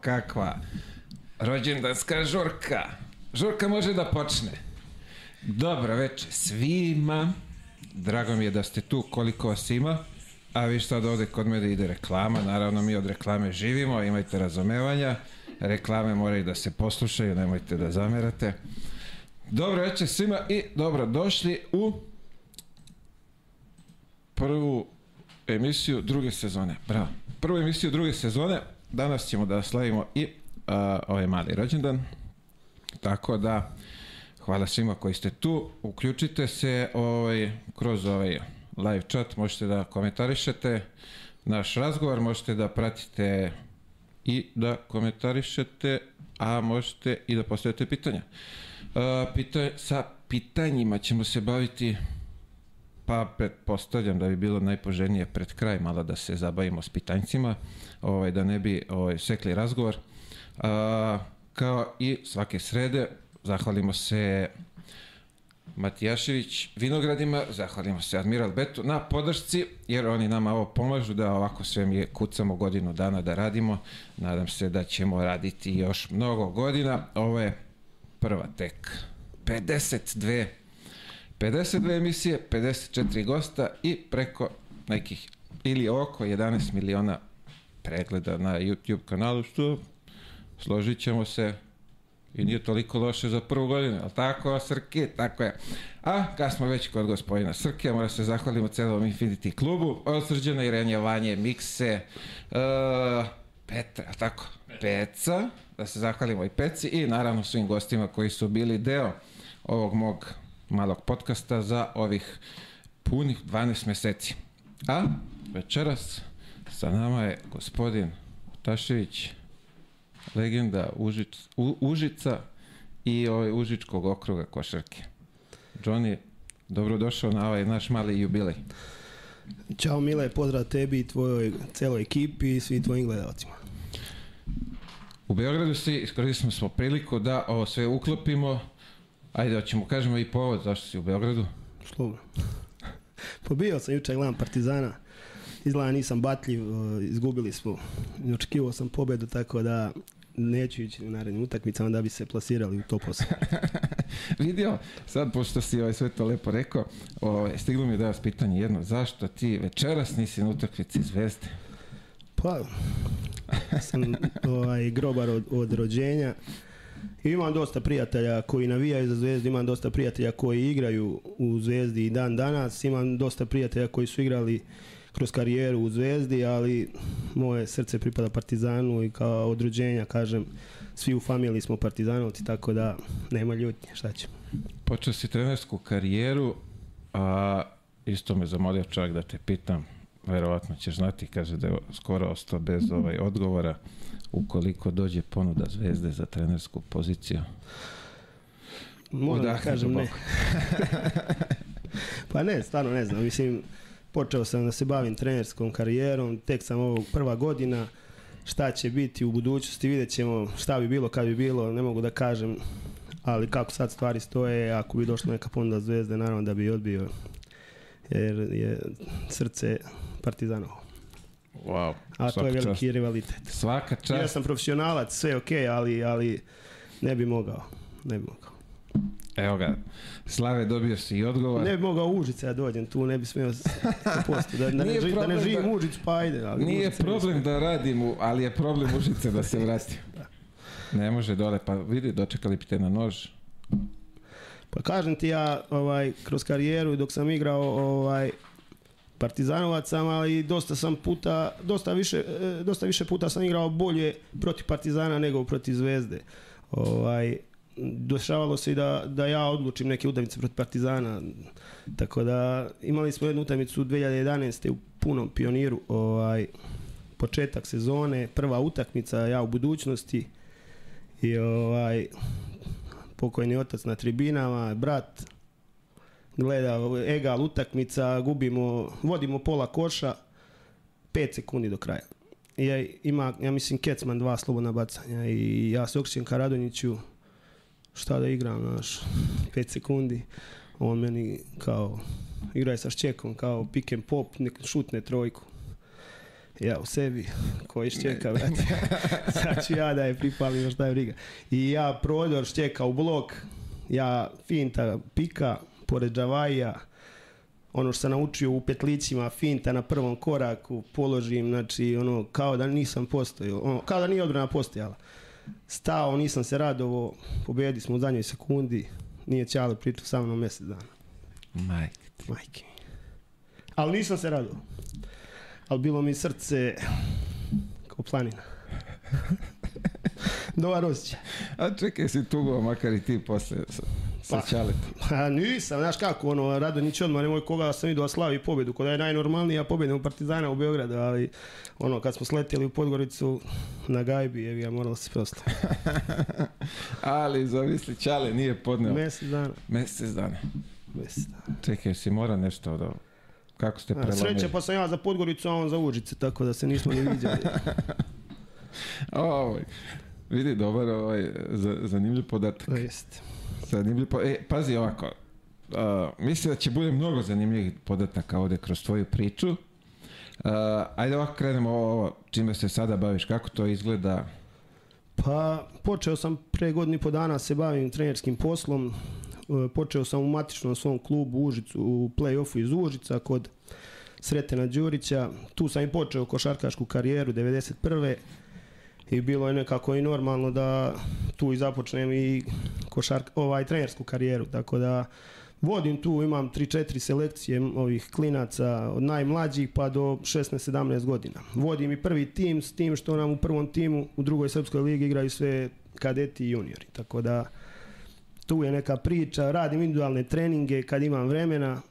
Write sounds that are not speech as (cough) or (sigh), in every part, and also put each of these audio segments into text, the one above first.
kakva rođendanska žurka. Žurka može da počne. Dobro veče svima. Drago mi je da ste tu koliko vas ima. A vi sad ovde kod mene ide reklama. Naravno mi od reklame živimo, imajte razumevanja. Reklame moraju da se poslušaju, nemojte da zamerate. Dobro večer svima i dobro došli u prvu emisiju druge sezone. Bravo. Prvu emisiju druge sezone. Danas ćemo da slavimo i uh, ovaj mali rođendan. Tako da hvala svima koji ste tu. Uključite se ovaj, kroz ovaj live chat, možete da komentarišete naš razgovor, možete da pratite i da komentarišete, a možete i da postavite pitanja. Uh, pita, sa pitanjima ćemo se baviti pa pretpostavljam da bi bilo najpoželjnije pred kraj malo da se zabavimo s pitanjcima, ovaj, da ne bi ovaj, sekli razgovor. A, kao i svake srede, zahvalimo se Matijašević Vinogradima, zahvalimo se Admiral Betu na podršci, jer oni nama ovo pomažu da ovako sve mi kucamo godinu dana da radimo. Nadam se da ćemo raditi još mnogo godina. Ovo je prva tek 52 52 emisije, 54 gosta i preko nekih ili oko 11 miliona pregleda na YouTube kanalu, što složit ćemo se i nije toliko loše za prvu godinu, ali tako, Srki, tako je. A, kad smo već kod gospodina Srke, mora se zahvalimo celom Infinity klubu, od Srđana Irenja, Vanje, Mikse, uh, Petra, tako, Peca, da se zahvalimo i Peci i naravno svim gostima koji su bili deo ovog mog malog podcasta za ovih punih 12 meseci. A večeras sa nama je gospodin Tašević, legenda Užic, U, Užica i ovaj Užičkog okruga košarke. Johnny, dobrodošao na ovaj naš mali jubilej. Ćao Mile, pozdrav tebi i tvojoj celoj ekipi i svim tvojim gledalcima. U Beogradu si iskoristili smo priliku da ovo sve uklopimo. Ajde, hoćemo kažemo i povod zašto si u Beogradu. Slobodno. (laughs) Pobio sam juče, gledam Partizana. Izgleda nisam batljiv, izgubili smo. Očekivao sam pobedu, tako da neću ići u narednim utakmicama da bi se plasirali u top 8. (laughs) Vidio, sad pošto si ovaj sve to lepo rekao, ovaj, stiglo mi da vas pitanje jedno, zašto ti večeras nisi na utakmici Zvezde? Pa, sam ovaj, grobar od, od rođenja. Imam dosta prijatelja koji navijaju za Zvezdu, imam dosta prijatelja koji igraju u Zvezdi i dan danas, imam dosta prijatelja koji su igrali kroz karijeru u Zvezdi, ali moje srce pripada Partizanu i kao od kažem, svi u familiji smo Partizanovci, tako da nema ljutnje, šta ćemo. Počeo si trenersku karijeru, a isto me zamolio čovjek da te pitam, verovatno ćeš znati, kaže da je skoro ostao bez ovaj odgovora ukoliko dođe ponuda Zvezde za trenersku poziciju. Moram da kažem ne. (laughs) pa ne, stvarno ne znam, mislim, počeo sam da se bavim trenerskom karijerom, tek sam ovog prva godina, šta će biti u budućnosti, vidjet ćemo šta bi bilo kad bi bilo, ne mogu da kažem, ali kako sad stvari stoje, ako bi došla neka ponuda zvezde, naravno da bi odbio, jer je srce partizanovo. Wow, A to je veliki čast. rivalitet. Svaka Ja čast. sam profesionalac, sve ok, ali, ali ne bi mogao. Ne bi mogao. Evo ga, Slave dobio si i odgovor. Ne bi mogao u Užice da dođem tu, ne bi smio s- posto, da, da, ne, Nije ži, da ne problem živim da- u Užicu, pa ajde. Ali Nije problem da radim, ali je problem Užice da se vrati. Ne može dole, pa vidi, dočekali bi te na nož. Pa kažem ti ja, ovaj, kroz karijeru dok sam igrao ovaj, Partizanovac ali dosta sam puta, dosta više, e, dosta više puta sam igrao bolje protiv Partizana nego protiv Zvezde. Ovaj, dešavalo se i da, da ja odlučim neke utakmice protiv Partizana. Tako da imali smo jednu utakmicu 2011. u punom pioniru, ovaj, početak sezone, prva utakmica, ja u budućnosti i ovaj, pokojni otac na tribinama, brat, gleda egal utakmica, gubimo, vodimo pola koša, 5 sekundi do kraja. I ja, ima, ja mislim, Kecman dva slobodna bacanja i ja se okrećem ka Radonjiću, šta da igram, znaš, 5 sekundi. On meni kao, igraj sa šćekom, kao pick and pop, nek šutne trojku. Ja u sebi, koji šćeka, brate. Sad (laughs) ću ja da je pripalim, šta je briga. I ja prodor šćeka u blok, ja finta pika, pored džavaja, ono što sam naučio u petlicima, finta na prvom koraku, položim, znači, ono, kao da nisam postojao, ono, kao da nije odbrana postojala. Stao, nisam se radovo, pobedi smo u zadnjoj sekundi, nije Ćale pričao sa mnom mjesec dana. Majke. Majke. Ali nisam se radovao. Ali bilo mi srce kao planina. (laughs) Dobar osjećaj. A čekaj si tugo, makar i ti posle Pa. Ćaletom. A nisam, znaš kako, ono, Radonjić odmah nemoj koga sam vidio da slavi pobedu, kod je najnormalnija pobjeda u Partizana u Beogradu, ali ono, kad smo sletjeli u Podgoricu na gajbi, evi ja moralo se proslavi. (laughs) Ali zamisli, Ćale nije podneo Mjesec dana, mjesec dana. mjesec dana. Čekaj, si mora nešto od ovo. Kako ste prelomili? Sreće pa sam ja za Podgoricu, a on za Užice, tako da se nismo ni vidjeli. (laughs) Ovaj, vidi, dobar ovaj, za- zanimljiv podatak. To jest. Zanimljiv po... E, pazi ovako. Uh, mislim da će bude mnogo zanimljivih podataka ovde kroz tvoju priču. Uh, ajde ovako krenemo ovo, čime se sada baviš. Kako to izgleda? Pa počeo sam pre godinu po dana se bavim trenerskim poslom. E, Počeo sam u matičnom svom klubu u Užicu, u play-offu iz Užica kod Sretena Đurića. Tu sam i počeo košarkašku karijeru 91. I bilo je nekako i normalno da tu i započnem i košark, ovaj trenersku karijeru. Tako da vodim tu, imam 3-4 selekcije ovih klinaca od najmlađih pa do 16-17 godina. Vodim i prvi tim s tim što nam u prvom timu u drugoj srpskoj ligi igraju sve kadeti i juniori. Tako da tu je neka priča, radim individualne treninge kad imam vremena.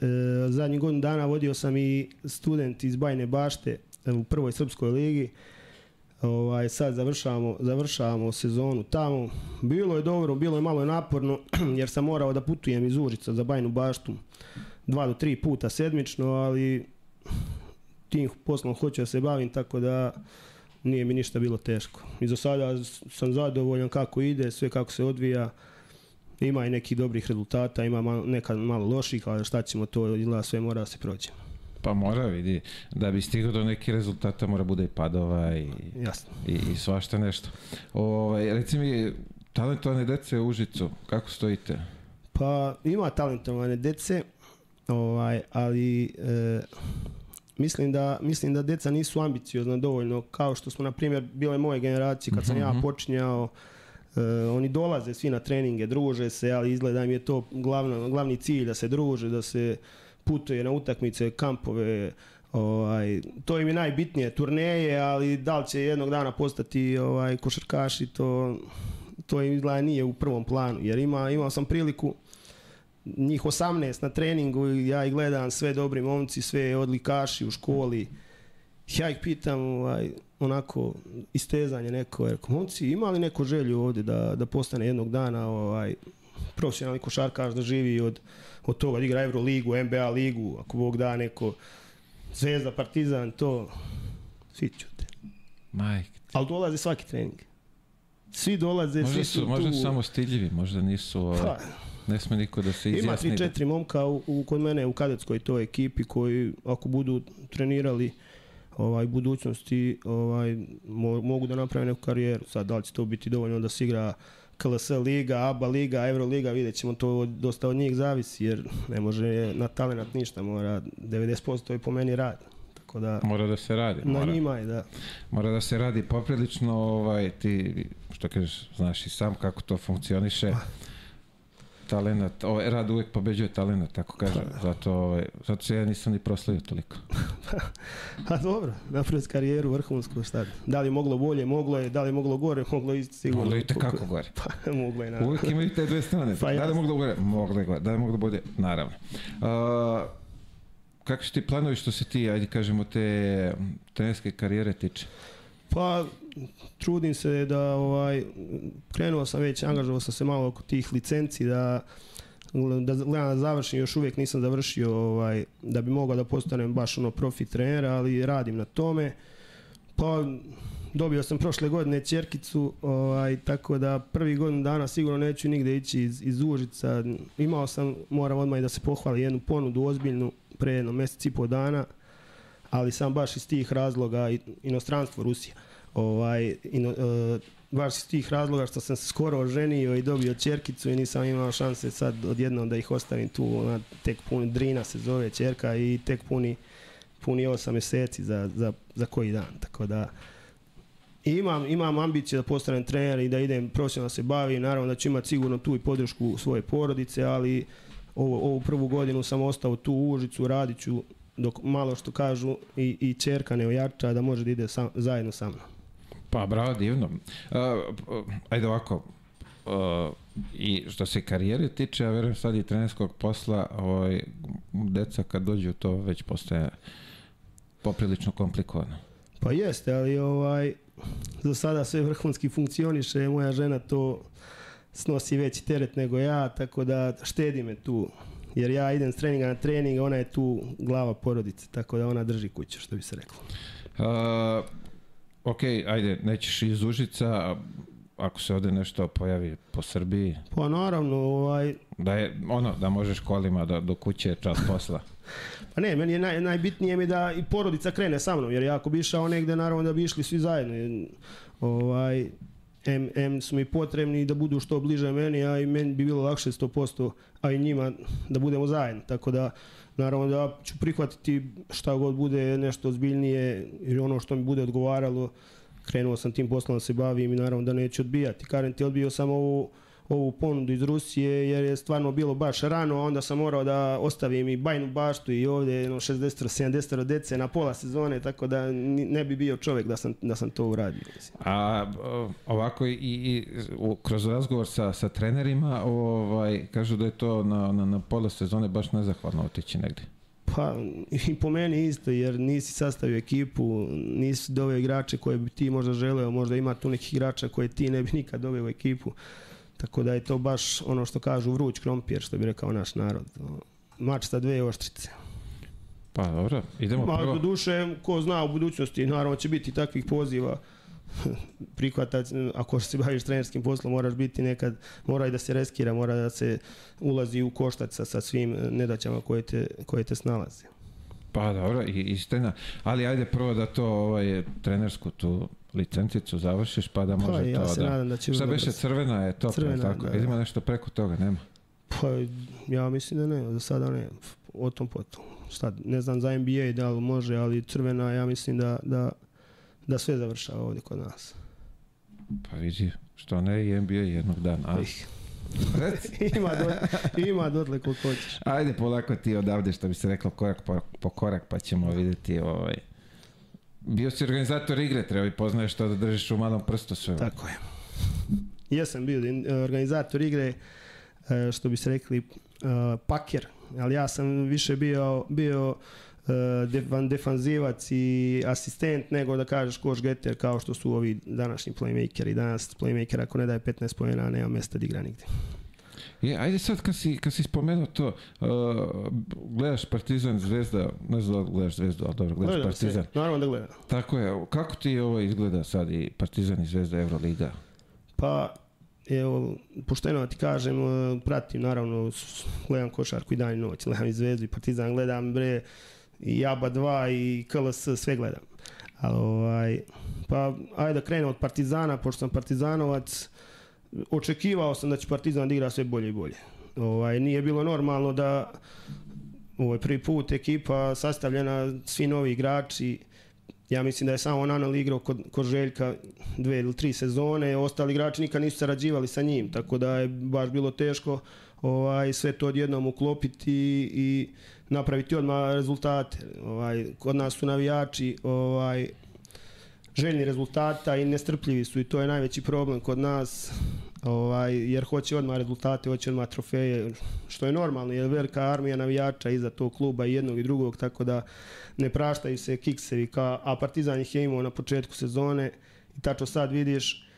E, zadnjih godinu dana vodio sam i student iz Bajne bašte u prvoj srpskoj ligi. Ovaj, sad završavamo, završavamo sezonu tamo. Bilo je dobro, bilo je malo naporno (clears throat) jer sam morao da putujem iz Užica za Bajnu baštu dva do tri puta sedmično, ali tim poslom hoću da se bavim tako da nije mi ništa bilo teško. I za sada sam zadovoljan kako ide, sve kako se odvija. Ima i nekih dobrih rezultata, ima malo, nekad malo loših, ali šta ćemo to, izgleda sve mora da se prođe. Pa mora, vidi, da bi stigao do nekih rezultata mora bude i padova i, Jasno. i, i svašta nešto. Ovaj, reci mi, talentovane dece u Užicu, kako stojite? Pa ima talentovane dece, ovaj, ali e, mislim, da, mislim da deca nisu ambiciozna dovoljno, kao što smo, na primjer, bile moje generacije kad sam ja počinjao, e, oni dolaze svi na treninge, druže se, ali izgleda im je to glavno, glavni cilj da se druže, da se putuje na utakmice, kampove, ovaj, to im je najbitnije, turneje, ali da li će jednog dana postati ovaj, košarkaši, to, to im izgleda nije u prvom planu, jer ima, imao sam priliku njih 18 na treningu ja ih gledam sve dobri momci, sve odlikaši u školi. Ja ih pitam ovaj, onako istezanje neko, jer momci ima li neko želju ovdje da, da postane jednog dana ovaj, profesionalni košarkaš da živi od, od toga da igra Euroligu, NBA ligu, ako Bog da neko Zvezda, Partizan, to svi ćute. Majke. Ali dolaze svaki trening. Svi dolaze, Možda svi su, su možda tu. samo stiljivi, možda nisu, ovaj, Pa, ne sme niko da se Ima izjasni. tri da- četiri momka u, u, kod mene u kadetskoj toj ekipi koji ako budu trenirali ovaj budućnosti ovaj mo, mogu da naprave neku karijeru. Sad da li će to biti dovoljno da se igra KLS liga, ABA liga, Euroliga, vidjet ćemo to dosta od njih zavisi jer ne može na talenat ništa, mora 90% je po meni rad. Tako da Mora da se radi. na Mora, njima je da mora da se radi poprilično, ovaj, ti, što kažeš, znaš i sam kako to funkcioniše. Talenat, ovaj, rad uvek pobeđuje talenat, tako kažem. Zato, ovaj, zato se ja nisam ni proslavio toliko. (laughs) A dobro, napraviti karijeru vrhunsku šta. Da li je moglo bolje, moglo je, da li je moglo gore, moglo je sigurno. Moglo je kako gore. (laughs) Pa, moglo je naravno. Uvijek imaju te dve strane. Pa da li jasno. moglo gore? Moglo je gore. Da li moglo bolje? Naravno. Uh, kako su ti planovi što se ti, ajde kažemo, te trenerske karijere tiče? Pa trudim se da ovaj krenuo sam već, angažovao sam se malo oko tih licenci da da gledam da završim, još uvijek nisam završio ovaj, da bi mogao da postanem baš ono profi trener, ali radim na tome. Pa dobio sam prošle godine ćerkicu, ovaj, tako da prvi godinu dana sigurno neću nigde ići iz, iz Užica. Imao sam, moram odmah i da se pohvali jednu ponudu ozbiljnu pre jedno mjesec i po dana, ali sam baš iz tih razloga inostranstvo Rusija. Ovaj, ino, e, baš iz tih razloga što sam se skoro oženio i dobio čerkicu i nisam imao šanse sad odjednom da ih ostavim tu, ona tek puni, Drina se zove čerka i tek puni, puni osam mjeseci za, za, za koji dan, tako da imam, imam ambicije da postanem trener i da idem profesionalno se bavim, naravno da ću imati sigurno tu i podršku svoje porodice, ali ovo, ovu prvu godinu sam ostao tu u Užicu, radit ću dok malo što kažu i, i čerka ne ojača da može da ide sam, zajedno sa mnom. Pa, bravo, divno. Uh, ajde ovako, uh, i što se karijere tiče, ja verujem sad i trenerskog posla, ovaj, deca kad dođu to već postaje poprilično komplikovano. Pa jeste, ali ovaj, za sada sve vrhunski funkcioniše, moja žena to snosi veći teret nego ja, tako da štedi me tu. Jer ja idem s treninga na trening, ona je tu glava porodice, tako da ona drži kuću, što bi se reklo. Uh, ok, ajde, nećeš iz Užica, ako se ovde nešto pojavi po Srbiji, Pa naravno, ovaj, da je ono, da možeš kolima da, do kuće čas posla. (laughs) Pa ne, meni je naj, najbitnije mi da i porodica krene sa mnom, jer ja ako bi išao negde, naravno da bi išli svi zajedno. Ovaj, M, M su mi potrebni da budu što bliže meni, a i meni bi bilo lakše 100%, a i njima da budemo zajedno. Tako da, naravno da ću prihvatiti šta god bude nešto ozbiljnije ili ono što mi bude odgovaralo. Krenuo sam tim poslom da se bavim i naravno da neću odbijati. Karen ti odbio sam ovu ovu ponudu iz Rusije jer je stvarno bilo baš rano, a onda sam morao da ostavim i bajnu baštu i ovdje jedno 60-70 dece na pola sezone, tako da ne bi bio čovjek da sam, da sam to uradio. Mislim. A ovako i, i kroz razgovor sa, sa trenerima ovaj, kažu da je to na, na, na pola sezone baš nezahvalno otići negde. Pa i po meni isto, jer nisi sastavio ekipu, nisi doveo igrače koje bi ti možda želeo, možda ima tu nekih igrača koje ti ne bi nikad doveo u ekipu. Tako da je to baš ono što kažu vruć krompir, što bi rekao naš narod. Mač sa dve oštrice. Pa dobro, idemo Ma, prvo. do duše, ko zna u budućnosti, naravno će biti takvih poziva (laughs) prihvatać, ako se baviš trenerskim poslom, moraš biti nekad, mora i da se reskira, mora da se ulazi u koštac sa, sa svim nedaćama koje te, koje te snalaze. Pa dobro, i, istina. Ali ajde prvo da to ovaj, trenersku tu licencicu završiš pa da može Pa, ja to se da... nadam da će Šta beše brzo. crvena je to, Crvena, tako? da, da. Idemo nešto preko toga, nema. Pa, ja mislim da ne, za sada ne, o tom potom. Šta, ne znam za NBA da li može, ali crvena, ja mislim da, da, da sve završava ovdje kod nas. Pa vidi, što ne i NBA jednog dana. A? Ih. (laughs) ima, do, ima dotle koliko hoćeš. Ajde polako ti odavde što bi se reklo korak po, po korak pa ćemo vidjeti ovaj... Bio si organizator igre, treba i poznaješ to da držiš u malom prstu sve. Tako je. Jesam bio in- organizator igre, e, što bi se rekli, e, paker, ali ja sam više bio, bio defan, defanzivac i asistent nego da kažeš koš getter kao što su ovi današnji playmakeri. Danas playmaker ako ne daje 15 pojena nema mesta da igra nigde. Je, ajde sad kad si, kad si spomenuo to, uh, gledaš Partizan, Zvezda, ne znam da gledaš Zvezdu, ali dobro, gledaš Gledam Partizan. naravno da gledam. Tako je, kako ti ovo izgleda sad i Partizan i Zvezda Euroliga? Pa, evo, pošteno da ti kažem, e, pratim naravno, gledam košarku i dan i noć, gledam i Zvezdu i Partizan, gledam bre i Jaba 2 i KLS, sve gledam. Ali, ovaj, pa, ajde da krenem od Partizana, pošto sam Partizanovac, očekivao sam da će Partizan da igra sve bolje i bolje. Ovaj, nije bilo normalno da ovaj prvi put ekipa sastavljena, svi novi igrači, ja mislim da je samo Nanal igrao kod, kod Željka dve ili tri sezone, ostali igrači nikad nisu sarađivali sa njim, tako da je baš bilo teško ovaj, sve to odjednom uklopiti i napraviti odmah rezultate. Ovaj, kod nas su navijači ovaj, željni rezultata i nestrpljivi su i to je najveći problem kod nas ovaj, jer hoće odmah rezultate, hoće odmah trofeje, što je normalno, jer velika armija navijača iza tog kluba i jednog i drugog, tako da ne praštaju se kiksevi, ka, a Partizan ih je imao na početku sezone i tačno sad vidiš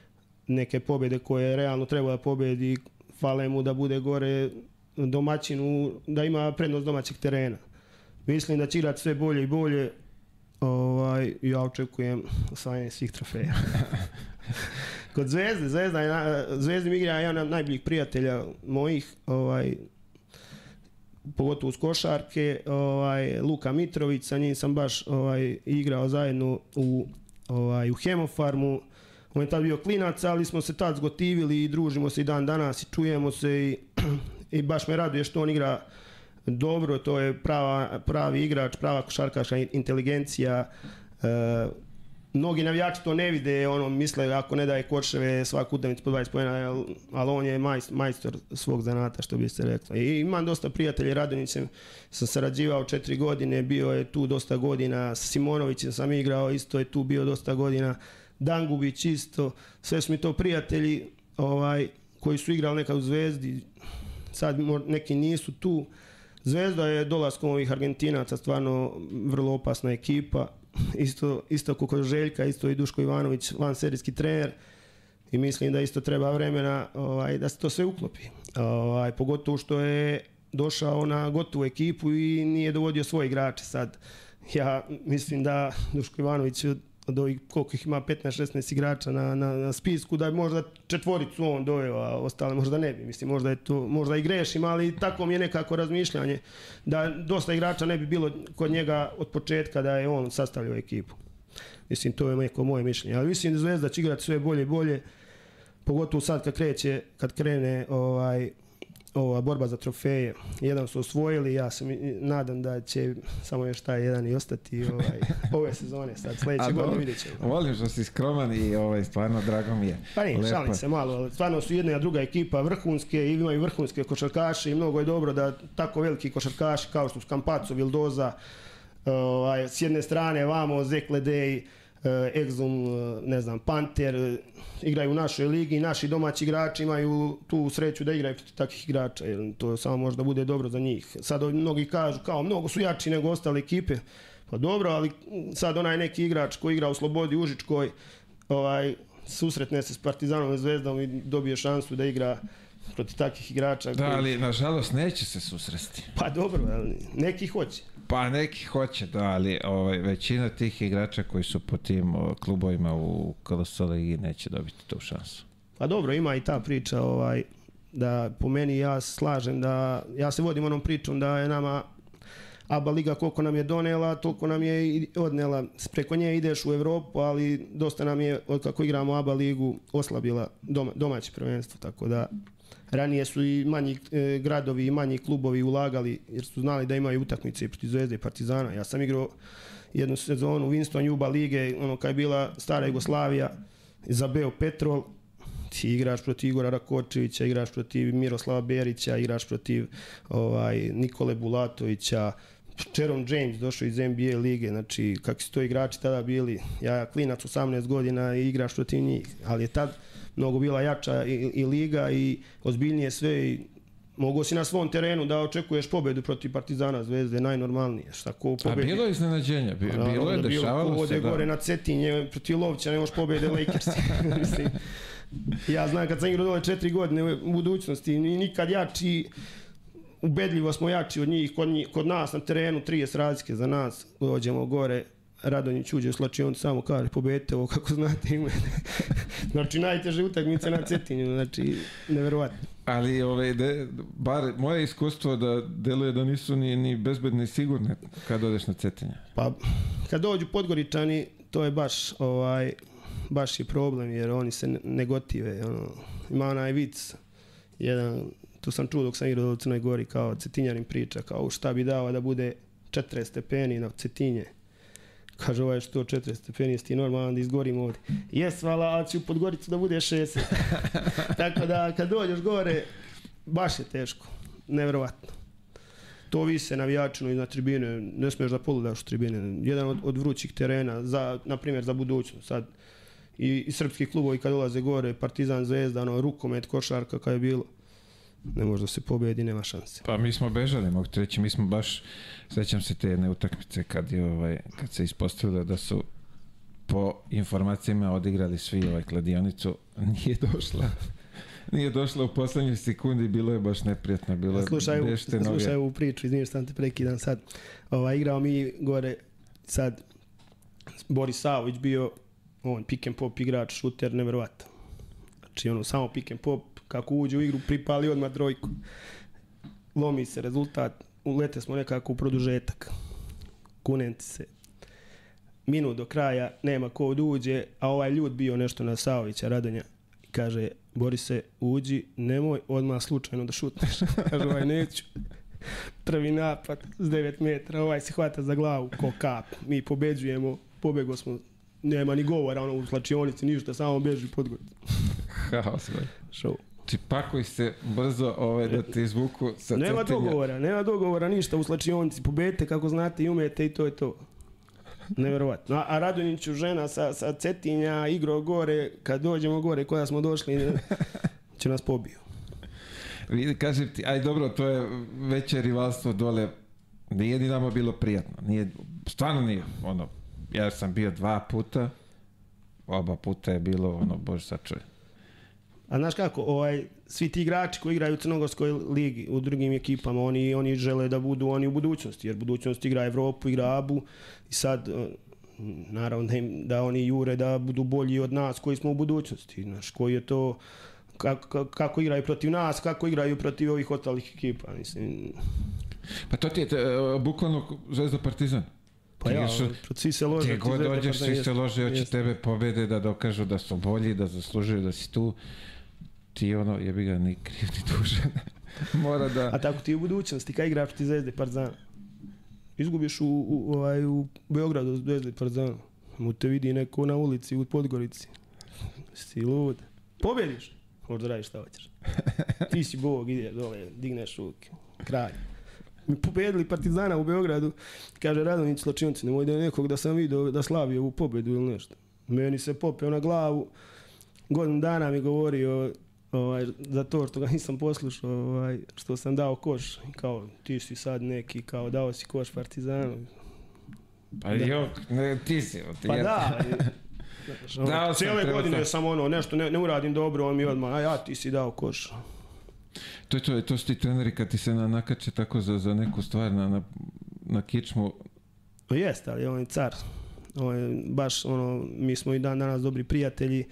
neke pobjede koje realno treba da pobedi, fale mu da bude gore domaćinu, da ima prednost domaćeg terena. Mislim da će igrati sve bolje i bolje, ovaj, ja očekujem osvajanje svih trofeja. (laughs) Kod Zvezde, Zvezda je, na- Zvezda mi igra jedan od najboljih prijatelja mojih, ovaj, pogotovo uz košarke, ovaj, Luka Mitrović, sa njim sam baš ovaj, igrao zajedno u, ovaj, u Hemofarmu, on je tad bio klinac, ali smo se tad zgotivili i družimo se i dan danas i čujemo se i, i baš me raduje što on igra dobro, to je prava, pravi igrač, prava košarkaška inteligencija, e, mnogi navijači to ne vide, ono, misle ako ne daje koševe svaku utakmicu po 20 pojena, ali on je majstor, majstor svog zanata, što bi se reklo. I imam dosta prijatelja, Radonićem sam sarađivao četiri godine, bio je tu dosta godina, sa Simonovićem sam igrao, isto je tu bio dosta godina, Dangubić isto, sve su mi to prijatelji ovaj, koji su igrali nekad u Zvezdi, sad neki nisu tu. Zvezda je dolaskom ovih Argentinaca stvarno vrlo opasna ekipa, isto, isto kako Željka, isto i Duško Ivanović, van serijski trener i mislim da isto treba vremena ovaj, da se to sve uklopi. Ovaj, pogotovo što je došao na gotovu ekipu i nije dovodio svoje igrače sad. Ja mislim da Duško Ivanović od ovih koliko ih ima 15-16 igrača na, na, na spisku da je možda četvoricu on doveo, a ostale možda ne bi. Mislim, možda, je to, možda i grešim, ali tako mi je nekako razmišljanje da dosta igrača ne bi bilo kod njega od početka da je on sastavljao ekipu. Mislim, to je neko moje mišljenje. Ali mislim da Zvezda će igrati sve bolje i bolje, pogotovo sad kad kreće, kad krene ovaj, ova borba za trofeje. Jedan su osvojili, ja se nadam da će samo još taj jedan i ostati ovaj, (laughs) ove sezone, sad sledeće godine vidjet ćemo. Volim što si skroman i ovaj, stvarno drago mi je. Pa nije, šalim se malo, ali stvarno su jedna i druga ekipa vrhunske i imaju vrhunske košarkaše i mnogo je dobro da tako veliki košarkaši kao što su Kampaco, Vildoza, ovaj, s jedne strane vamo Zekledej, Eh, Exum, eh, ne znam, Panter, eh, igraju u našoj ligi, naši domaći igrači imaju tu sreću da igraju protiv takvih igrača, jer to samo možda bude dobro za njih. Sad mnogi kažu kao mnogo su jači nego ostale ekipe, pa dobro, ali sad onaj neki igrač koji igra u Slobodi Užičkoj, ovaj, susretne se s Partizanom i Zvezdom i dobije šansu da igra protiv takvih igrača. Da, koji... ali nažalost neće se susresti. Pa dobro, ali neki hoće. Pa neki hoće, da, ali ovaj, većina tih igrača koji su po tim klubovima u KLS ligi neće dobiti tu šansu. Pa dobro, ima i ta priča ovaj, da po meni ja slažem da ja se vodim onom pričom da je nama ABA liga koliko nam je donela, toliko nam je i odnela. Preko nje ideš u Evropu, ali dosta nam je, od kako igramo ABA ligu, oslabila doma, domaće prvenstvo, tako da Ranije su i manji e, gradovi i manji klubovi ulagali jer su znali da imaju utakmice protiv Zvezde i Partizana. Ja sam igrao jednu sezonu Winston Juba lige, ono kad je bila stara Jugoslavija za Beo Petrol, ti igraš protiv Igora Rakočevića, igraš protiv Miroslava Berića, igraš protiv ovaj Nikole Bulatovića, Jerome James došao iz NBA lige, znači kakvi su to igrači tada bili, ja klinac 18 godina i igraš protiv njih, ali je tad mnogo bila jača i, i liga i ozbiljnije sve i Mogu si na svom terenu da očekuješ pobedu protiv Partizana Zvezde, najnormalnije. Šta ko pobedi? A bilo je iznenađenja, bilo, pa bilo je, dešavalo bilo, se. Da. gore na Cetinje, protiv Lovća, ne možeš pobede Lakers. (laughs) Mislim, ja znam kad sam igrao dole četiri godine u budućnosti, nikad jači, ubedljivo smo jači od njih, kod, njih, kod nas na terenu 30 razlike za nas, dođemo gore, Radonjić uđe u slačion samo kaže pobedite ovo (laughs) kako znate ime. (laughs) znači najteže utakmice na Cetinju, znači neverovatno. Ali ovaj, de, bar moje iskustvo da deluje da nisu ni, ni bezbedne i sigurne kad odeš na Cetinje. Pa kad dođu Podgoričani to je baš ovaj baš je problem jer oni se ne gotive. Ono, ima onaj vic, jedan, tu sam čuo dok sam igrao u Crnoj Gori kao Cetinjanin priča, kao šta bi dao da bude 40 stepeni na Cetinje Kaže ovaj što 4 stepeni, ti normalan da izgorim ovdje. Jes, vala, ali ću pod Goricu da bude 60. (laughs) Tako da kad dođeš gore, baš je teško. Nevjerovatno. To vise navijačino i na tribine, ne smiješ da poludaš u tribine. Jedan od, od vrućih terena, za, na primjer za budućnost. Sad, i, i srpski klubovi kad dolaze gore, Partizan, Zvezda, ono, rukomet, košarka, kad je bilo ne može da se pobedi, nema šanse. Pa mi smo bežali, mogu ti reći, mi smo baš, sećam se te jedne utakmice kad, je, ovaj, kad se ispostavilo da su po informacijama odigrali svi ovaj kladionicu, (laughs) nije došla nije došla u poslednjoj sekundi, bilo je baš neprijatno, bilo je slušaj, bešte noge. Slušaj ovu priču, izvinite sam te prekidam sad. Ova, igrao mi gore sad Boris Savović bio on pick and pop igrač, šuter, neverovatno. Znači ono, samo pick and pop, kako uđe u igru, pripali odmah trojku. Lomi se rezultat ulete smo nekako u produžetak. Kunenti se. Minut do kraja, nema ko da uđe, a ovaj ljud bio nešto na Saovića, Radonja. Kaže, Borise, uđi, nemoj odmah slučajno da šutneš. (laughs) kaže, ovaj, neću. Prvi napad s 9 metra, ovaj se hvata za glavu ko kap. Mi pobeđujemo, pobego smo, nema ni govora ono, u slačionici, ništa, samo beži pod god. (laughs) Haos. Show. Ti pakuj se brzo ovaj, da te izvuku sa Nema crtenja. dogovora, nema dogovora ništa u slačionici. Pobedite kako znate i umete i to je to. Neverovatno. A, a Radonjiću žena sa, sa Cetinja igro gore, kad dođemo gore koja smo došli, će nas pobiju. Vidi, kažem ti, aj dobro, to je veće rivalstvo dole. Nije ni nama bilo prijatno. Nije, stvarno nije. Ono, ja sam bio dva puta, oba puta je bilo, ono, bože sačuvaj. A znaš kako, ovaj, svi ti igrači koji igraju u Crnogorskoj ligi, u drugim ekipama, oni, oni žele da budu oni u budućnosti, jer budućnost igra Evropu, igra Abu i sad, eh, naravno da, im, da oni jure da budu bolji od nas koji smo u budućnosti. Znaš, koji je to, kako, kako igraju protiv nas, kako igraju protiv ovih ostalih ekipa. Mislim, Pa to ti je, e, bukvalno Zvezda Partizan. pa ja, svi se lože. Gdje god dođeš, svi se lože, hoće tebe pobede da dokažu da su bolji, da zaslužuju da si tu. Ti ono, jebi ga, ni kriv ni dužan. (laughs) Mora da... A tako ti u budućnosti, kad igraš protiv Zvezde Partizana, izgubiš u, u, ovaj, u Beogradu Zvezde i Partizana. Mu te vidi neko na ulici u Podgorici. Si lud. Pobediš. Možda radiš šta hoćeš. (laughs) Ti si bog, ide dole, digneš ruke. Kralj. Mi pobedili Partizana u Beogradu. Kaže Radonić Slačinci, nemoj da je nekog da sam vidio da slavi ovu pobedu ili nešto. Meni se popeo na glavu. Godinu dana mi govorio ovaj, za to što ga (laughs) nisam poslušao, ovaj, što sam dao koš. Kao, ti si sad neki, kao dao si koš Partizanu. Pa jo, ne, ti si, ti Pa ja- da, znaš, (laughs) ono, Dao cijele godine sam. sam ono, nešto ne, ne uradim dobro, on mi odmah, a ja ti si dao koš. To je to, to su ti treneri kad ti se na, nakače tako za, za neku stvar na, na, na kičmu. Pa Jeste, ali on je car. On je baš, ono, mi smo i dan danas dobri prijatelji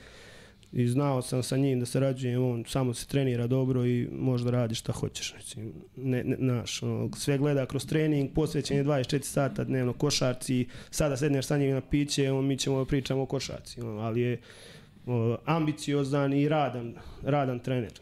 i znao sam sa njim da se rađujem, on samo se trenira dobro i možda radi šta hoćeš. Mislim, ne, ne, naš, sve gleda kroz trening, posvećen je 24 sata dnevno košarci, sada sedneš sa njim na piće, on, mi ćemo da pričamo o košarci, ono, ali je ambiciozan i radan, radan trener.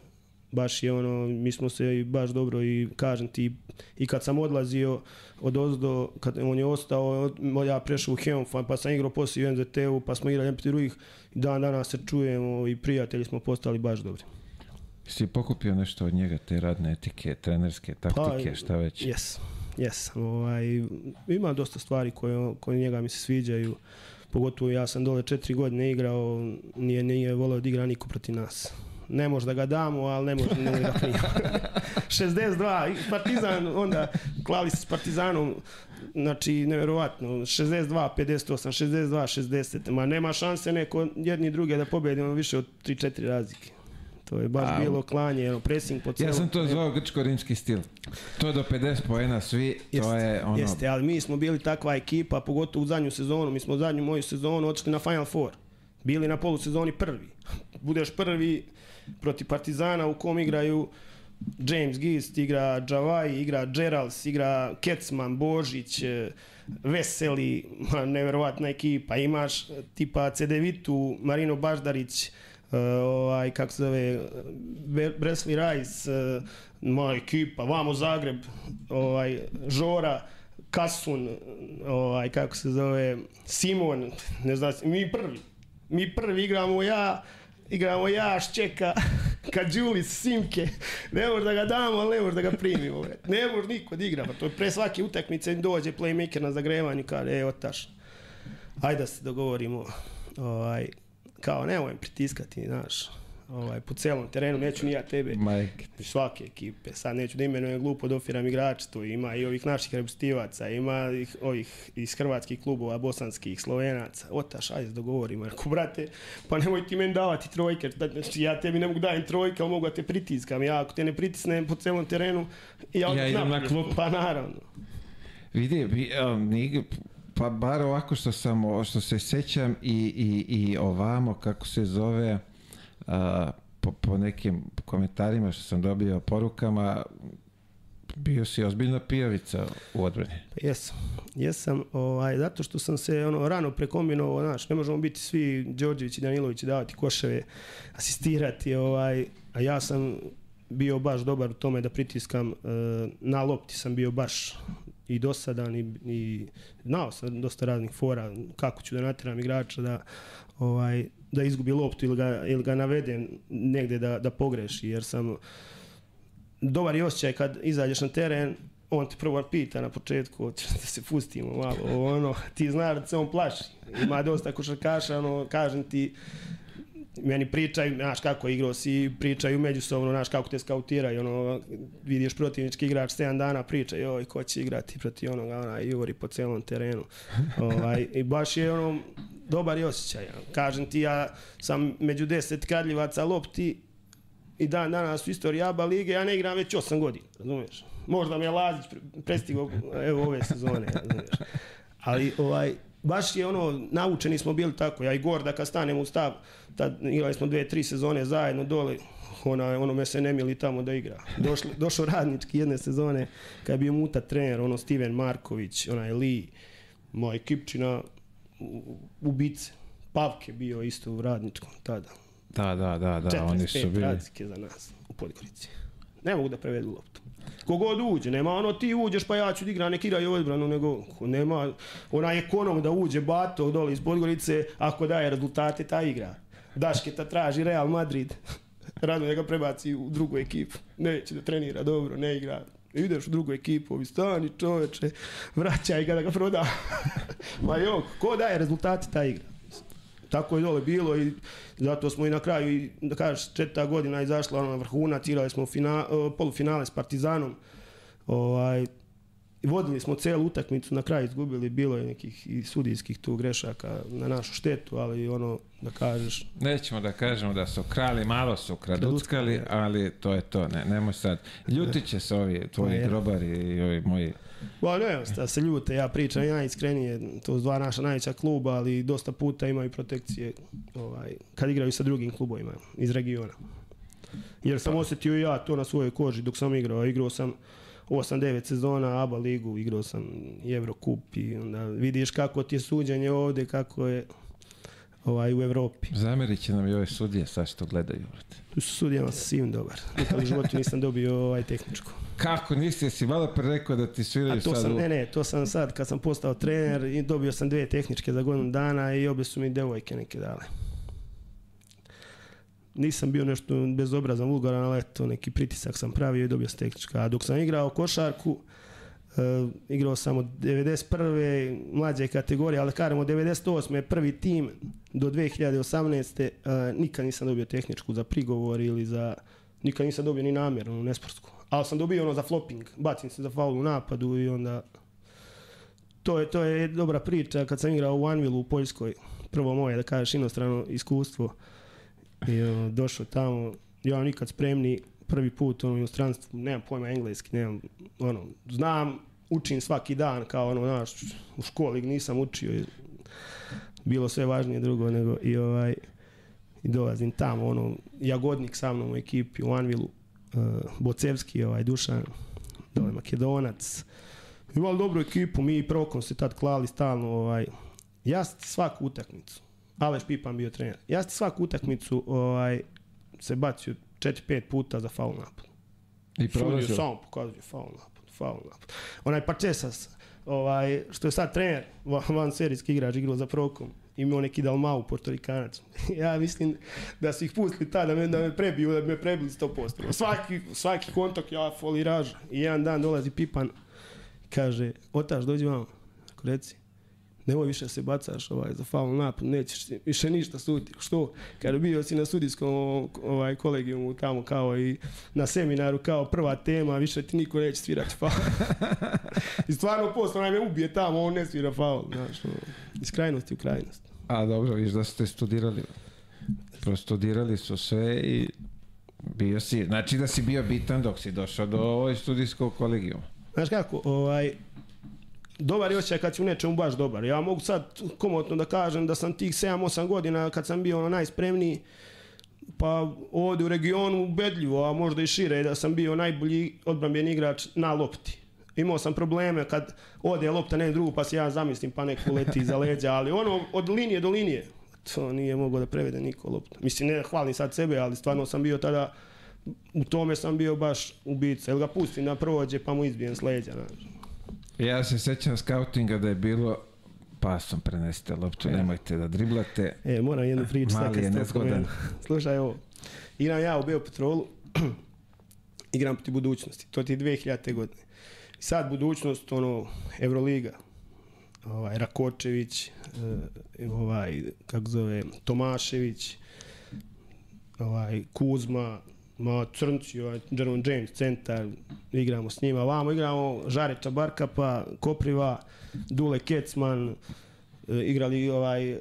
Baš je ono, mi smo se baš dobro i kažem ti, i kad sam odlazio od ozdo, kad on je ostao, ja prešao u Heonfan, pa sam igrao poslije u NZT-u, pa smo igrali protiv drugih, dan danas se čujemo i prijatelji smo postali baš dobri. Si pokupio nešto od njega, te radne etike, trenerske, taktike, šta već? Jes, jes. Ovaj, ima dosta stvari koje, koje njega mi se sviđaju. Pogotovo ja sam dole četiri godine igrao, nije, nije volio da igra niko protiv nas. Ne može da ga damo, ali ne može ne da prima. 62, (laughs) i Partizan, onda klali se s Partizanom, znači nevjerovatno, 62, 58, 62, 60, ma nema šanse neko jedni druge da pobedimo više od 3-4 razlike. To je baš A, bilo klanje, ono, pressing po Ja celom sam to zvao grčko-rimski stil. To do 50 poena svi, to Jeste, je ono... Jeste, ali mi smo bili takva ekipa, pogotovo u zadnju sezonu. Mi smo u zadnju moju sezonu otišli na Final Four. Bili na polusezoni prvi. Budeš prvi protiv Partizana u kom igraju James Gist, igra Javaj, igra Gerals, igra Kecman, Božić, eh, Veseli, neverovatna ekipa. Imaš eh, tipa Cedevitu, Marino Baždarić, uh, ovaj, kako se zove, Bresley Rice, moja ekipa, vamo Zagreb, ovaj, Žora, Kasun, ovaj, kako se zove, Simon, ne znam, mi prvi. Mi prvi igramo ja, igramo ja, Ščeka, Kadžulis, Simke. Ne možeš da ga damo, ali ne možeš da ga primimo. bre. Ne može niko da igra. Pa to je pre svake utakmice dođe playmaker na zagrevanju, kaže, e, otaš, ajde da se dogovorimo. Ovaj, kao, nemoj pritiskati, znaš, ovaj, po celom terenu, neću ni ja tebe. Majke. Svake ekipe, sad neću da imenujem glupo da ofiram igrače, tu ima i ovih naših reprezentativaca, ima ih, ovih iz hrvatskih klubova, bosanskih, slovenaca, otaš, ajde dogovorimo, rekao, brate, pa nemoj ti meni davati trojke, znači ja tebi ne mogu dajem trojke, ali mogu da te pritiskam, ja ako te ne pritisnem po celom terenu, ja, Ja idem na klupu. Pa naravno. Vidi, vi, um, pa bar ovako što sam, što se sećam i, i, i ovamo, kako se zove, a, po, po nekim komentarima što sam dobio porukama, Bio si ozbiljna pijavica u odbrani. Pa jesam. Jesam, ovaj, zato što sam se ono, rano prekombinovao, znaš, ne možemo biti svi Đorđević i Danilović davati koševe, asistirati, ovaj, a ja sam bio baš dobar u tome da pritiskam, e, na lopti sam bio baš i dosadan i, i znao sam dosta raznih fora kako ću da natjeram igrača da ovaj da izgubi loptu ili ga, ili ga navedem negde da, da pogreši jer sam dobar je osjećaj kad izađeš na teren on te prvo pita na početku da se pustimo malo ono ti znaš da se on plaši ima dosta košarkaša ono kažem ti meni pričaju, znaš kako igrao si, pričaju međusobno, znaš kako te skautiraju, ono, vidiš protivnički igrač 7 dana priča, joj, ko će igrati protiv onoga, ona, juri po celom terenu. ovaj, I baš je ono, dobar je osjećaj. Kažem ti, ja sam među deset kradljivaca lopti i dan danas u istoriji ABA lige, ja ne igram već 8 godina, razumiješ? Možda mi je Lazić prestigao, evo, ove sezone, razumiješ? Ali, ovaj, baš je ono, naučeni smo bili tako, ja i Gorda kad stanemo u stav, tad igrali smo dve, tri sezone zajedno dole, ona, ono me se ne mili tamo da igra. Došli, došao radnički jedne sezone, kad je bio muta trener, ono Steven Marković, onaj Lee, moj ekipčina, ubice. Pavke bio isto u radničkom tada. Da, da, da, da, oni su bili... 45 za nas u Podgorici. Ne mogu da prevedu loptu. Kogod uđe, nema ono ti uđeš pa ja ću da igram, nek igraju odbranu, nego nema onaj ekonom da uđe Bato dole iz Podgorice, ako daje rezultate, ta igra. Dašketa traži Real Madrid, (laughs) rado da ga prebaci u drugu ekipu. Neće da trenira dobro, ne igra. Ideš u drugu ekipu, ovi stani čoveče, vraćaj ga da ga proda. (laughs) Ma jok, ko daje rezultate, ta igra. Tako je dole bilo i zato smo i na kraju, da kažeš, četvrta godina izašla na vrhunac, igrali smo fina, polufinale s Partizanom. Ovaj, vodili smo celu utakmicu, na kraju izgubili, bilo je nekih i sudijskih tu grešaka na našu štetu, ali ono, da kažeš... Nećemo da kažemo da su krali, malo su kraduckali, ali to je to, ne, nemoj sad. Ljuti će se ovi tvoji grobari i ovi moji Ba ne, da se ljute, ja pričam najiskrenije, to su dva naša najveća kluba, ali dosta puta imaju protekcije ovaj, kad igraju sa drugim klubovima iz regiona. Jer sam osjetio i ja to na svojoj koži dok sam igrao. Igrao sam 8-9 sezona ABA ligu, igrao sam i Eurocup i onda vidiš kako ti je suđenje ovde, kako je ovaj, u Evropi. Zamerit će nam i ove sudije, sad što gledaju. Tu su sudijama svim dobar. Nikad u životu nisam dobio ovaj tehničku. Kako nisi, si malo pre rekao da ti sviraju to sad sam, u... Ne, ne, to sam sad kad sam postao trener i dobio sam dve tehničke za godinu dana i obje su mi devojke neke dale. Nisam bio nešto bezobrazan, vulgaran, ali eto, neki pritisak sam pravio i dobio sam tehnička. A dok sam igrao košarku, Uh, igrao sam od 91. mlađe kategorije, ali kažemo od 98. prvi tim do 2018. Uh, nikad nisam dobio tehničku za prigovor ili za... Nikad nisam dobio ni namjernu, nesportsku. Ali sam dobio ono za flopping, bacim se za faul u napadu i onda... To je, to je dobra priča kad sam igrao u Anvilu u Poljskoj. Prvo moje, da kažeš, inostrano iskustvo. I ono, došao tamo, ja nikad spremni, prvi put ono, u inostranstvu, nemam pojma engleski, nemam, ono, znam, učim svaki dan, kao ono, znaš, u školi nisam učio, bilo sve važnije drugo nego i ovaj, i dolazim tamo, ono, Jagodnik sa mnom u ekipi u Anvilu, uh, Bocevski, ovaj, Dušan, dole Makedonac, imali dobru ekipu, mi i Prokom se tad klali stalno, ovaj, ja svaku utakmicu, Aleš Pipan bio trener, ja svaku utakmicu ovaj, se bacio 4-5 puta za faul napad. I prolazio. Samo pokazuje faul napad, faul napad. Onaj Pačesas, ovaj, što je sad trener, van serijski igrač, igrao za Prokom, imao neki Dalmau, portorikanac. (laughs) ja mislim da su ih pustili tada da me, da me prebiju, da bi me prebili 100%. Svaki, svaki kontak, ja foliraž. I jedan dan dolazi Pipan, kaže, otaš, dođi vam. Ako reci, nemoj više se bacaš ovaj, za faul napad, nećeš više ništa suditi. Što? Kada bio si na sudijskom ovaj, kolegijumu tamo kao i na seminaru kao prva tema, više ti niko neće svirati faul. (laughs) I stvarno posle onaj me ubije tamo, on ne svira faul. Znaš, ono, iz krajnosti u krajnost. A dobro, viš da ste studirali. Prostudirali su sve i bio si, znači da si bio bitan dok si došao do ovoj studijskog kolegijuma. Znaš kako, ovaj, dobar je osjećaj kad si u nečemu baš dobar. Ja mogu sad komotno da kažem da sam tih 7-8 godina kad sam bio ono najspremniji, Pa ovdje u regionu ubedljivo, a možda i šire, da sam bio najbolji odbrambeni igrač na lopti. Imao sam probleme kad ode lopta ne drugu pa se ja zamislim pa neko leti iza leđa, ali ono od linije do linije, to nije mogao da prevede niko lopta. Mislim, ne hvalim sad sebe, ali stvarno sam bio tada, u tome sam bio baš ubica. Jel ga pustim da prođe pa mu izbijem s leđa. Znaš. Ja se sećam skautinga da je bilo pasom prenesite loptu, nemojte da driblate. E, moram jednu priču sad kad ste nezgodan. spomenuli. Slušaj ovo. Igram ja u Beopetrolu, (clears throat) igram proti budućnosti. To ti je 2000. godine. Sad budućnost, ono, Euroliga. Ovaj, Rakočević, eh, ovaj, kako zove, Tomašević, ovaj, Kuzma, ma Crnci, ovaj, Jerome James, centar, igramo s njima. Vamo igramo Žareča Barkapa, Kopriva, Dule Kecman, e, igrali ovaj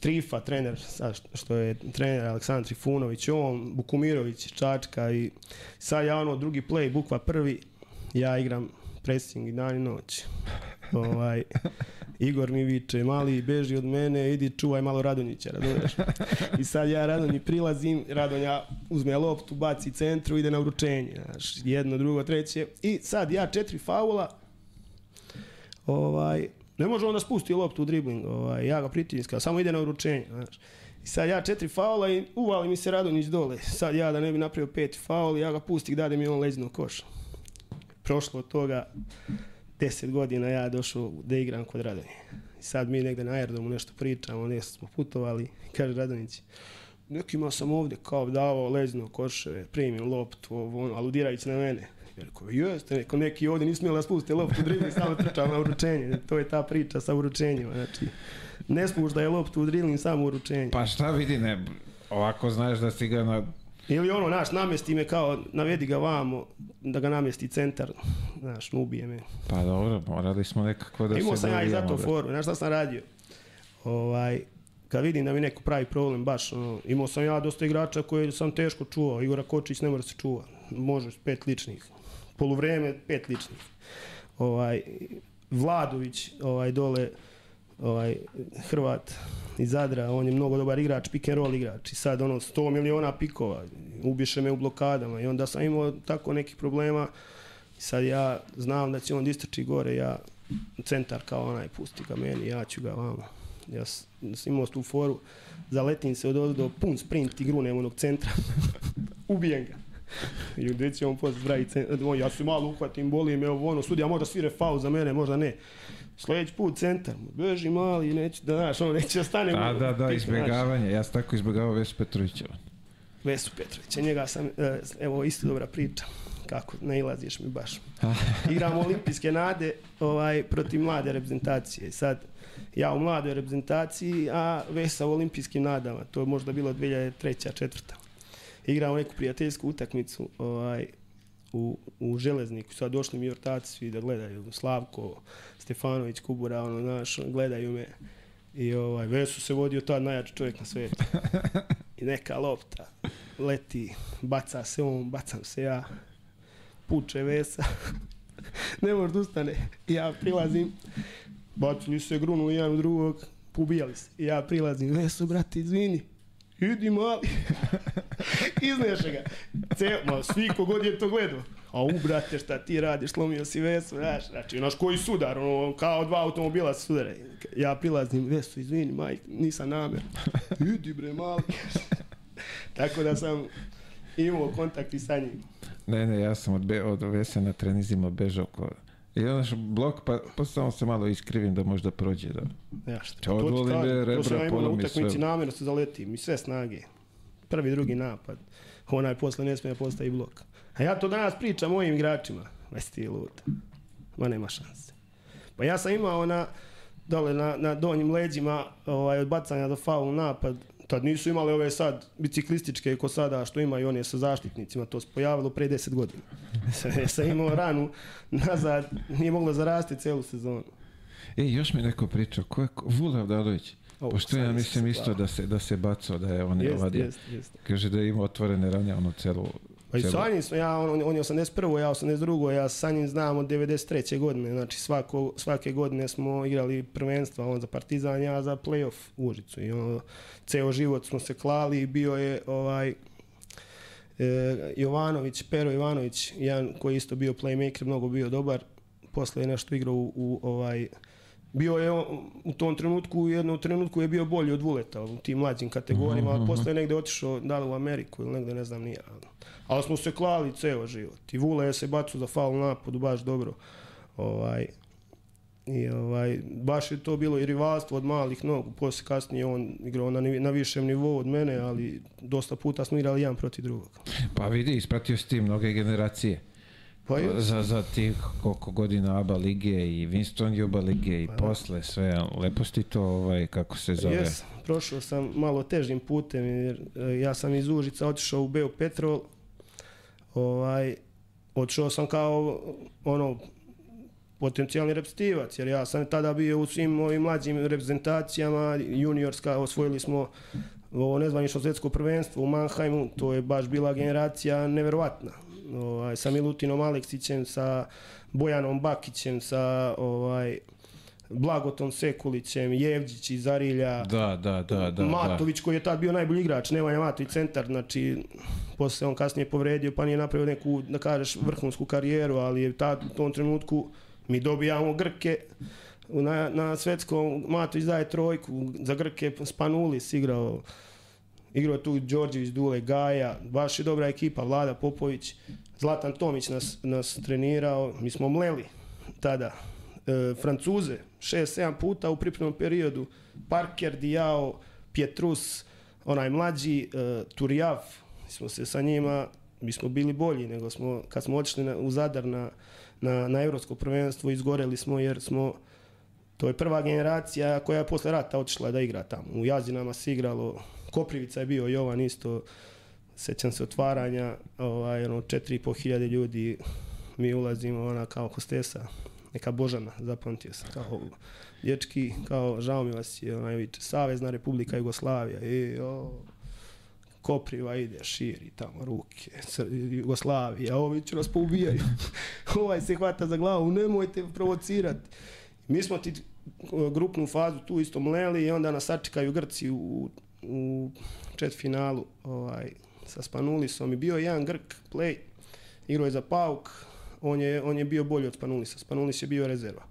Trifa, trener, sad što- je trener Aleksandar Trifunović, on, Bukumirović, Čačka i sad ja ono drugi play, bukva prvi, ja igram pressing i dan i noć. Ovaj, Igor mi viče, mali beži od mene, idi čuvaj malo Radonjića, razumiješ? I sad ja Radonji prilazim, Radonja uzme loptu, baci centru, ide na uručenje, znaš, jedno, drugo, treće. I sad ja četiri faula, ovaj, ne može on da spusti loptu u dribling, ovaj, ja ga pritiskam, samo ide na uručenje, znaš. I sad ja četiri faula i uvali mi se Radonjić dole. Sad ja da ne bi napravio peti faul, ja ga pustim, dade mi on leđno koš. Prošlo toga 10 godina ja došao da igram kod Radonje. I sad mi negde na aerodromu nešto pričamo, nešto smo putovali. Kaže Radonjić, nekima sam ovde kao davao leđno koševe, primim loptu, ovo, ono, aludirajući na mene. Ja rekao, jeste, neko, neki ovde nisu smjeli da spuste loptu u dribling, samo trčam na uručenje. To je ta priča sa uručenjima. Znači, ne spušta je loptu u samo uručenje. Pa šta vidi, ne, ovako znaš da si ga na... Ili ono, naš, namesti me kao, navedi ga vamo, da ga namesti centar, znaš, ubije me. Pa dobro, morali smo nekako da Imao se sam ja i zato bre. foru, znaš šta sam radio? Ovaj, kad vidim da mi neko pravi problem, baš, ono, imao sam ja dosta igrača koje sam teško čuvao, Igora Kočić ne mora se čuva, može pet ličnih, poluvreme pet ličnih. Ovaj, Vladović, ovaj, dole, ovaj, Hrvat iz Zadra, on je mnogo dobar igrač, pick and roll igrač i sad ono 100 miliona pikova, ubiše me u blokadama i onda sam imao tako nekih problema i sad ja znam da će on da istrči gore, ja centar kao onaj, pusti ga meni, ja ću ga vamo. Ja sam imao tu foru, zaletim se od ovdje do pun sprint i grunem onog centra, (laughs) ubijem ga. I gdje će on centar, on, ja se malo uhvatim, boli me ovo ono, sudija možda svire faul za mene, možda ne. Sljedeći put centar, beži mali, neće da, znaš, ono, neće da stane. Da, da, da, Znaš, izbjegavanje. Ja sam tako izbjegavao Vesu Petrovića. Vesu Petrovića, njega sam, e, evo isto dobra priča, kako nailaziš mi baš. (laughs) Igramo olimpijske nade ovaj, protiv mlade reprezentacije. Sad, ja u mladoj reprezentaciji, a Vesa u olimpijskim nadama, to je možda bilo 2003. četvrta. Igramo neku prijateljsku utakmicu ovaj, u, u Železniku, sad došli mi ortaci svi da gledaju, Slavko, Stefanović, Kubura, ono, znaš, gledaju me. I ovaj, Vesu se vodio tad najjači čovjek na svijetu. I neka lopta leti, baca se on, bacam se ja, puče Vesa, (laughs) ne može da ustane. Ja prilazim, bacili se grunu jedan u drugog, pobijali se. Ja prilazim, Veso, brate, izvini, idi mali. (laughs) Izneše ga. Ce, ma, svi kogod je to gledao. A u, brate, šta ti radiš, slomio si Vesu, znaš, znači, znaš koji sudar, ono, kao dva automobila se sudare. Ja prilazim, Vesu, izvini, majk, nisam namer. (laughs) Idi bre, mali. Tako da sam imao kontakt i sa njim. Ne, ne, ja sam od, be, od Vese na trenizima bežao ko... I onda š- blok, pa, pa samo se malo iskrivim da možda prođe. Da. Ja šta, Čao, to ti kažem, rebra, to sam ja imao na utakmici sve. namjerno se zaletim i sve snage. Prvi, drugi napad. Onaj posle ne smije postavi blok. A ja to danas pričam mojim igračima. Vesi ti lud. Ma nema šanse. Pa ja sam imao na, dole na, na donjim leđima ovaj, od bacanja do faul napad. Tad nisu imali ove sad biciklističke ko sada što imaju one sa zaštitnicima. To se pojavilo pre 10 godina. (laughs) Ja sam imao ranu nazad, nije moglo zarasti celu sezonu. E, još mi neko pričao, ko je Vule Avdalović? O, Pošto ja mislim isto da se, da se bacao, da je on je Jest, vadio. jest, jest. Kaže da je imao otvorene rane, ono celu... Pa i celu- sa njim smo, ja, on, on je 81. ja 82. Ja sa njim znam od 93. godine. Znači svako, svake godine smo igrali prvenstva, on za Partizan, ja za playoff Užicu. I ono, ceo život smo se klali i bio je ovaj, E, Jovanović, Pero Jovanović, jedan koji je isto bio playmaker, mnogo bio dobar. Posle je nešto igrao u, u ovaj bio je on, u tom trenutku, u jednom trenutku je bio bolji od Vuleta u tim mlađim kategorijama, Mhm, a posle je negde otišao da li u Ameriku ili negde ne znam nije. Ali smo se klali ceo život. I Vule je se bacu za faul napadu baš dobro. Ovaj, I ovaj, baš je to bilo i rivalstvo od malih nogu. Posle kasnije on igrao na, na višem nivou od mene, ali dosta puta smo igrali jedan protiv drugog. Pa vidi, ispratio si ti mnoge generacije. Pa je, Za, za tih koliko godina ABA lige i Winston Juba lige i posle sve, lepo si ti to ovaj, kako se zove. Jes, prošao sam malo težim putem jer e, ja sam iz Užica otišao u Beo Petrol. Ovaj, otišao sam kao ono potencijalni reprezentativac, jer ja sam tada bio u svim ovim mlađim reprezentacijama, juniorska, osvojili smo ovo nezvanično svjetsko prvenstvo u Mannheimu, to je baš bila generacija neverovatna. Ovaj, sa Milutinom Aleksićem, sa Bojanom Bakićem, sa ovaj, Blagotom Sekulićem, Jevđić iz Arilja, Da, da, da, da. Matović koji je tad bio najbolji igrač, Nemanja Matović centar, znači posle on kasnije povredio pa nije napravio neku, da kažeš, vrhunsku karijeru, ali je tad u tom trenutku mi dobijamo Grke, na, na svetskom Matović daje trojku, za Grke Spanulis igrao, igrao tu Đorđević, Dule, Gaja, baš je dobra ekipa, Vlada Popović, Zlatan Tomić nas, nas trenirao, mi smo mleli tada, e, Francuze, 6-7 puta u pripremnom periodu, Parker, Diao, Pietrus, onaj mlađi, e, Turjav, mi smo se sa njima, mi smo bili bolji nego smo, kad smo otišli na, u Zadar na, na, na evropsko prvenstvo, izgoreli smo jer smo, to je prva generacija koja je posle rata otišla da igra tamo. U Jazinama se igralo, Koprivica je bio Jovan isto, sećam se otvaranja, ovaj, ono, 4,5 hiljade ljudi, mi ulazimo ona kao hostesa, neka Božana, zapamtio sam, kao dječki, kao žao mi vas je, onaj Savezna Republika Jugoslavija, i o, Kopriva ide, širi tamo ruke, Jugoslavija, ovi će nas poubijaju. (laughs) ovaj se hvata za glavu, nemojte provocirati. Mi smo ti grupnu fazu tu isto mleli i onda nas sačekaju Grci u, u četvrtfinalu ovaj, sa Spanulisom i bio je jedan Grk play, igrao je za Pauk, on je, on je bio bolji od Spanulisa, Spanulis je bio rezerva.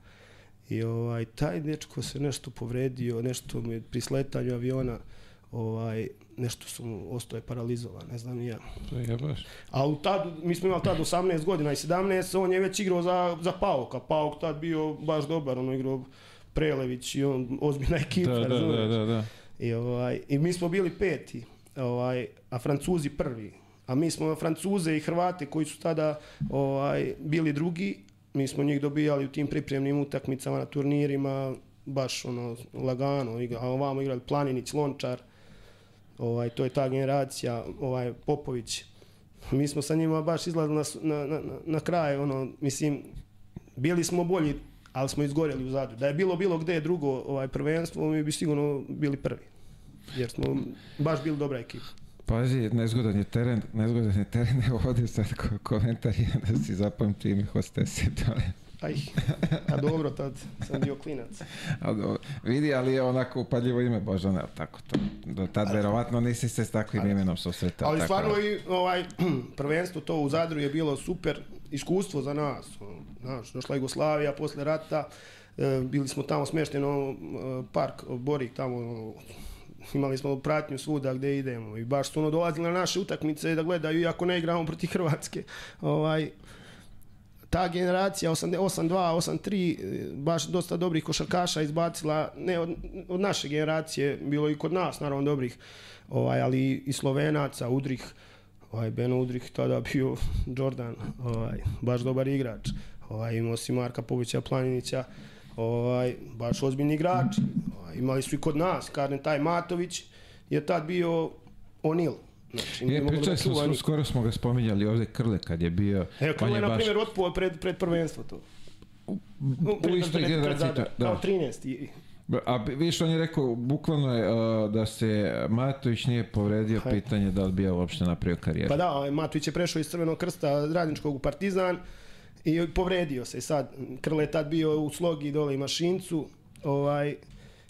I ovaj, taj dečko se nešto povredio, nešto mi je pri sletanju aviona, ovaj, nešto su mu ostao je paralizovan, ne znam ja. Je baš. A u tad, mi smo imali tad 18 godina i 17, on je već igrao za, za Pauka. Pauk tad bio baš dobar, ono igrao Prelević i on ozbiljna (laughs) ekipa, Da, da, razumeš? da, da, da. I, ovaj, I mi smo bili peti, ovaj, a Francuzi prvi. A mi smo Francuze i Hrvate koji su tada ovaj, bili drugi, mi smo njih dobijali u tim pripremnim utakmicama na turnirima, baš ono lagano, a ovamo igrali Planinić, Lončar, ovaj, to je ta generacija, ovaj, Popović. Mi smo sa njima baš izlazili na, na, na, na- kraj, ono, mislim, bili smo bolji, ali smo izgorjeli u Zadru. Da je bilo bilo gde drugo ovaj prvenstvo, mi bi sigurno bili prvi. Jer smo baš bili dobra ekipa. Pazi, nezgodan je teren, nezgodan je teren, evo ovdje sad ko komentar je da si zapamtio ime hostese dole. Aj, a dobro, tad sam bio klinac. (laughs) A do- Vidi, ali je onako upadljivo ime Božana, tako to. Do tad verovatno nisi se s takvim imenom susretao. Ali tako stvarno da. i ovaj (clears throat) prvenstvo to u Zadru je bilo super iskustvo za nas. Znaš, došla Jugoslavija posle rata, e, bili smo tamo smešteni u e, park Borik tamo imali smo pratnju svuda gde idemo i baš su ono dolazili na naše utakmice da gledaju iako ne igramo protiv Hrvatske. Ovaj, ta generacija 8-2, 8-3, e, baš dosta dobrih košarkaša izbacila, ne od, od naše generacije, bilo i kod nas naravno dobrih, ovaj, ali i Slovenaca, Udrih, ovaj, Beno Udrih tada bio (laughs) Jordan, ovaj, baš dobar igrač, ovaj, imao si Marka Povića Planinića, ovaj, baš ozbiljni igrači, ovaj, imali su i kod nas, kažem, taj Matović je tad bio Onil, Znači, nije Je, mogao da čuva skoro, smo ga spominjali ovdje Krle kad je bio. Evo, on Krle je je, na baš primjer, otpuo pred, pred prvenstvo to. u istoj generaciji. Da. Kao 13. I- A vidiš, on je rekao, bukvalno je uh, da se Matović nije povredio Hajde. pitanje da li bi ja uopšte napravio karijeru. Pa da, Matović je prešao iz Crvenog krsta radničkog u Partizan i povredio se. Sad, Krle je tad bio u slogi dole i mašincu. Ovaj,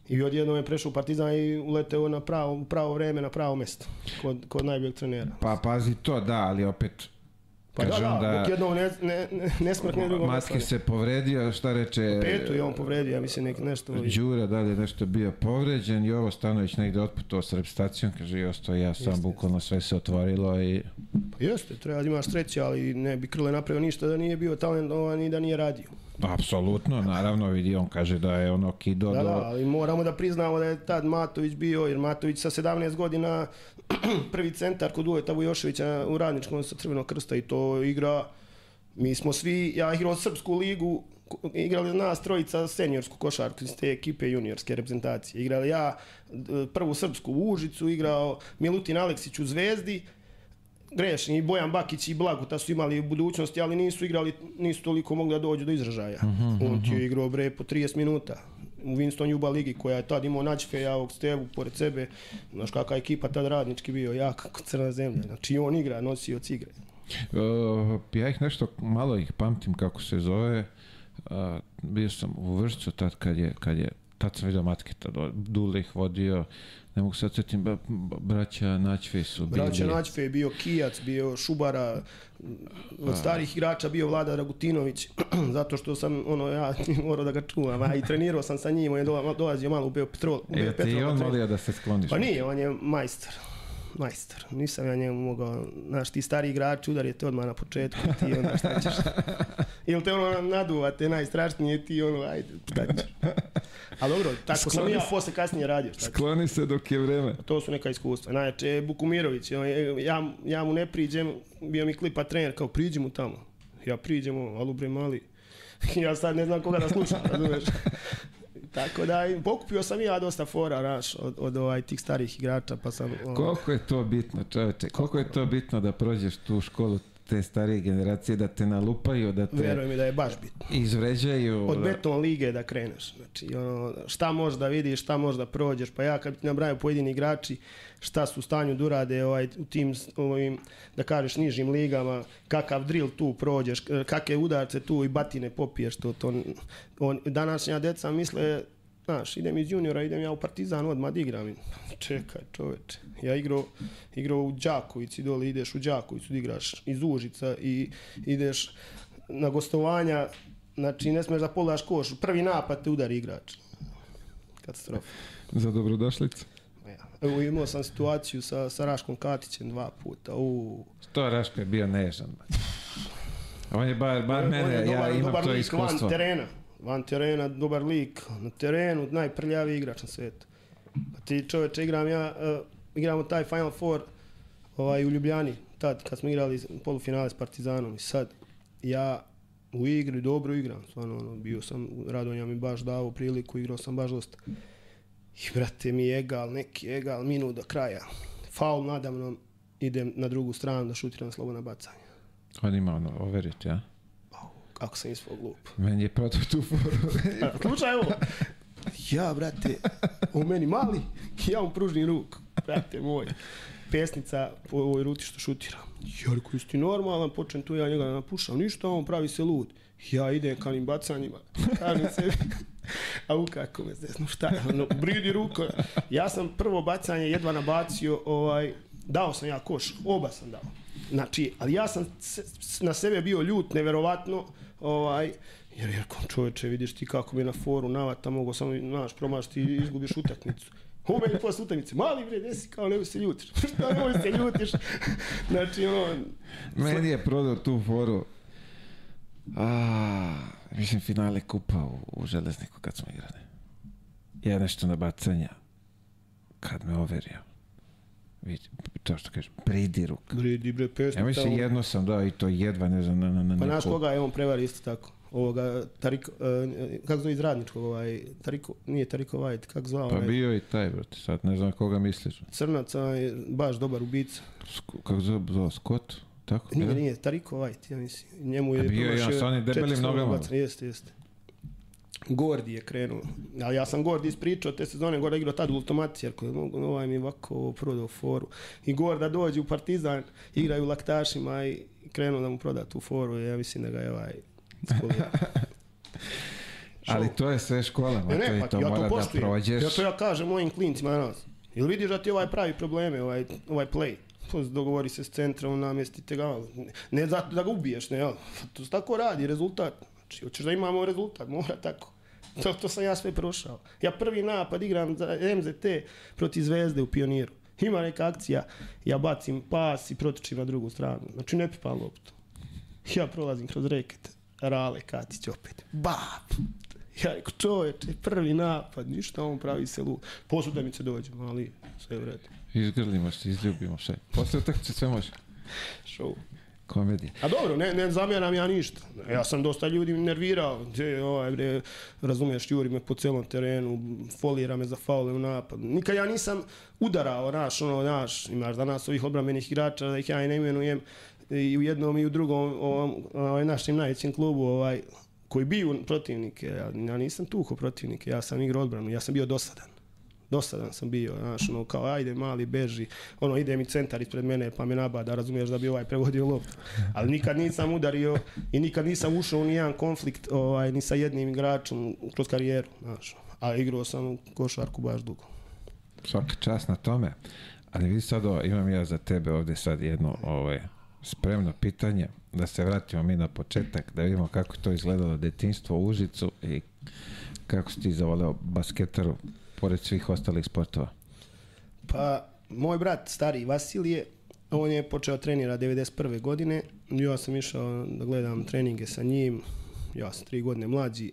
I odjednom je prešao u Partizan i uleteo na pravo, u pravo vreme, na pravo mesto, kod, kod najboljeg trenera. Pa pazi to, da, ali opet Pa da, kažem da, dok jednom ne, ne, ne, ne smrkne drugom Matke ne se povredio, šta reče... Petu je on povredio, ja mislim nek, nešto... Đura dalje nešto bio povređen i ovo Stanović negde otputovao sa reprezentacijom, kaže i ostao ja sam, Jeste. bukvalno sve se otvorilo i Pa jeste, treba da imaš sreće, ali ne bi Krle napravio ništa da nije bio talentovan i da nije radio. Apsolutno, naravno vidi, on kaže da je ono kido Da, do... da, ali moramo da priznamo da je tad Matović bio, jer Matović sa 17 godina (clears throat) prvi centar kod Uveta Vujoševića u radničkom sa Crvenog krsta i to igra, mi smo svi, ja igrao Srpsku ligu, igrali nas trojica seniorsku košarku iz te ekipe juniorske reprezentacije. Igrali ja prvu Srpsku u Užicu, igrao Milutin Aleksić u Zvezdi, grešni i Bojan Bakić i Blaguta su imali u budućnosti, ali nisu igrali, nisu toliko mogli da dođu do izražaja. On ti je igrao bre po 30 minuta u Winston Juba ligi koja je tad imao Nađfeja, ovog Stevu pored sebe. Znaš kakva ekipa tad radnički bio, jak kako crna zemlja. Znači on igra, nosioc igre. Uh, ja ih nešto, malo ih pamtim kako se zove. Uh, bio sam u Vršcu tad kad je, kad je tad sam vidio matke, tad o- Dule ih vodio, ne mogu sad setim, ba, braća Naćve su bili. Braća Nađfe je bio Kijac, bio Šubara, od starih igrača bio Vlada Dragutinović, (clears throat) zato što sam ono ja (laughs) morao da ga čuvam, a i trenirao sam sa njim, on je dola- dolazio malo u Beopetrol. u E, ti Beopetrol je on molio da se skloniš. Pa nije, on je majstor. Majstor. Nisam ja njemu mogao, znaš, ti stari igrači udarite odmah na početku, ti onda šta ćeš. (laughs) Ili te ono naduvate najstrašnije, ti ono, ajde, šta ćeš. Ali dobro, tako sam Skloni i ja se. posle kasnije radio, šta. Skloni se dok je vreme. To su neka iskustva. Najjače, Bukumirović, je- ja, ja mu ne priđem, bio mi klipa trener, kao priđi mu tamo. Ja priđem, ono, alu bre mali. (laughs) ja sad ne znam koga da slušam, razumeš? (laughs) Tako da, pokupio sam i ja dosta fora, znaš, od, od ovaj, tih starih igrača, pa sam... ono, Koliko je to bitno, čoveče? Koliko je to bitno da prođeš tu školu te starije generacije, da te nalupaju, da te Veruj mi da je baš bitno. izvređaju. Od da- beton lige da kreneš. Znači, ono, šta možeš da vidiš, šta možeš da prođeš. Pa ja kad ti nabraju pojedini igrači šta su u stanju da urade ovaj, u tim, ovim, da kažeš, nižim ligama, kakav drill tu prođeš, kakve udarce tu i batine popiješ. To, to, on, današnja deca misle, znaš, idem iz juniora, idem ja u Partizan odmah da igram. Čekaj, čoveče. Ja igrao, igrao u Đakovici, dole ideš u Đakovicu da igraš iz Užica i ideš na gostovanja, znači ne smeš da pogledaš koš, prvi napad te udari igrač. Katastrofa. Za dobrodošlicu. Evo imao sam situaciju sa, sa Raškom Katićem dva puta. U, To Raško je bio nežan. On je bar, bar on mene, je dobar, ja imam dobar to lik iskustvo. van terena. Van terena, dobar lik. Na terenu, najprljaviji igrač na svetu. Pa ti čoveče, igram ja, uh, igramo taj Final Four ovaj, u Ljubljani, tad kad smo igrali polufinale s Partizanom i sad ja u igri dobro igram, stvarno ono, bio sam, Radonja mi baš dao priliku, igrao sam baš dosta. I brate mi egal, neki egal, minut do kraja. Faul nadamnom, idem na drugu stranu da šutiram slobodna bacanja. On ima ono, overiti, ja? Kako sam ispao glup. Meni je prodao tu foru. A, (laughs) Slušaj ovo. Ja, brate, u meni mali, ja mu pružni ruk. Brate moj. Pesnica po ovoj ruti što šutira. Ja rekao, jesi ti normalan, počnem tu ja njega da napušam. Ništa, on pravi se lud. Ja idem ka onim bacanjima. Kažem sebi. (laughs) A u kako me zdesno, šta? Ono, bridi ruko. Ja sam prvo bacanje jedva nabacio, ovaj, dao sam ja koš, oba sam dao. Znači, ali ja sam se, na sebe bio ljut, neverovatno, ovaj, jer jer kom čoveče, vidiš ti kako mi na foru navata, mogo samo, znaš, promašiti i izgubiš utakmicu. U meni posle utakmice, mali bre, desi kao nemoj se ljutiš. (laughs) Šta nemoj se ljutiš? znači, ono, Meni je prodao tu foru. A, mislim, finale kupa u, u Železniku kad smo igrali. Ja nešto na bacanja. Kad me overio. Vidi, to što kažeš, pridi ruk. bridi bre, pesnica. Ja mislim, jedno sam dao i to jedva, ne znam, na, na, na Pa neku- koga je on prevari isto tako? Ovoga, Tariko, uh, kako zove iz radničkog, ovaj, Tariko, nije Tariko White, kako zvao, Pa ovaj, bio i taj, brate, sad ne znam koga misliš. Crnac, ovaj, baš dobar ubica. Sk- kako zove, zove Scott? Tako? Nije, nije, Tariko White, ja mislim. Njemu je A bio je sa onim debelim nogama. Jeste, jeste. Gordi je krenuo. Ali ja sam Gordi ispričao te sezone, Gorda igrao tad u Ultimati, jer koji mogu, ovaj mi ovako prodao foru. I Gorda dođe u Partizan, igraju laktašima i krenuo da mu proda tu foru. Ja mislim da ga je ovaj. (laughs) Ali to je sve škola, Ne, to, ne, i pa to ja to mora da poštujem. prođeš. Ja to ja kažem mojim klincima danas. Jel vidiš da ti ovaj pravi probleme, ovaj, ovaj play? Pa Dogovori se s centrom, namjestite ga. Ne zato da ga ubiješ, ne, jel? To se tako radi, rezultat. Znači, hoćeš da imamo rezultat, mora tako. To, to sam ja sve prošao. Ja prvi napad igram za MZT protiv Zvezde u Pioniru. Ima neka akcija, ja bacim pas i protočim na drugu stranu. Znači ne pipam loptu. Ja prolazim kroz reket. Rale Katić opet. Bap! Ja rekao, čoveče, prvi napad, ništa, on pravi se lud. Poslije mi se dođemo, ali sve u redu. Izgrlimo se, izljubimo sve. Posle utakmice sve može. Show. Komedija. A dobro, ne, ne zamjeram ja ništa. Ja sam dosta ljudi nervirao. Gdje, ovaj, bre, razumiješ, juri me po celom terenu, folira me za faule u napadu. Nikad ja nisam udarao, naš, ono, naš, imaš danas ovih odbrambenih igrača, da ih ja i ne imenujem, i u jednom i u drugom, ovom, ovaj, našem najvećem klubu, ovaj, koji biju protivnike, ja, ja nisam tuho protivnike, ja sam igrao odbranu, ja sam bio dosadan. Dosadan sam bio, znaš, ono, kao, ajde, mali, beži, ono, ide mi centar ispred mene, pa me nabada, razumiješ da bi ovaj prevodio loptu. Ali nikad nisam udario i nikad nisam ušao u nijedan konflikt, ovaj, ni sa jednim igračom kroz karijeru, znaš. A igrao sam košarku baš dugo. Svaka čast na tome. Ali vidi sad ovo, imam ja za tebe ovde sad jedno ovaj, spremno pitanje, da se vratimo mi na početak, da vidimo kako to izgledalo detinstvo u Užicu i kako si ti zavoleo basketaru pored svih ostalih sportova. Pa, moj brat, stari Vasilije, on je počeo trenira 91. godine. Ja sam išao da gledam treninge sa njim. Ja sam tri godine mlađi.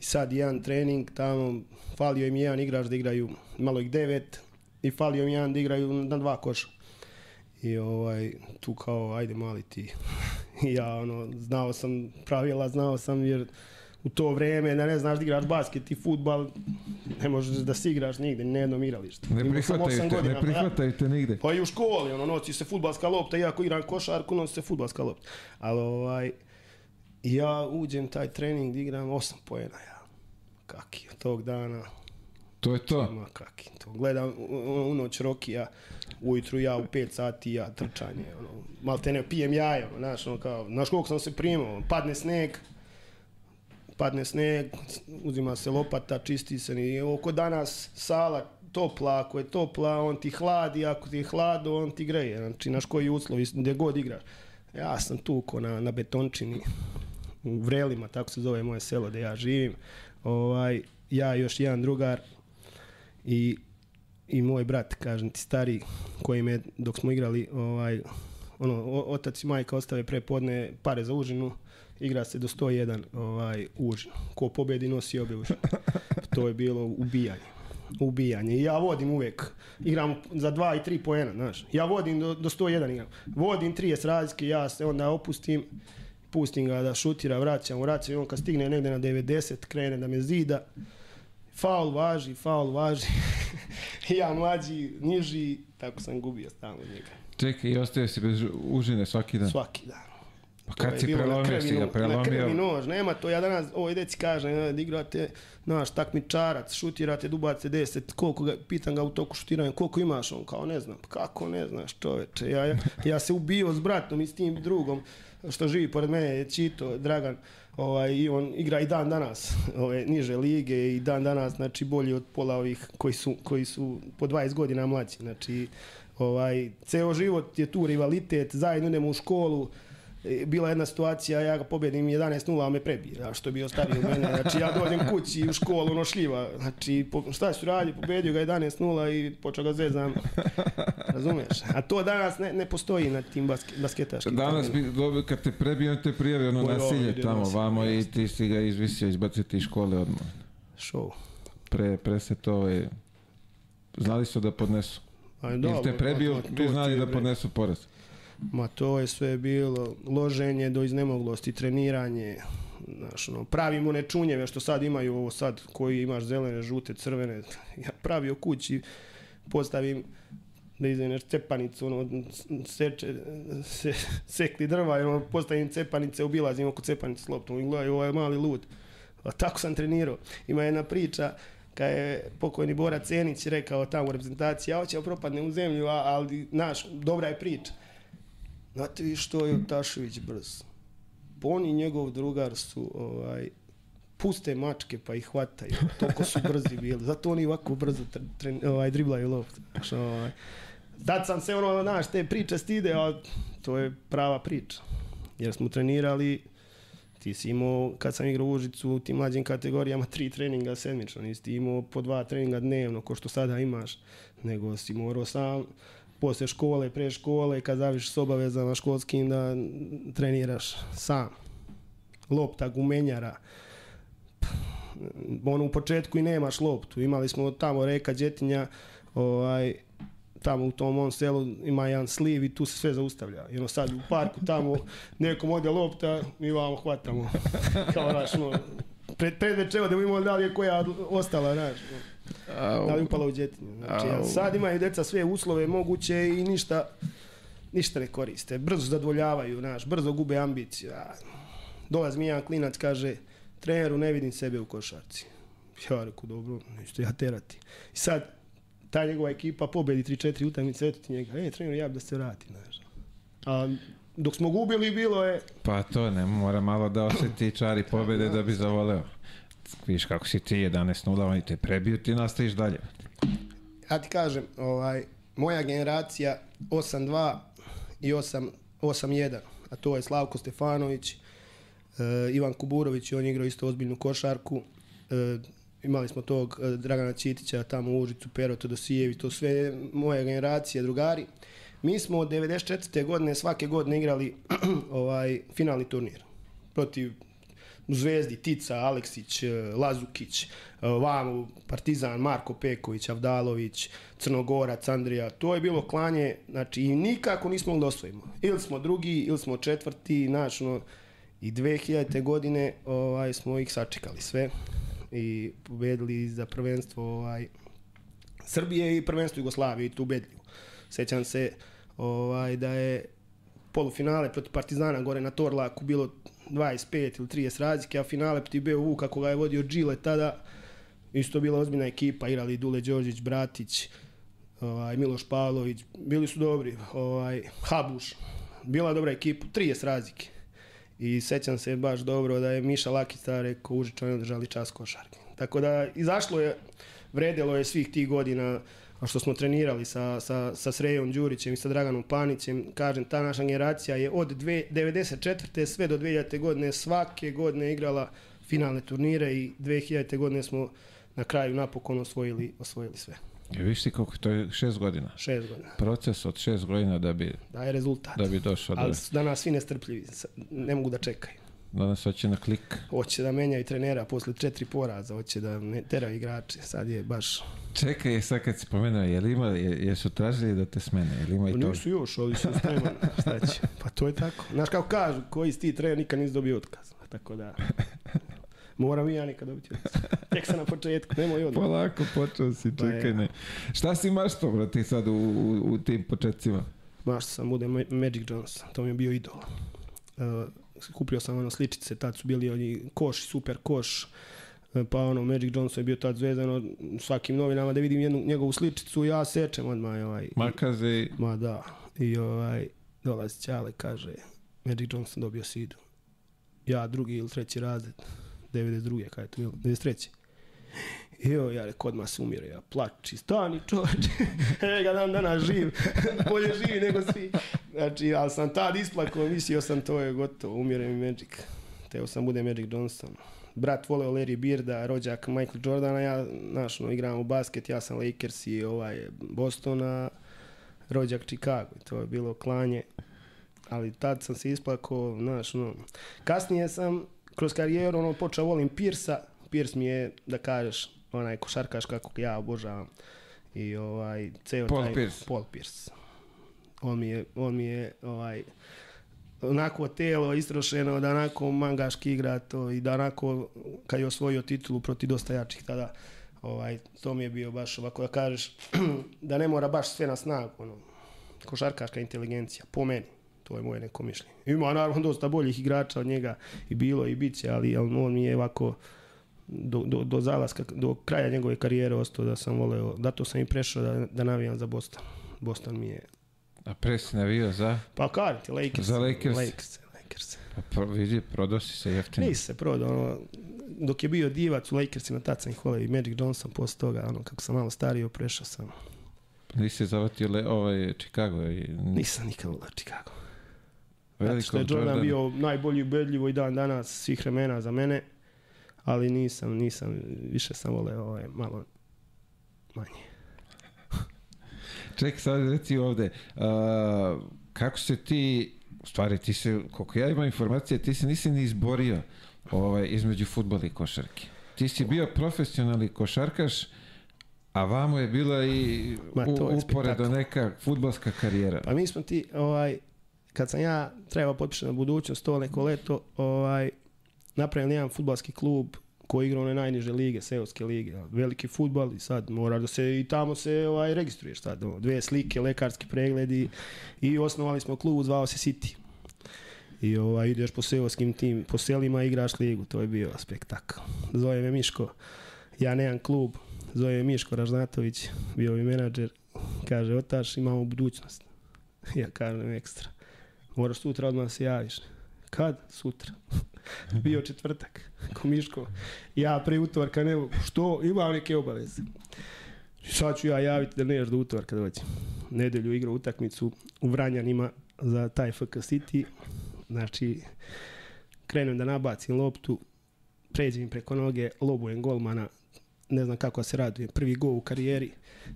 I sad jedan trening tamo, falio im jedan igrač da igraju, malo ih devet, i falio im jedan da igraju na dva koša. I ovaj, tu kao, ajde mali ti. (laughs) Ja ono, znao sam pravila, znao sam jer u to vreme da ne znaš da igraš basket i futbal, ne možeš da si igraš nigde, ni na jednom igralištu. Ne Imao sam prihvataju osam te, godina, ne pa ja- prihvataju te nigde. pa i u školi, ono, nosi se futbalska lopta, iako igram košarku, nosi se futbalska lopta. Ali ovaj, ja uđem taj trening da igram 8 poena, ja. Kaki, tog dana, To je to. ma kaki. To gledam u, noć Rokija, ujutru ja u 5 sati, ja trčanje, ono, malo te ne pijem jaja, ono, znaš, ono, kao, znaš koliko sam se primao, padne sneg, padne sneg, uzima se lopata, čisti se i oko danas sala topla, ako je topla, on ti hladi, ako ti je hlado, on ti greje. Znači, naš koji uslovi, gdje god igraš. Ja sam tu ko na, na betončini, u Vrelima, tako se zove moje selo gdje ja živim. Ovaj, ja još jedan drugar i, i moj brat, kažem ti, stari, koji me, dok smo igrali, ovaj, ono, otac i majka ostave prepodne pare za užinu, igra se do 101 ovaj, užin. Ko pobedi nosi obe užine. (laughs) To je bilo ubijanje. Ubijanje. I ja vodim uvek. Igram za 2 i 3 poena, znaš. Ja vodim do, do 101 igram. Vodim 30 razlike, ja se onda opustim, pustim ga da šutira, vraćam, vraćam i on kad stigne negde na 90, krene da me zida. Faul važi, faul važi. (laughs) ja mlađi, niži, tako sam gubio stalno njega. Čekaj, i ostaje si bez užine svaki dan. Svaki dan. Pa To kad si prelomio, si ga no- Na krvi prelomio. nož, nema to. Ja danas, ovoj deci kažem, da igrate, znaš, takmičarac, šutirate, dubate 10, koliko ga, pitan ga u toku šutiranja, koliko imaš? On kao, ne znam, kako ne znaš, čoveče. Ja, ja, ja se ubio s bratom i s tim drugom, što živi pored mene, Čito, Dragan, ovaj, i on igra i dan danas ove niže lige i dan danas znači bolji od pola ovih koji su, koji su po 20 godina mlađi znači ovaj ceo život je tu rivalitet zajedno idemo u školu bila je jedna situacija, ja ga pobedim 11-0, a me prebije, a što je bio stariji od mene. Znači ja dođem kući u školu, ono šljiva. Znači, po, šta su radi, pobedio ga 11-0 i počeo ga zezam. Razumiješ? A to danas ne, ne postoji na tim baske, basketaškim. Danas bi dobio, kad te prebio, te prijavi ono Oj, nasilje tamo, nasilje, vamo i ti si ga izvisio, izbacio ti iz škole odmah. Show. Pre, pre se to, ovaj, znali su da podnesu. A Ili dobro, te prebio, ma, to bi znali da podnesu poraz. Ma to je sve bilo loženje do iznemoglosti, treniranje, znaš, ono, pravimo nečunjeve što sad imaju ovo sad, koji imaš zelene, žute, crvene. Ja pravio kući, postavim da izveneš cepanicu, ono, seče, se, sekli drva, ono, postavim cepanice, obilazim oko cepanice s loptom i gledaj, ovo je mali lud. A tako sam trenirao. Ima jedna priča, kad je pokojni Bora Cenić rekao tamo u reprezentaciji, ja hoće propadne u zemlju, a, ali, znaš, dobra je priča. Znate vi što je Tašević brz? On i njegov drugar su ovaj, puste mačke pa ih hvataju. Toliko su brzi bili. Zato oni ovako brzo ovaj, driblaju lopt. Znaš, ovaj. Tad sam se ono, znaš, te priče stide, a to je prava priča. Jer smo trenirali, ti si imao, kad sam igrao u Užicu, u tim mlađim kategorijama, tri treninga sedmično, nisi ti imao po dva treninga dnevno, ko što sada imaš, nego si morao sam posle škole, pre škole, kad zaviš s obavezama školskim da treniraš sam. Lopta, gumenjara, ono u početku i nemaš loptu. Imali smo tamo reka Đetinja, ovaj, tamo u tom on selu ima jedan sliv i tu se sve zaustavlja. I ono sad u parku tamo nekom ode lopta, mi vamo hvatamo. (laughs) Kao, znaš, pred, predvečeva da vidimo da li je koja ostala, znaš. Da li upala u djetinju. Znači, ja, sad imaju deca sve uslove moguće i ništa, ništa ne koriste. Brzo zadovoljavaju, znaš, brzo gube ambiciju. A, dolazi mi jedan klinac, kaže, treneru ne vidim sebe u košarci. Ja reku, dobro, neću ja terati. I sad, ta njegova ekipa pobedi 3-4 utakmice, eto ti njega, e, trener, ja bi da se vrati, znaš. A dok smo gubili, bilo je... Pa to ne, mora malo da osjeti čari pobede da bi zavoleo. Viš kako si ti 11-0, oni te prebiju, ti nastaviš dalje. Ja ti kažem, ovaj, moja generacija 8-2 i 8-1, a to je Slavko Stefanović, uh, Ivan Kuburović, on je igrao isto ozbiljnu košarku, uh, imali smo tog uh, Dragana Ćitića tamo u Užicu, Pero Todosijevi, to sve moja generacija, drugari. Mi smo od 94. godine svake godine igrali (clears throat) ovaj finalni turnir protiv Zvezdi, Tica, Aleksić, Lazukić, Vamo, Partizan, Marko Peković, Avdalović, Crnogorac, Andrija. To je bilo klanje, znači i nikako nismo da osvojimo. Ili smo drugi, ili smo četvrti, znači, I 2000. godine ovaj, smo ih sačekali sve i pobedili za prvenstvo ovaj, Srbije i prvenstvo Jugoslavije i tu ubedljivo. Sećam se ovaj, da je polufinale protiv Partizana gore na Torlaku bilo 25 ili 30 razlike, a finale protiv BU kako ga je vodio Džile tada isto bila ozbiljna ekipa, igrali Dule Đorđić, Bratić, ovaj, Miloš Pavlović, bili su dobri, ovaj, Habuš, bila dobra ekipa, 30 razlike. I sećam se baš dobro da je Miša Lakica rekao Užičani održali čas košarke. Tako da izašlo je, vredelo je svih tih godina što smo trenirali sa, sa, sa Srejom Đurićem i sa Draganom Panićem. Kažem, ta naša generacija je od dve, 94. sve do 2000. godine svake godine igrala finalne turnire i 2000. godine smo na kraju napokon osvojili, osvojili sve. I viš ti koliko to je šest godina? Šest godina. Proces od šest godina da bi... Da je rezultat. Da bi došao Ali danas svi nestrpljivi, ne mogu da čekaju. Danas hoće na klik. Hoće da menjaju trenera posle četiri poraza, hoće da ne teraju igrače. Sad je baš... Čekaj, sad kad si pomenuo, je li ima, je, jesu tražili da te smene? Je li ima i to? Nisu još, ali su spreman. (laughs) Šta će? Pa to je tako. Znaš kako kažu, koji si ti trener, nikad nisi dobio otkaz. Tako da... Moram i ja nekad dobiti Tek sam na početku, nemoj odmah. Polako počeo si, čekaj pa ne. Šta si mašto, brati, sad u, u, u tim početcima? Mašto sam, bude Magic Johnson, to mi je bio idol. Uh, kupio sam ono sličice, tad su bili oni koš, super koš, uh, pa ono Magic Johnson je bio tad zvezano svakim novinama da vidim jednu njegovu sličicu, ja sečem odmah ovaj. Makaze. Ma da. I ovaj dolazi Ćale kaže Magic Johnson dobio sidu. Ja drugi ili treći razred 92. kada je to bilo, 93. Jo, ja rekao, odmah se umire, ja plači, stani čovječe, e (laughs) ga dan danas živ, (laughs) bolje živi nego svi. Znači, ali sam tad isplakao, mislio sam, to je gotovo, umire mi Magic. Teo sam bude Magic Johnson. Brat voleo Larry Birda, rođak Michael Jordana, ja, znaš, no, igram u basket, ja sam Lakers i ovaj, Bostona, rođak Chicago, to je bilo klanje. Ali tad sam se isplakao, znaš, no. Kasnije sam kroz karijeru ono počeo volim Pirsa. Pirs mi je da kažeš onaj košarkaš kako ja obožavam. I ovaj ceo Paul taj Pierce. Paul Pierce. On mi je on mi je ovaj onako telo istrošeno da onako mangaški igra to i da onako kad je osvojio titulu protiv dosta jačih tada ovaj to mi je bio baš ovako da kažeš (clears throat) da ne mora baš sve na snagu ono košarkaška inteligencija po meni To je moje neko mišljenje. Ima naravno dosta boljih igrača od njega i bilo i biće, ali, ali on mi je ovako do, do, do zalaska, do kraja njegove karijere ostao da sam voleo, da to sam i prešao da, da navijam za Boston. Boston mi je... A pre si navio za? Pa karti, Lakers. Za Lakers? Lakers, Lakers. Pa pro, vidi, prodao si se jeftino. Nisi se prodao, ono, dok je bio divac u Lakersima, tad sam ih volio i Magic Johnson posle toga, ono, kako sam malo stario, prešao sam. Nisi zavatio le, ovaj Chicago i Nisam nikad volio Chicago. Zato veliko što je Jordan bio najbolji ubedljivo i dan danas svih vremena za mene, ali nisam, nisam, više sam voleo ovaj, malo manje. (laughs) Ček, sad reci ovde, a, kako se ti, u stvari ti se, koliko ja imam informacije, ti se nisi ni izborio ovaj, između futbola i košarke. Ti si bio profesionalni košarkaš, a vamo je bila i Ma, to je uporedo neka futbalska karijera. Pa mi smo ti, ovaj, kad sam ja trebao potpišati na budućnost to neko leto, ovaj, napravili jedan futbalski klub koji igra one najniže lige, seoske lige, veliki futbal i sad mora da se i tamo se ovaj registruješ sad, dve slike, lekarski pregledi i osnovali smo klub, zvao se City. I ovaj, ideš po seoskim tim, po selima igraš ligu, to je bio spektakl. Zove me Miško, ja nemam klub, zove me Miško Ražnatović, bio mi menadžer, kaže, otaš, imamo budućnost. (laughs) Ja kažem ekstra. Moraš sutra odmah da se javiš. Kad? Sutra. (laughs) Bio četvrtak. (laughs) Ko Miško. Ja pre utorka ne. Što? Imam neke obaveze. Sad ću ja javiti da neš do utorka dođem. Nedelju igra utakmicu u Vranjanima za taj FK City. Znači, krenem da nabacim loptu, pređem preko noge, lobujem golmana, ne znam kako se raduje, prvi gol u karijeri,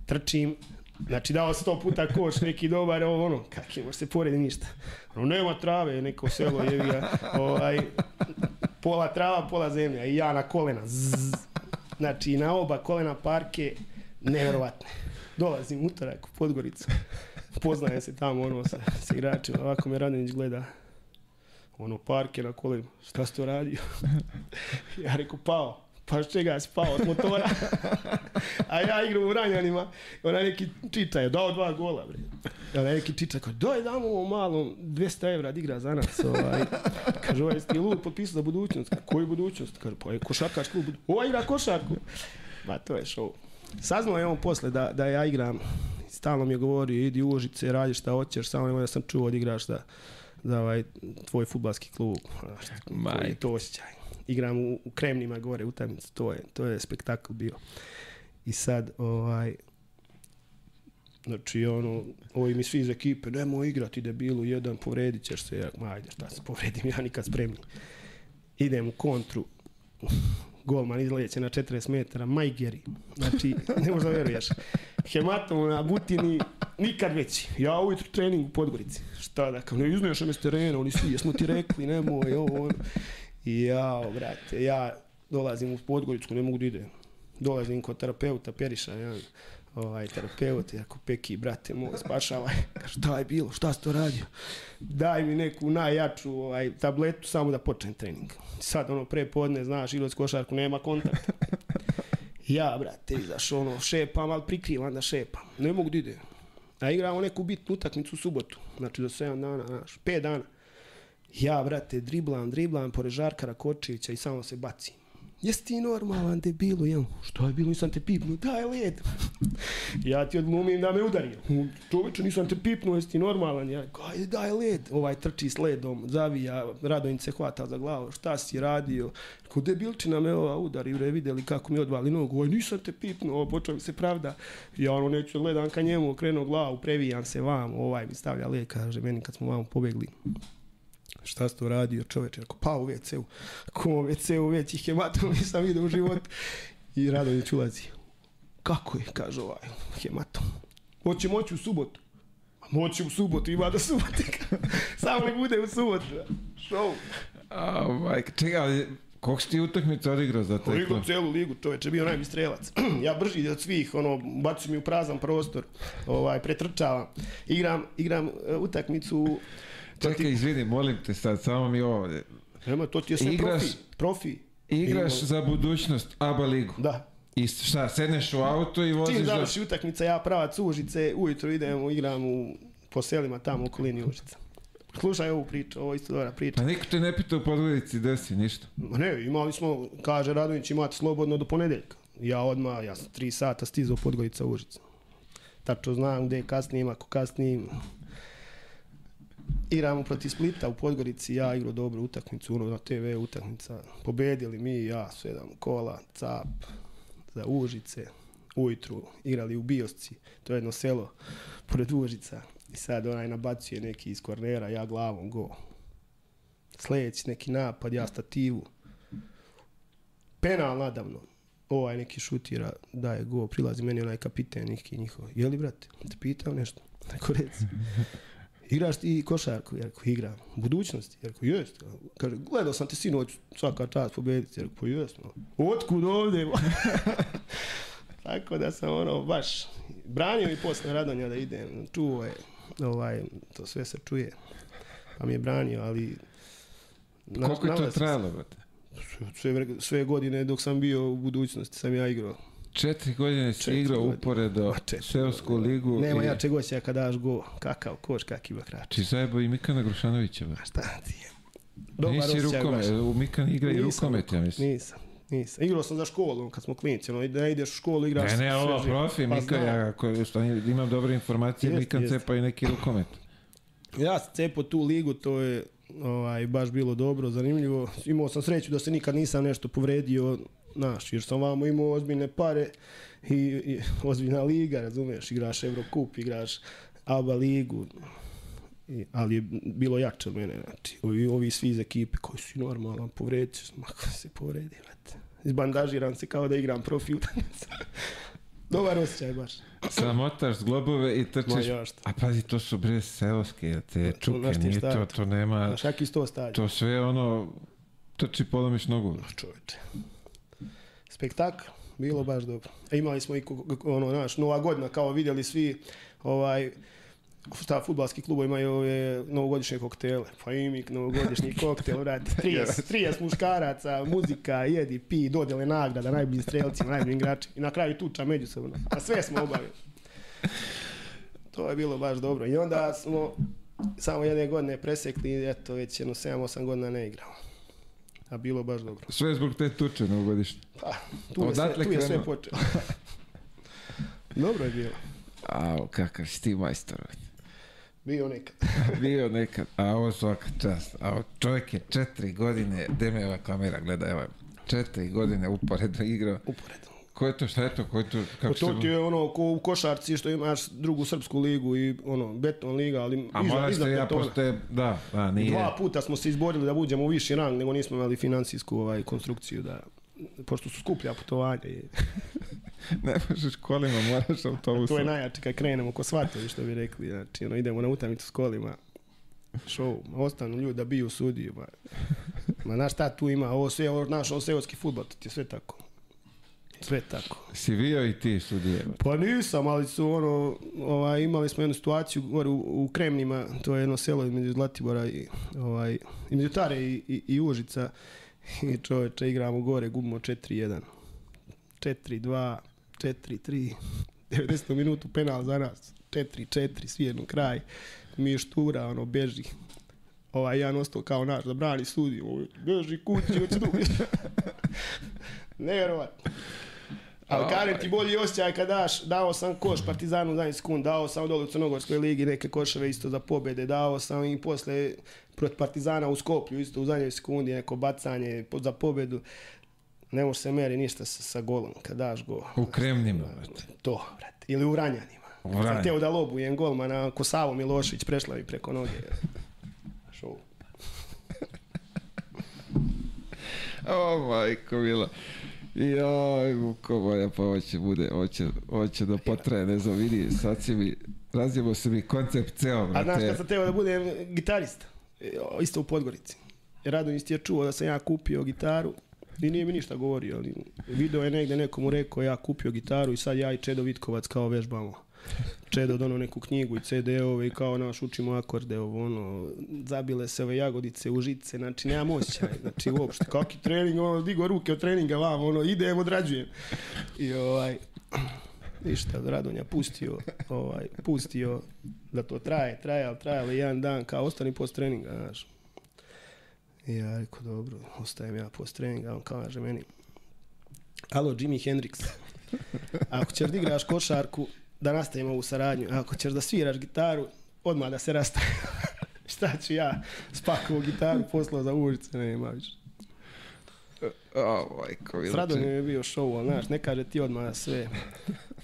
trčim, Znači dao sto puta koš neki dobar, ovo ono, kak može se poredi ništa. Ono, nema trave, neko selo je ga, ovaj, pola trava, pola zemlja i ja na kolena. Zzz. Znači na oba kolena parke, nevjerovatne. Dolazim utorak u Podgoricu, poznajem se tamo ono sa, sa igračima, ovako me Radinić gleda. Ono, parke na kolima, šta si to radio? (laughs) ja rekao, pao. Pa čega si pao od motora? (laughs) A ja igram u Ranjanima, onaj neki čiča je dao dva gola, bre. Onaj neki čiča kao, doj damo ovom malom 200 evra da igra za nas. Ovaj. Kaže, ovaj ti lud potpisao za budućnost. Koju budućnost? Kaže, pa je košarkaš klub. Ovo igra košarku. Ma to je show. Saznao je on posle da, da ja igram. Stalno mi je govorio, idi u Užice, radi šta hoćeš, samo nemoj da sam čuo da igraš da, za ovaj tvoj futbalski klub. Je to osjećaj. Igram u, u Kremnima gore utakmicu, to je, to je spektakl bio. I sad, ovaj, znači, ono, ovi mi svi iz ekipe, nemoj igrati debilu, jedan povredit ćeš se, ja, ma ajde, šta se povredim, ja nikad spremni. Idem u kontru, golman izleće na 40 metara, Majgeri, znači, ne možda veruješ. Hematom na butini, nikad veći. Ja ujutru trening u Podgorici. Šta da, kao ne izneša me terena, oni svi, jesmo ti rekli, nemoj, ovo, ono. I ja, brate, ja dolazim u Podgoricku, ne mogu da idem. Dolazim kod terapeuta Periša, jedan ovaj, terapeut, ja ako Peki, brate moj, spašavaj. (laughs) Kaže, šta je bilo, šta si to radio? Daj mi neku najjaču ovaj, tabletu samo da počnem trening. Sad ono pre podne, znaš, igrać košarku, nema kontakta. Ja, brate, izašao ono, šepam, ali prikrivam da šepam. Ne mogu da idem. A igramo neku bitnu utakmicu u subotu. Znači za 7 dana, znaš, 5 dana. Ja, brate, driblam, driblam pored Žarka Rakočevića i samo se bacim. Jesi ti normalan debilu? Ja, što je bilo, nisam te pipnuo, daj led. (laughs) ja ti odglumim da me udario. Čoveče, nisam te pipnuo, jesi ti normalan? Ja, ajde, daj led. Ovaj trči s ledom, zavija, Radonjić se hvata za glavu, šta si radio? Ko debilčina me ova udari, bre, videli kako mi odvali nogu, oj, nisam te pipnuo, počeo se pravda. Ja ono neću gledam ka njemu, okrenuo glavu, previjam se vam, ovaj mi stavlja led, kaže meni kad smo vamo pobegli šta si to radio čoveče, ako pa u WC-u, ko u WC-u većih hematom nisam vidio u životu. I Radonjić ulazi. Kako je, kaže ovaj hematom. Hoće moći u subotu. A moći u subotu, ima da subote. (laughs) Samo ne bude u subotu. Show. A, majka, čekaj, koliko si ti utakmica odigrao za taj Igrao klub? celu ligu, čoveče, bio najbolji strelac. (clears throat) ja brži od svih, ono, baci mi u prazan prostor, ovaj, pretrčavam. Igram, igram uh, utakmicu Čekaj, izvini, molim te sad, samo mi ovde. Nema, to ti je sve Igraš- profi. Profi. Igraš Ima- za budućnost ABA ligu. Da. I šta, sedneš u auto i voziš za... završi utakmica, ja pravac Užice, ujutro idemo, igram u, po selima tamo u okolini Užica. Slušaj ovu priču, ovo isto dobra priča. Pa niko te ne pita u Podgorici gde si, ništa. Ne, imali smo, kaže Radović, imate slobodno do ponedeljka. Ja odmah, ja sam tri sata stizao Podgorica Užica. Tačno znam gde kasnijem, ako kasnijem. Igramo protiv Splita u Podgorici, ja igrao dobru utakmicu, ono na TV utakmica, pobedili mi ja, sedam kola, cap, za Užice, ujutru, igrali u Biosci, to je jedno selo pored Užica, i sad onaj nabacuje neki iz kornera, ja glavom, go. Sljedeći neki napad, ja stativu, penal nadavno, ovaj neki šutira, daje go, prilazi meni onaj kapiten neki njihov, je brate, te pitao nešto, neko reci. (laughs) Igraš ti košarku? Ja rekao, igram. U budućnosti? Ja rekao, jest. Kaže, gledao sam te sinoć svaka čast pobediti. Ja rekao, pa jest. No. Otkud ovdje? (laughs) Tako da sam ono, baš, branio mi posle Radonja da idem. Čuo je, ovaj, to sve se čuje. Pa mi je branio, ali... Koliko je to trajalo, brate? Sve, sve godine dok sam bio u budućnosti sam ja igrao. Četiri godine si igrao uporedo Seosku ligu. Nema i... ja čego će kada daš go. Kakav koš, kaki bakrač. Či zajebo i Mikana Grušanovića. Ba. Šta ti je? Dobar Nisi rukomet, u Mikan igra i rukomet, ja mislim. Nisam. Nisam. Igrao sam za školu kad smo klinci, ono, da ideš u školu, igraš... Ne, ne, ovo profi, pa Mika, ja ako imam dobre informacije, jest, Mikan jest. cepa i neki rukomet. Ja sam cepao tu ligu, to je ovaj, baš bilo dobro, zanimljivo. Imao sam sreću da se nikad nisam nešto povredio, Znaš, jer sam vamo imao ozbiljne pare i, i ozbiljna liga, razumiješ, igraš Eurocup, igraš ABA ligu, I, ali je bilo jače od mene, znači, ovi, ovi svi iz ekipe koji su normalan, povredit ću, mako se povredi, vrati. Izbandažiram se kao da igram profi utakmica. (laughs) Dobar osjećaj baš. Samotaš zglobove i trčiš. A pazi, to su bre seoske, te čuke, nije to, to nema... Znaš. To sve ono, trči polomiš nogu. Čovječe spektakl, bilo baš dobro. A imali smo i ono, znaš, nova godina, kao vidjeli svi, ovaj, šta futbalski klubo imaju ove novogodišnje koktele. Pa i mi novogodišnji (laughs) koktel, vrati, 30, 30 muškaraca, muzika, jedi, pi, dodjele nagrada, najboljim strelcima, najboljim igračima. I na kraju tuča međusobno. A sve smo obavili. To je bilo baš dobro. I onda smo samo jedne godine presekli, eto, već jedno 7-8 godina ne igramo a bilo baš dobro. Sve zbog te tuče novogodišnje. Pa, tu je, sve, tu je sve počelo. (laughs) dobro je bilo. A, kakav si ti majstor. Bio nekad. (laughs) Bio nekad, a ovo svaka čast. A čovjek je četiri godine, gde me ova kamera gleda, evo, četiri godine uporedno igrao. Uporedno. Ko je to, šta je to, ko je to, kako to ti je ono, ko u košarci što imaš drugu srpsku ligu i ono, beton liga, ali A iza, iza ja postoje, da, da, nije. Dva puta smo se izborili da uđemo u viši rang, nego nismo imali financijsku ovaj, konstrukciju da, pošto su skuplja putovanja. I... (laughs) ne možeš kolima, moraš autobusom. To je najjače kad krenemo ko svatovi, što bi rekli. Znači, ono, idemo na utamicu s kolima. Show, ostanu ljudi da biju sudiju. Ma, ma znaš šta tu ima, ovo sve, ovo, naš, ovo seoski futbol, ti je sve tako. Sve tako. Si vio i ti sudije? Pa nisam, ali su ono, ovaj, imali smo jednu situaciju gore u, u Kremnima, to je jedno selo između Zlatibora i, ovaj, između Tare i, i, i Užica. I čoveče, igramo gore, gubimo 4-1. 4-2, 4-3, 90 minutu penal za nas, 4-4, svi jedno kraj. Mi štura, ono, beži. Ovaj, jedan ostao kao naš, da brani sudiju, beži kući, hoće dugo. (laughs) Nevjerovatno. Ali kažem ti bolji osjećaj kad daš, dao sam koš Partizanu za sekund, dao sam dole u Crnogorskoj ligi neke koševe isto za pobjede, dao sam i posle protiv Partizana u Skoplju isto u zadnjoj sekundi neko bacanje za pobjedu. Ne može se meri ništa sa, sa golom kad daš gol. U Kremnima. To, brate. Ili u Ranjanima. U Ranjanima. Sam teo da lobujem golmana, ko Savo Milošić prešla mi preko noge. Show. o, majko, mila. Joj, Vuko moja, pa ovo će bude, ovo će, ovo će da potraje, ne znam, vidi, sad si mi, razjemo se mi koncept ceo, brate. A znaš kad sam teo da budem gitarista, e, isto u Podgorici. Radović ti je čuo da sam ja kupio gitaru i nije mi ništa govorio, ali video je negde nekomu rekao ja kupio gitaru i sad ja i Čedo Vitkovac kao vežbamo. Čedo dono neku knjigu i CD-ove i kao naš učimo akorde, ovo ono, zabile se ove jagodice u žice, znači nema osjećaj, znači uopšte, kakvi trening, ono, digo ruke od treninga vam, ono, idem, odrađujem. I ovaj, ništa, Radonja pustio, ovaj, pustio da to traje, traje, ali trajalo jedan dan, kao ostani post treninga, znaš. I ja rekao, dobro, ostajem ja post treninga, on kaže meni, alo, Jimi Hendrix, ako ćeš da igraš košarku, da nastavimo ovu saradnju. Ako ćeš da sviraš gitaru, odmah da se rastavimo. (laughs) Šta ću ja spakovo gitaru poslao za ulice, nema više. O, majko, S Radomljom je bio show, ali znaš, ne kaže ti odmah sve,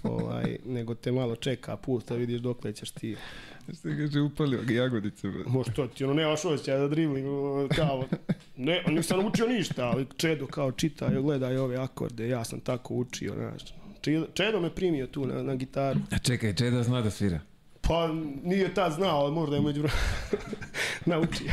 ovaj, nego te malo čeka, pusta, vidiš dokle ćeš ti. Što kaže, upalio ga jagodice, bro. Možda to ti, ono, nemaš osjećaja da dribling, kao, ne, nisam naučio ništa, ali Čedo kao čita i gledaj ove akorde, ja sam tako učio, znaš. Čedo, Čedo me primio tu na, na gitaru. A čekaj, Čeda zna da svira. Pa nije tad znao, ali možda je među (laughs) naučio.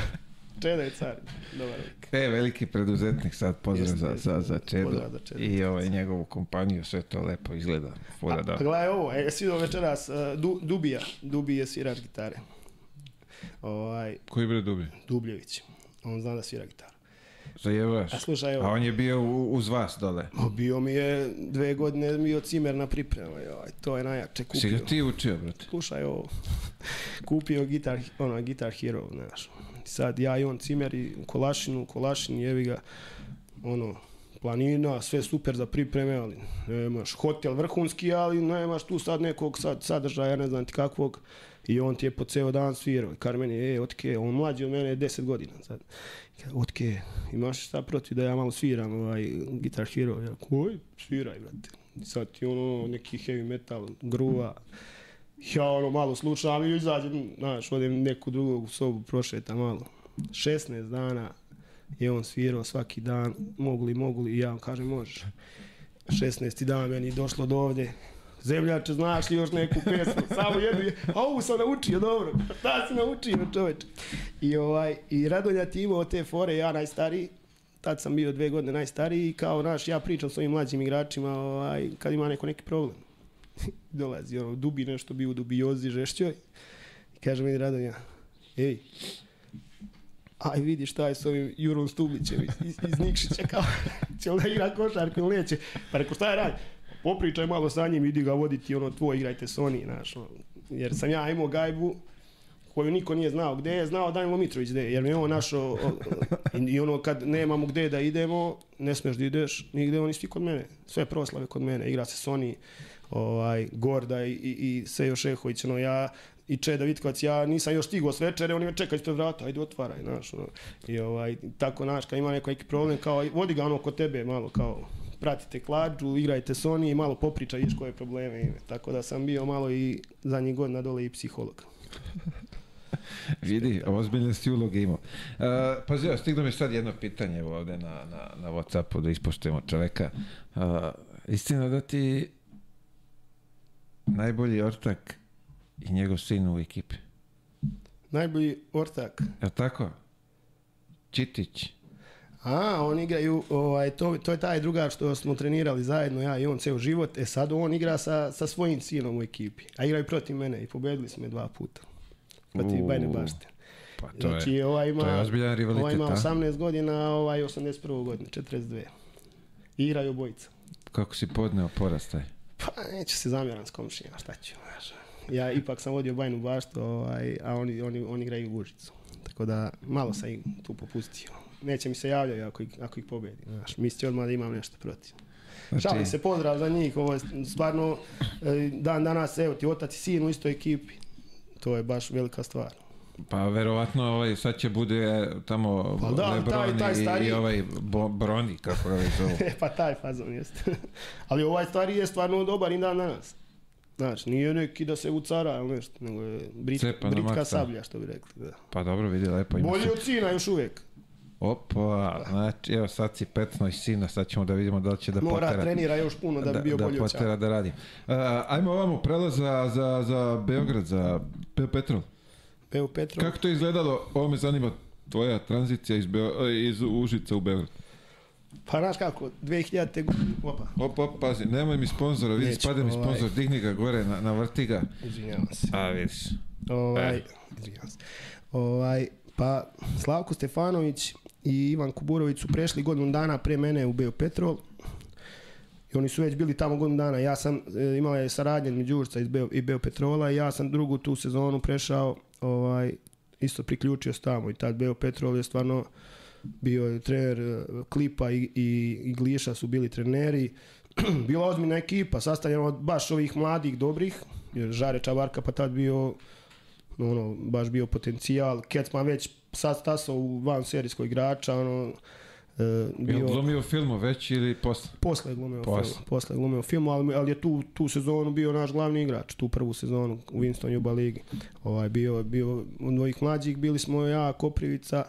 Čeda je car, dobar lik. E, veliki preduzetnik sad, pozdrav Jeste, za, za, za Čedu Pozdrav za Čedu. i ovaj, njegovu kompaniju, sve to lepo izgleda. Fura A, da. a gledaj ovo, e, jesi vidio večeras uh, du, Dubija, Dubi je svirač gitare. Ovaj, Koji bre dubi? Dubljević, on zna da svira gitaru. Zajebaš. A slušaj, A evo, on je bio u, uz vas dole. bio mi je dve godine bio cimer na priprema, joj, to je najjače Si kupio. ga ti učio, brate? Slušaj ovo, (laughs) kupio gitar, ono, Guitar Hero, znaš. Sad ja i on cimer i u Kolašinu, u Kolašini, jevi ga, ono, planina, sve super za pripreme, ali nemaš hotel vrhunski, ali nemaš tu sad nekog sad sadržaja, ne znam ti kakvog, i on ti je po ceo dan svirao. Kar meni, e, otke, on mlađi od mene je 10 godina sad. Kaže, Otke, imaš šta protiv da ja malo sviram ovaj Guitar Hero? Ja, koji? Sviraj, brate. I sad ti ono, neki heavy metal, gruva, ja ono malo slušam i izađem, znaš, odem neku drugu sobu, prošetam malo. 16 dana je on svirao svaki dan, mogu li, mogu li, i ja kažem možeš. 16. dan meni došlo do ovde, zemljače, znaš li još neku pesmu, samo jednu, je- a ovu sam naučio, dobro, šta si naučio čoveč. I, ovaj, i Radonja ti imao te fore, ja najstariji, tad sam bio dve godine najstariji i kao naš, ja pričam s ovim mlađim igračima ovaj, kad ima neko neki problem. (laughs) Dolazi ono, dubi nešto bio u dubiozi žešćoj i kaže meni Radonja, ej, aj vidi šta je s ovim Jurom Stublićem iz, iz, iz Nikšića, kao, (laughs) će li da igra košarku ili neće? Pa rekao, šta je radi? Popričaj malo sa njim, idi ga voditi, ono, tvoj, igrajte Sony, znaš, ono. jer sam ja imao gajbu, koju niko nije znao gde je, znao Danilo Mitrović gde je, jer mi je on našao, i, ono kad nemamo gde da idemo, ne smeš da ideš nigde, oni svi kod mene, sve proslave kod mene, igra se Sony, ovaj, Gorda i, i, i Sejo Šehović, ono, ja i Čeda Vitkovac, ja nisam još stigao s večere, oni me čekaju ispred vrata, ajde otvaraj, znaš, ono, i ovaj, tako, znaš, kad ima neko neki problem, kao, vodi ga ono kod tebe, malo, kao, pratite klađu, igrajte Sony i malo popriča, viš koje probleme ima. Tako da sam bio malo i zadnjih godina dole i psiholog. (laughs) Vidi, ozbiljne si uloge imao. Uh, pazi, evo, stiglo mi sad jedno pitanje ovde na, na, na Whatsappu da ispoštujemo čoveka. Uh, istina da ti najbolji ortak i njegov sin u ekipi. Najbolji ortak. Je tako? Čitić. A, oni igraju, ovaj, to, to je taj drugar što smo trenirali zajedno, ja i on ceo život. E sad on igra sa, sa svojim sinom u ekipi. A igraju protiv mene i pobedili smo me dva puta. Protiv Bajne Bašte. Pa to Znači, je, ovaj ima, to je ozbiljan rivalitet, ovaj ima a? 18 godina, ovaj 81 godine, 42. I igraju obojica. kako si podneo porast taj? Pa neću se zamjeram s komšijama, šta ću, znaš. Ja ipak sam vodio bajnu baštu, ovaj, a oni, oni, oni igraju u Užicu. Tako da malo sam tu popustio. Neće mi se javljaju ako ih, ako ih pobedi. Znaš, mislio odmah da imam nešto protiv. Znači, Šalim se, pozdrav za njih, ovo je stvarno e, dan danas, evo ti otac i sin u istoj ekipi. To je baš velika stvar. Pa verovatno ovaj, sad će bude tamo Pa da, Lebron taj- taj i, stariji- i ovaj Bo, Broni, kako ga već zovu. (laughs) E, pa taj fazon jeste. (laughs) Ali ovaj stvari je stvarno dobar i dan danas. Znači, nije neki da se ucara ili nešto, nego je brit, britka maksa. sablja, što bi rekli. Da. Pa dobro, vidi, lepo ima Bolji se. od sina još uvijek. Opa, znači, evo sad si petno i sina, sad ćemo da vidimo da li će da Mora potera. trenira još puno da bi bio da bolji od potera Ćala. da radi. Uh, ajmo ovamo prelaz za, za, za Beograd, za Pe Petrol. Evo Petro. Kako to izgledalo? Ovo me zanima tvoja tranzicija iz, Beo, e, iz Užica u Beograd. Pa znaš kako, 2000. godine, opa, Op, op, pazi, nemoj mi sponzora, vidi, spade mi ovaj. sponzor, digni ga gore, na, na vrti ga. izvinjavam se. A, vidiš. Ovaj, E. izvinjavam se. Ovaj, pa Slavko Stefanović i Ivan Kuburović su prešli godinu dana pre mene u Beo Petrol. I oni su već bili tamo godinu dana. Ja sam e, imala je saradnje među Đurca iz Beo, i Beo Petrola i ja sam drugu tu sezonu prešao ovaj, isto priključio se tamo i tad Beo Petrol je stvarno bio je trener e, Klipa i, i, i Gliša su bili treneri. (clears throat) Bila ozbiljna ekipa, sastavljena od baš ovih mladih, dobrih, jer Žare Čavarka pa tad bio ono, baš bio potencijal. Kecman već sad stasao u van serijskog igrača, ono, e, Bio... bio... glumio filmu već ili posle? Posle je glumio Posle. film, posle je glumio film, ali, ali je tu, tu sezonu bio naš glavni igrač, tu prvu sezonu u Winston Juba ligi. Ovaj, bio, bio od dvojih mlađih, bili smo ja, Koprivica,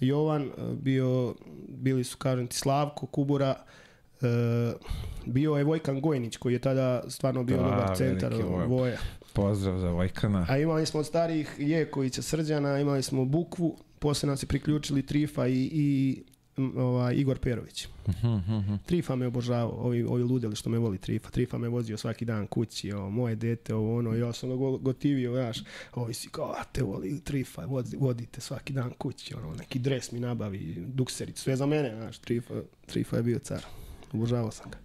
Jovan, bio, bili su, kažem ti, Slavko, Kubura, e, bio je Vojkan Gojnić, koji je tada stvarno bio Da, dobar centar Voja. Pozdrav za Vojkana. A imali smo od starijih Jekovića Srđana, imali smo Bukvu, posle nam se priključili Trifa i, i ovaj, Igor Perović. Trifa me obožavao, ovi, ovi ludeli što me voli Trifa. Trifa me vozio svaki dan kući, o, moje dete, ovo ono, ja sam ga go- gotivio, znaš, ovi si kao, a te voli Trifa, vodi, vodite svaki dan kući, ono, neki dres mi nabavi, dukserić, sve za mene, znaš, Trifa, Trifa je bio car. Obožavao sam ga.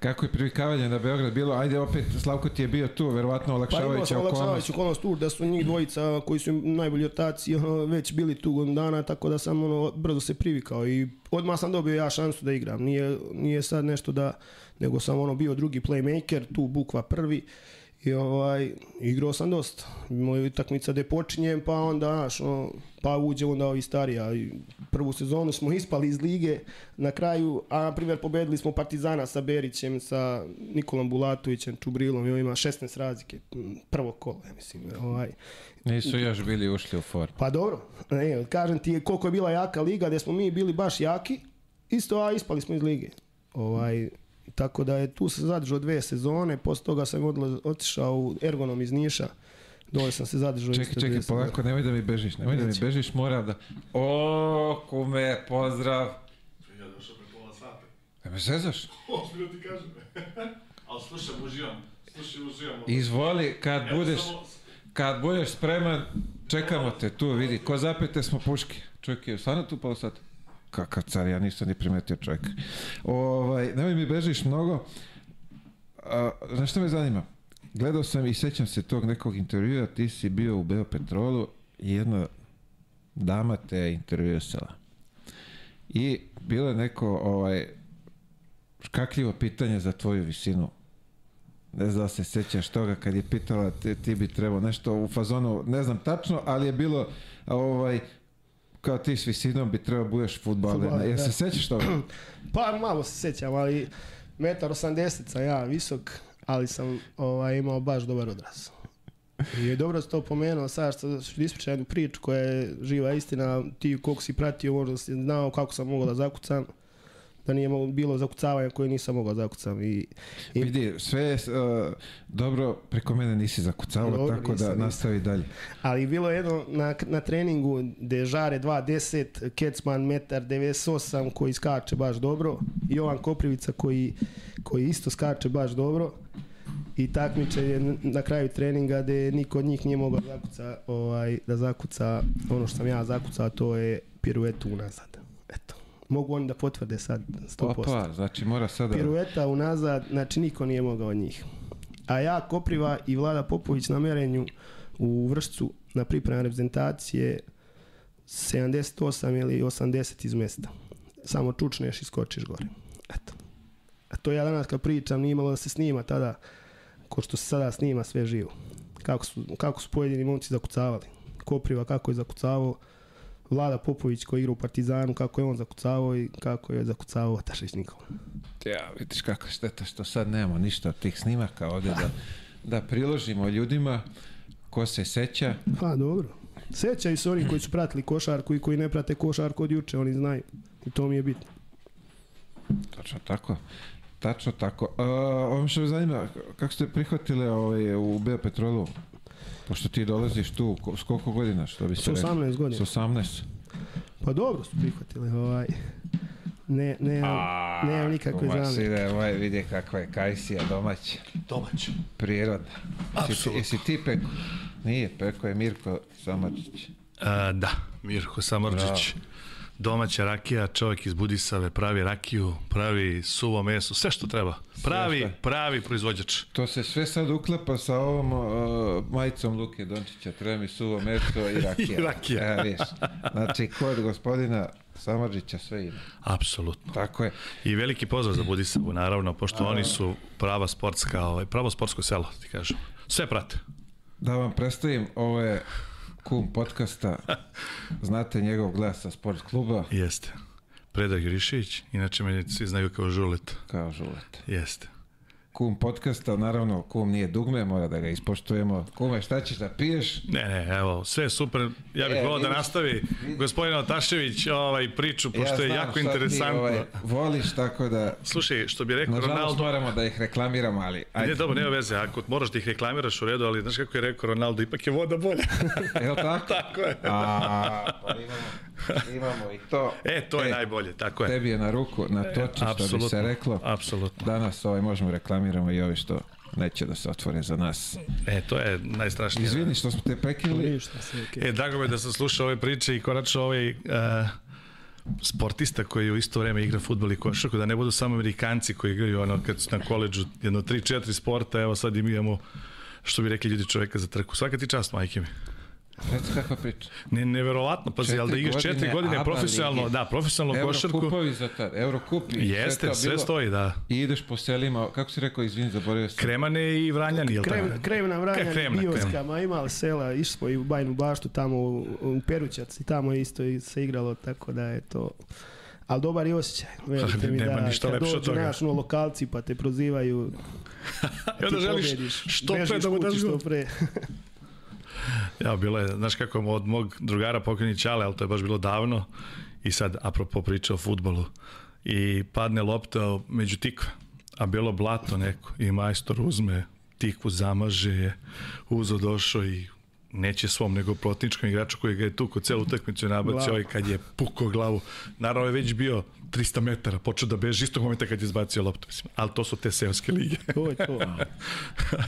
Kako je privikavanje na Beograd bilo? Ajde opet, Slavko ti je bio tu, verovatno Pa olakšavajuća sam okolnost. olakšavajuću okolnost tu da su njih dvojica koji su najbolji otaci ono, već bili tu godinu dana, tako da sam ono, brzo se privikao i odmah sam dobio ja šansu da igram. Nije, nije sad nešto da, nego sam ono bio drugi playmaker, tu bukva prvi i ovaj, igrao sam dosta. Moja utakmica gde počinjem, pa onda, znaš, ono, pa uđe onda ovi starija. I prvu sezonu smo (laughs) ispali iz lige na kraju, a na primjer pobedili smo Partizana sa Berićem, sa Nikolom Bulatovićem, Čubrilom i ovima 16 razlike. Prvo kolo, ja mislim. Ovaj. Nisu još bili ušli u formu. Pa dobro, ne, kažem ti koliko je bila jaka liga, gde smo mi bili baš jaki, isto, a ispali smo iz lige. Ovaj, tako da je tu se zadržao dve sezone, posle toga sam odla, otišao u Ergonom iz Niša, dole sam se zadržao Čekaj, čekaj, polako, nemoj da mi bežiš, nemoj da mi bežiš, mora da... O, kume, pozdrav. Ja došao pre pola sata. Da me zezaš? (laughs) Ozbiljno ti kažem. (laughs) Ali slušam, uživam. Slušaj, uživam. Izvoli, kad Evo, budeš, samo- kad budeš spreman, čekamo te tu, vidi, ko zapete smo puške. Čovjek je stvarno tu pola sata. Kakav car, ja nisam ni primetio čovjeka. Ovaj, nemoj mi bežiš mnogo. A, znaš što me zanima? Gledao sam i sećam se tog nekog intervjua, ti si bio u Beopetrolu i jedna dama te intervjuisala. I bilo je neko ovaj, škakljivo pitanje za tvoju visinu. Ne znam da se sećaš toga kad je pitala ti, ti bi trebao nešto u fazonu, ne znam tačno, ali je bilo ovaj, kao ti s visinom bi trebao budeš futbaler. Jel se da. sećaš toga? (clears throat) Pa malo se sećam, ali metar 80 sam ja visok, ali sam ovaj, imao baš dobar odraz. I je dobro da to pomenuo, sad što što ispričam jednu priču koja je živa istina, ti koliko si pratio, možda si znao kako sam mogao da zakucam, da nije bilo zakucavanja koje nisam mogao da zakucam. I, i Vidi, sve je uh, dobro, preko mene nisi zakucavao, Dobro, tako nisam, da nisam. nastavi dalje. Ali bilo je jedno na, na treningu gde žare 2.10, Kecman metar 98 koji skače baš dobro, Jovan Koprivica koji, koji isto skače baš dobro i takmiče je na kraju treninga gde niko od njih nije mogao zakuca, ovaj, da zakuca ono što sam ja zakucao, to je piruetu unazad. Mogu oni da potvrde sad 100%. Opa, znači mora sada... Pirueta unazad, znači niko nije mogao od njih. A ja, Kopriva i Vlada Popović na merenju u Vršcu na pripremu reprezentacije 78 ili 80 iz mesta. Samo čučneš i skočiš gore. Eto. A to ja danas kad pričam nije imalo da se snima tada ko što se sada snima sve živo. Kako su, kako su pojedini momci zakucavali. Kopriva kako je zakucavao, Vlada Popović koji igra u Partizanu, kako je on zakucavao i kako je zakucavao Tašić Nikola. Ja, vidiš kako šteta što sad nemamo ništa od tih snimaka ovdje da, da priložimo ljudima ko se seća. Pa dobro. Sećaju se oni koji su pratili košarku i koji ne prate košarku od juče, oni znaju. I to mi je bitno. Tačno tako. Tačno tako. Uh, ovo što me zanima, kako ste prihvatili ovaj, u Beopetrolu? Pošto ti dolaziš tu, s koliko godina, što bi se S reklo? 18 godina. S 18. Pa dobro su prihvatili. Ovaj. Ne, ne, ne, nikakve zamjerke. sine, ovaj vidi kakva je kajsija domaća, Domać. prirodna. Jesi, Apsolutno. jesi ti peko? Nije, peko je Mirko Samarčić. A, da, Mirko Samorđić. Domaća rakija, čovjek iz Budisave, pravi rakiju, pravi suvo meso, sve što treba. Pravi, pravi proizvođač. To se sve sad uklapa sa ovom uh, majicom Luke Dončića, treba mi suvo meso i (laughs) rakija. I rakija. Evo, vidiš. Znači, kod gospodina Samarđića sve ima. Apsolutno. Tako je. I veliki pozdrav za Budisavu, naravno, pošto oni su prava sportska, ovaj, pravo sportsko selo, ti kažem. Sve prate. Da vam predstavim, ovo je kum podcasta. (laughs) Znate njegov glas sa sport kluba Jeste. Predrag Jurišević, inače mene svi znaju kao Žulet. kao žulet. Jeste. Kum podcasta, naravno, kum nije dugme, mora da ga ispoštujemo. Kume, šta ćeš da piješ? Ne, ne, evo, sve je super. Ja bih E, volao da nastavi gospodin Otašević ovaj priču, pošto je znam jako šta ti, interesantno. ovaj, voliš, tako da... Slušaj, što bi rekao Nažalost, Ronaldo, moramo da ih reklamiramo, ali... Ne, Ajde, dobro, nema veze, ako moraš da ih reklamiraš u redu, ali znaš kako je rekao Ronaldo, ipak je voda bolja. (laughs) je li tako? (laughs) Tako je. A, pa imamo, imamo i to. E, to je najbolje, tako je. Tebi je na ruku, na toči, što bi se reklo. apsolutno. Danas ovaj možemo reklamiramo i ovi što neće da se otvore za nas. E, to je najstrašnije. Izvini što smo te prekinuli. Okej. E, drago me da sam slušao ove priče i konačno ovaj uh, sportista koji u isto vreme igra futbol i košarku, da ne budu samo Amerikanci koji igraju ono kad su na koleđu jedno 3-4 sporta, evo sad im imamo što bi rekli ljudi čoveka za trku. Svaka ti čast, majke mi. Reci kakva priča. Ne, neverovatno, pazi, ali da igraš četiri godine godine ABA profesionalno, lige. da, profesionalno košarku, Eurokupovi za tad, Eurokup i jeste, to sve bilo. stoji, da. I ideš po selima, kako si rekao, izvini, zaboravio sam. Kremane i Vranjani, jel tako? Krem, kremna vranja, kremna, bioskama, imali sela, išli smo i u Bajnu baštu tamo u, u Perućac i tamo isto i se igralo, tako da je to... Ali dobar je osjećaj, (laughs) verujte mi Nema da ništa lepše od toga. naš ono, lokalci pa te prozivaju, (laughs) I onda ti želiš pobediš, što pre da mu daš što pre. (laughs) (laughs) Ja, bilo je, znaš kako, od mog drugara pokrenji Ćale, ali to je baš bilo davno. I sad, apropo priča o futbolu. I padne lopta među tikve, a bilo blato neko. I majstor uzme tikvu, zamaže je, uzo došao i neće svom, nego protivničkom igraču koji ga je tu kod celu utakmicu nabacio ovaj kad je pukao glavu. Naravno je već bio 300 metara, počeo da beži istog momenta kad je izbacio loptu. Mislim, ali to su te seoske lige. (laughs) To je to.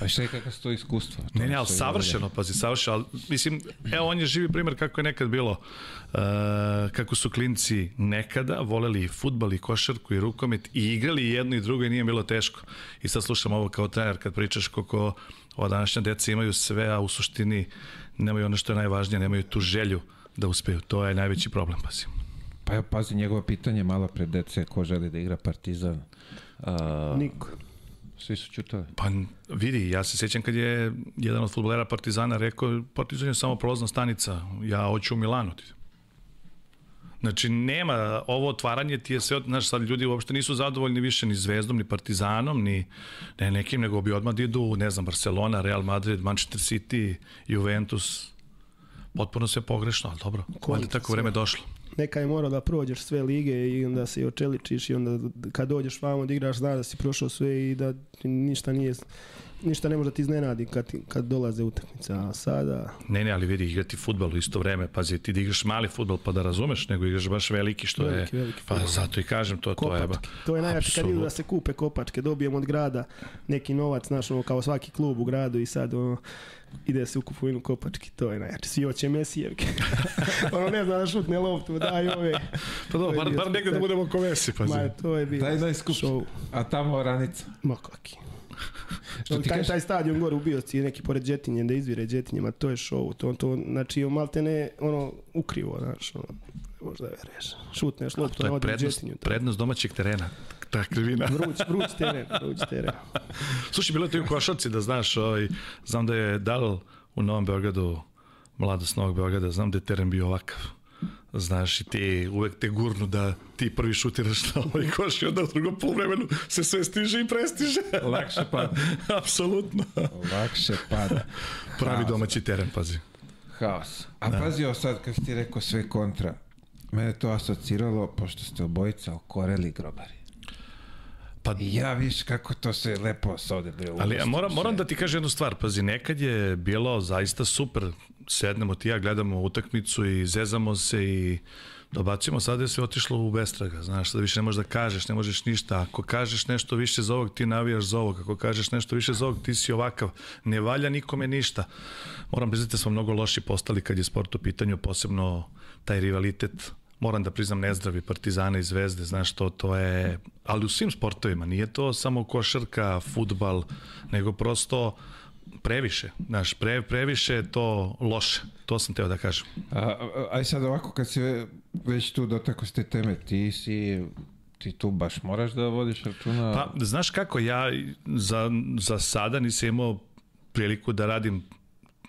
A šta je kakva su to iskustva? To Ne, ne, ali savršeno, pazi, savršeno, ali, mislim, evo, on je živi primjer kako je nekad bilo, uh, kako su klinci nekada voleli i futbal i košarku i rukomet i igrali jedno i drugo i nije bilo teško. I sad slušam ovo kao trener kad pričaš koliko ova današnja deca imaju sve, a u suštini nemaju ono što je najvažnije, nemaju tu želju da uspeju. To je najveći problem, pazi. Pa evo, pazi, njegovo pitanje malo pred dece, ko želi da igra Partizan. A, Niko. svi su čutali. Pa vidi, ja se sjećam kad je jedan od futbolera Partizana rekao Partizan je samo prolazna stanica, ja hoću u Milanu. Znači, nema, ovo otvaranje ti je sve, znaš, sad ljudi uopšte nisu zadovoljni više ni Zvezdom, ni Partizanom, ni ne, nekim, nego bi odmah da idu, ne znam, Barcelona, Real Madrid, Manchester City, Juventus, potpuno sve pogrešno, ali dobro, valjda tako vreme došlo. Neka je morao da prođeš sve lige i onda se očeličiš i onda kad dođeš vamo da igraš znaš da si prošao sve i da ništa nije ništa ne može da ti iznenadi kad, kad dolaze utakmice, a sada Ne, ne, ali vidi, igrati futbal u isto vreme, pazi, ti da igraš mali futbal pa da razumeš, nego igraš baš veliki, što Veliki, je, veliki pa fudbal. zato i kažem, to, to je, ba, kopačke. To je najjače kad idu da se kupe kopačke, dobijemo od grada neki novac, znaš, ono, kao svaki klub u gradu i sad ono, ide se u kupovinu kopački, to je najjače. Svi hoće Mesijevke. (laughs) ono ne zna da šutne loptu, daj ove. Pa dobro, To je bar, bar negde da budemo ko Messi, pazi. Ma, to je bio Daj najskuplji. show. A tamo oranica. Ma kaki. (laughs) Što ti taj, taj stadion gore u Biosci je neki pored Đetinje, da izvire Đetinjima, to je show. To, to, znači, malte ne, ono, ukrivo, znaš, ono, možda veruješ. Šutneš loptu, To je odi Đetinju. to- prednost domaćeg terena. Ta krivina. Vruć, vruć teren, vruć teren. Slušaj, bilo je to i u košarci da znaš, ovaj, znam da je Dal u Novom Beogradu, mladost Novog Beograda, znam da je teren bio ovakav. Znaš, i ti uvek te gurnu da ti prvi šutiraš na ovaj koš i onda u drugom poluvremenu se sve stiže i prestiže. Lakše pada. (laughs) Apsolutno. Lakše pada. Pravi Haos. domaći teren, pazi. Haos. A da. pazi ovo sad, kad si ti rekao sve kontra, mene to asociralo, pošto ste obojica okoreli grobari. Pa ja viš kako to se lepo s ovde bre Ali ja moram, moram da ti kažem jednu stvar, pazi, nekad je bilo zaista super, sednemo ti ja, gledamo utakmicu i zezamo se i dobacimo, sada je sve otišlo u bestraga, znaš, sada više ne možeš da kažeš, ne možeš ništa, ako kažeš nešto više za ovog, ti navijaš za ovog, ako kažeš nešto više za ovog, ti si ovakav, ne valja nikome ništa. Moram priznati da smo mnogo loši postali kad je sport u pitanju, posebno taj rivalitet moram da priznam nezdravi partizana i zvezde, znaš to, to je, ali u svim sportovima, nije to samo košarka, futbal, nego prosto previše, znaš, pre, previše je to loše, to sam teo da kažem. A, aj sad ovako, kad si ve- već tu dotako s te teme, ti si ti tu baš moraš da vodiš računa. Pa, znaš kako, ja za, za sada nisam imao priliku da radim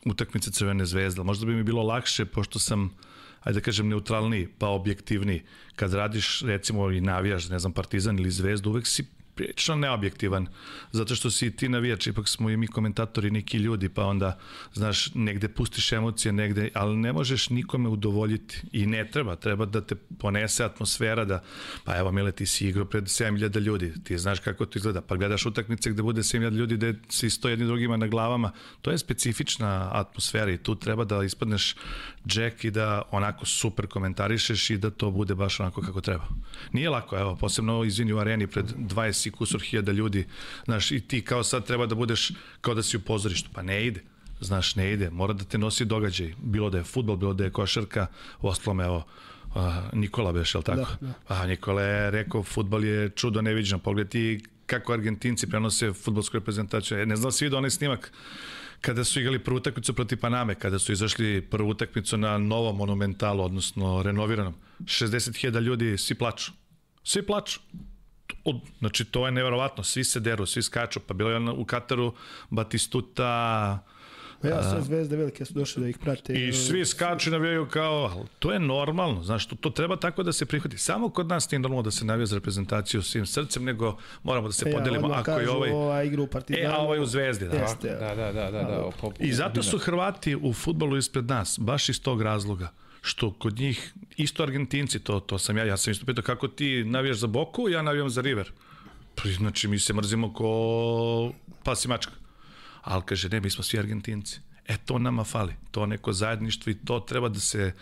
utakmice Crvene zvezde, možda bi mi bilo lakše, pošto sam ajde da kažem, neutralniji, pa objektivniji. Kad radiš, recimo, i navijaš, ne znam, Partizan ili Zvezdu, uvek si prilično neobjektivan, zato što si ti navijač, ipak smo i mi komentatori neki ljudi, pa onda, znaš, negde pustiš emocije, negde, ali ne možeš nikome udovoljiti i ne treba, treba da te ponese atmosfera da, pa evo Mile, ti si igrao pred 7000 ljudi, ti znaš kako to izgleda, pa gledaš utakmice gde bude 7000 ljudi, gde si sto jedni drugima na glavama, to je specifična atmosfera i tu treba da ispadneš Jack i da onako super komentarišeš i da to bude baš onako kako treba. Nije lako, evo, posebno izvini u areni pred 20 i kusur hiljada ljudi, znaš, i ti kao sad treba da budeš kao da si u pozorištu, pa ne ide. Znaš, ne ide, mora da te nosi događaj, bilo da je futbol, bilo da je košarka, u ostalom, evo, a, Nikola beš, li tako? Da, da. A Nikola je rekao, futbol je čudo neviđeno, pogledaj ti kako Argentinci prenose futbolsku reprezentaciju. E, ne znam da si vidio onaj snimak kada su igrali prvu utakmicu protiv Paname, kada su izašli prvu utakmicu na novom monumentalu, odnosno renoviranom. 60.000 ljudi, svi plaču. Svi plaču od, znači to je neverovatno, svi se deru, svi skaču, pa bilo je u Kataru Batistuta, Pa ja, sve zvezde velike su došle da ih prate. I svi skaču i navijaju kao, to je normalno, znaš, to, to treba tako da se prihvati. Samo kod nas nije normalno da se navija za reprezentaciju svim srcem, nego moramo da se e, podelimo. Ako kažu, je ovaj... Ova igra u Partizanu. E, a ovaj u Zvezdi, da. Jeste, Da, da, da, da. da, oko, I zato su Hrvati u futbolu ispred nas, baš iz tog razloga što kod njih isto Argentinci to to sam ja ja sam isto pitao kako ti navijaš za Boku ja navijam za River pa znači mi se mrzimo ko pas i mačka ali kaže ne mi smo svi Argentinci. E to nama fali. To neko zajedništvo i to treba da se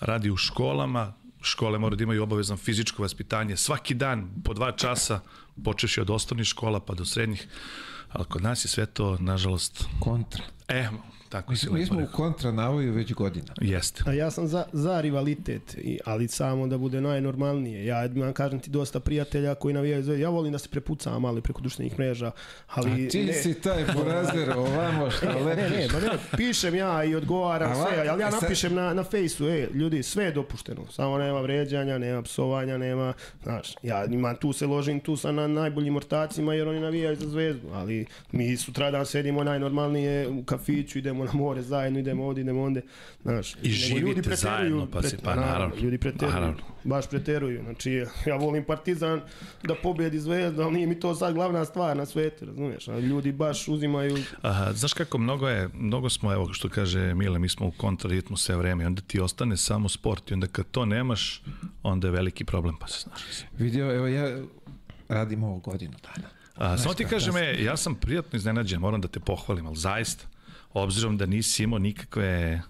radi u školama. Škole moraju da imaju obavezno fizičko vaspitanje. Svaki dan po dva časa počeši od osnovnih škola pa do srednjih. Ali kod nas je sve to nažalost kontra. E Tako mi, smo, mi smo u kontra navoju već godina. Jeste. A ja sam za, za rivalitet, i, ali samo da bude najnormalnije. Ja imam, kažem ti, dosta prijatelja koji navijaju za... Ja volim da se prepucam ali preko društvenih mreža, ali... A ti ne, si taj burazer ovamo što ne, (laughs) lepiš. ne, ne, ne, ne, pišem ja i odgovaram A, sve, ali ja sad- napišem na, na fejsu, e, ljudi, sve je dopušteno, samo nema vređanja, nema psovanja, nema, znaš, ja imam, tu se ložim tu sa na najboljim ortacima jer oni navijaju za zvezdu, ali mi sutradan sedimo najnormalnije u kafiću, idemo na more zajedno, idemo ovdje, idemo onde, znaš. I živite ljudi preteruju, zajedno, pa si- pa naravno. Ljudi preteruju, Naravno. baš preteruju, znači ja volim Partizan da pobjedi zvezdu, ali nije mi to sad glavna stvar na svetu, razumiješ, ali ljudi baš uzimaju Aha, znaš kako mnogo je, mnogo smo, evo što kaže Mile, mi smo u kontraritmu sve vreme onda ti ostane samo sport i onda kad to nemaš, onda je veliki problem, pa se znaš. Vidio, evo ja radim ovo godinu dana. A, samo ti kažem, šta e, ja sam prijatno iznenađen, moram da te pohvalim, ali zaista, obzirom da nisi imao nikakve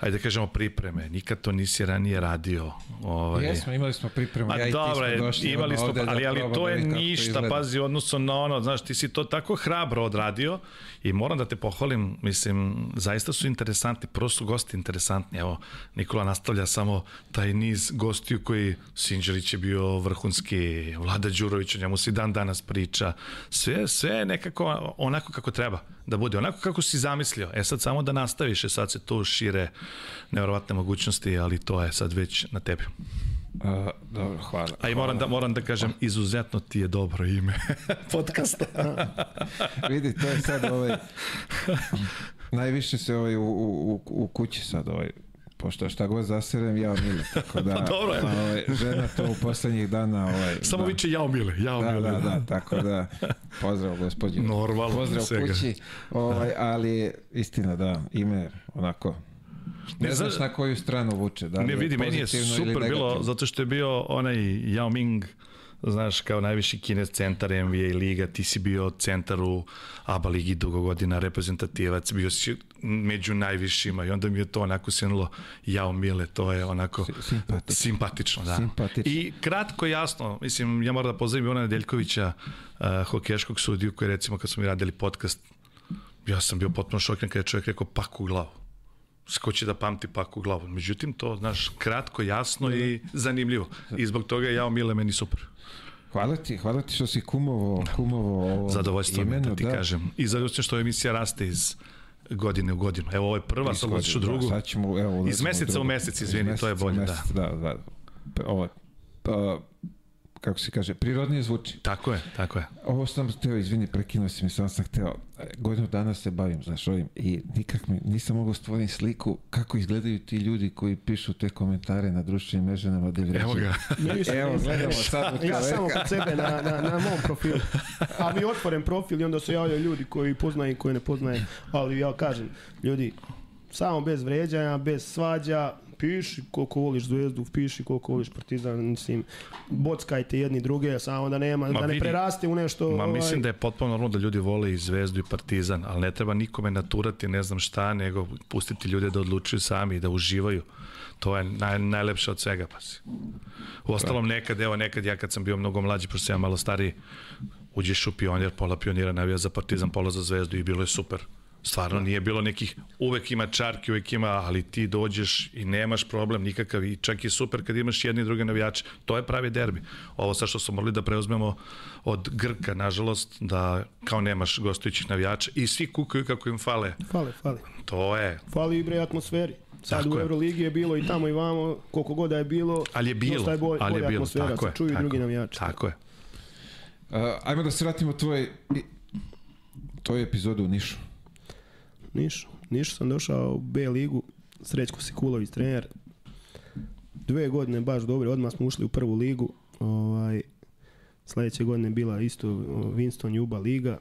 ajde da kažemo pripreme, nikad to nisi ranije radio. Ovaj, Jesmo, imali smo pripremu, Ma ja i ti dobro, smo došli imali smo, da ali, ali to da je kako ništa, izgleda. pazi, odnosno na ono, znaš, ti si to tako hrabro odradio i moram da te pohvalim, mislim, zaista su interesantni, prvo su gosti interesantni, evo, Nikola nastavlja samo taj niz gostiju koji, Sinđelić je bio vrhunski, Vlada Đurović, o njemu si dan danas priča, sve, sve nekako onako kako treba da bude, onako kako si zamislio, e sad samo da nastaviš, e sad se tu šire nevjerovatne mogućnosti, ali to je sad već na tebi. A, dobro, hvala. A i moram da, moram da kažem, izuzetno ti je dobro ime (laughs) podcasta. (laughs) Vidi, to je sad ovaj... Najviše se ovaj u, u, u kući sad ovaj pošto šta god zaserem, ja mile, tako da (laughs) Dobro je. ovaj, žena to u poslednjih dana ovaj, (laughs) Samo da, viče jao mile, jao da, mile. da, da, (laughs) tako da pozdrav gospođo Normalno, pozdrav svega. kući ovaj, ali istina da, ime onako ne, Ne, znaš na koju stranu vuče da li Ne vidi, meni je super bilo, zato što je bio onaj Yao Ming, znaš, kao najviši kines centar NBA liga, ti si bio centar u ABA ligi dugo godina, reprezentativac, bio si među najvišima i onda mi je to onako sjenulo Jao Mile, to je onako simpatično. simpatično da. Simpatično. I kratko jasno, mislim, ja moram da pozdravim Ivana Nedeljkovića, uh, hokeškog sudiju, koji recimo kad smo mi radili podcast, ja sam bio potpuno šokiran kada je čovjek rekao pak u glavu ko će da pamti pak u glavu. Međutim, to, znaš, kratko, jasno i zanimljivo. I zbog toga je Jao Mile meni super. Hvala ti, hvala ti što si kumovo, kumovo ovo Zadovoljstvo mi je da ti kažem. I zadovoljstvo što emisija raste iz godine u godinu. Evo, ovo je prva, sad otišu Da, drugu. sad ćemo, evo, Iz meseca u mesec, Iz izvini, to je u bolje, da. mesec, da. da, da. Ovo, pa, kako se kaže, prirodnije zvuči. Tako je, tako je. Ovo sam hteo, izvini, prekinuo si mi, samo sam hteo, e, godinu dana se bavim, znaš, ovim, i nikak mi, nisam mogao stvoriti sliku kako izgledaju ti ljudi koji pišu te komentare na društvenim mrežama da Evo ga. (laughs) Evo, gledamo sad od Ja samo kod sebe na, na, na mom profilu. A mi otvoren profil i onda se javljaju ljudi koji poznajem i koji ne poznajem. Ali ja kažem, ljudi, samo bez vređanja, bez svađa, piši koliko voliš zvezdu, piši koliko voliš partizan, mislim, bockajte jedni druge, samo da nema, Ma da ne vidi, preraste u nešto... Ma ovaj, mislim da je potpuno normalno da ljudi vole i Zvezdu i Partizan, ali ne treba nikome naturati ne znam šta, nego pustiti ljude da odlučuju sami i da uživaju. To je naj, najlepše od svega, pa si. U ostalom nekad, evo nekad ja kad sam bio mnogo mlađi, pošto sam ja malo stariji, uđeš u pionir, pola pionira navija za Partizan, pola za Zvezdu i bilo je super. Stvarno nije bilo nekih, uvek ima čarki, uvek ima, ali ti dođeš i nemaš problem nikakav i čak i super kad imaš jedni i druge navijače. To je pravi derbi. Ovo sa što smo morali da preuzmemo od Grka, nažalost, da kao nemaš gostujućih navijača i svi kukaju kako im fale. Fale, fale. To je, Fali i bre atmosferi. Sad Tako u je. Euroligi je bilo i tamo i vamo, koliko god da je bilo, ali je bilo, je bolj, ali je bolja bilo, atmosfera, tako se je. čuju tako, drugi navijači. Tako je. Uh, ajmo da se vratimo tvoj, i- tvoju epizodu u Nišu. Niš. Niš sam došao u B ligu, Srećko Sikulović trener. Dve godine baš dobro, odmah smo ušli u prvu ligu. Ovaj, sledeće godine bila isto Winston Juba liga.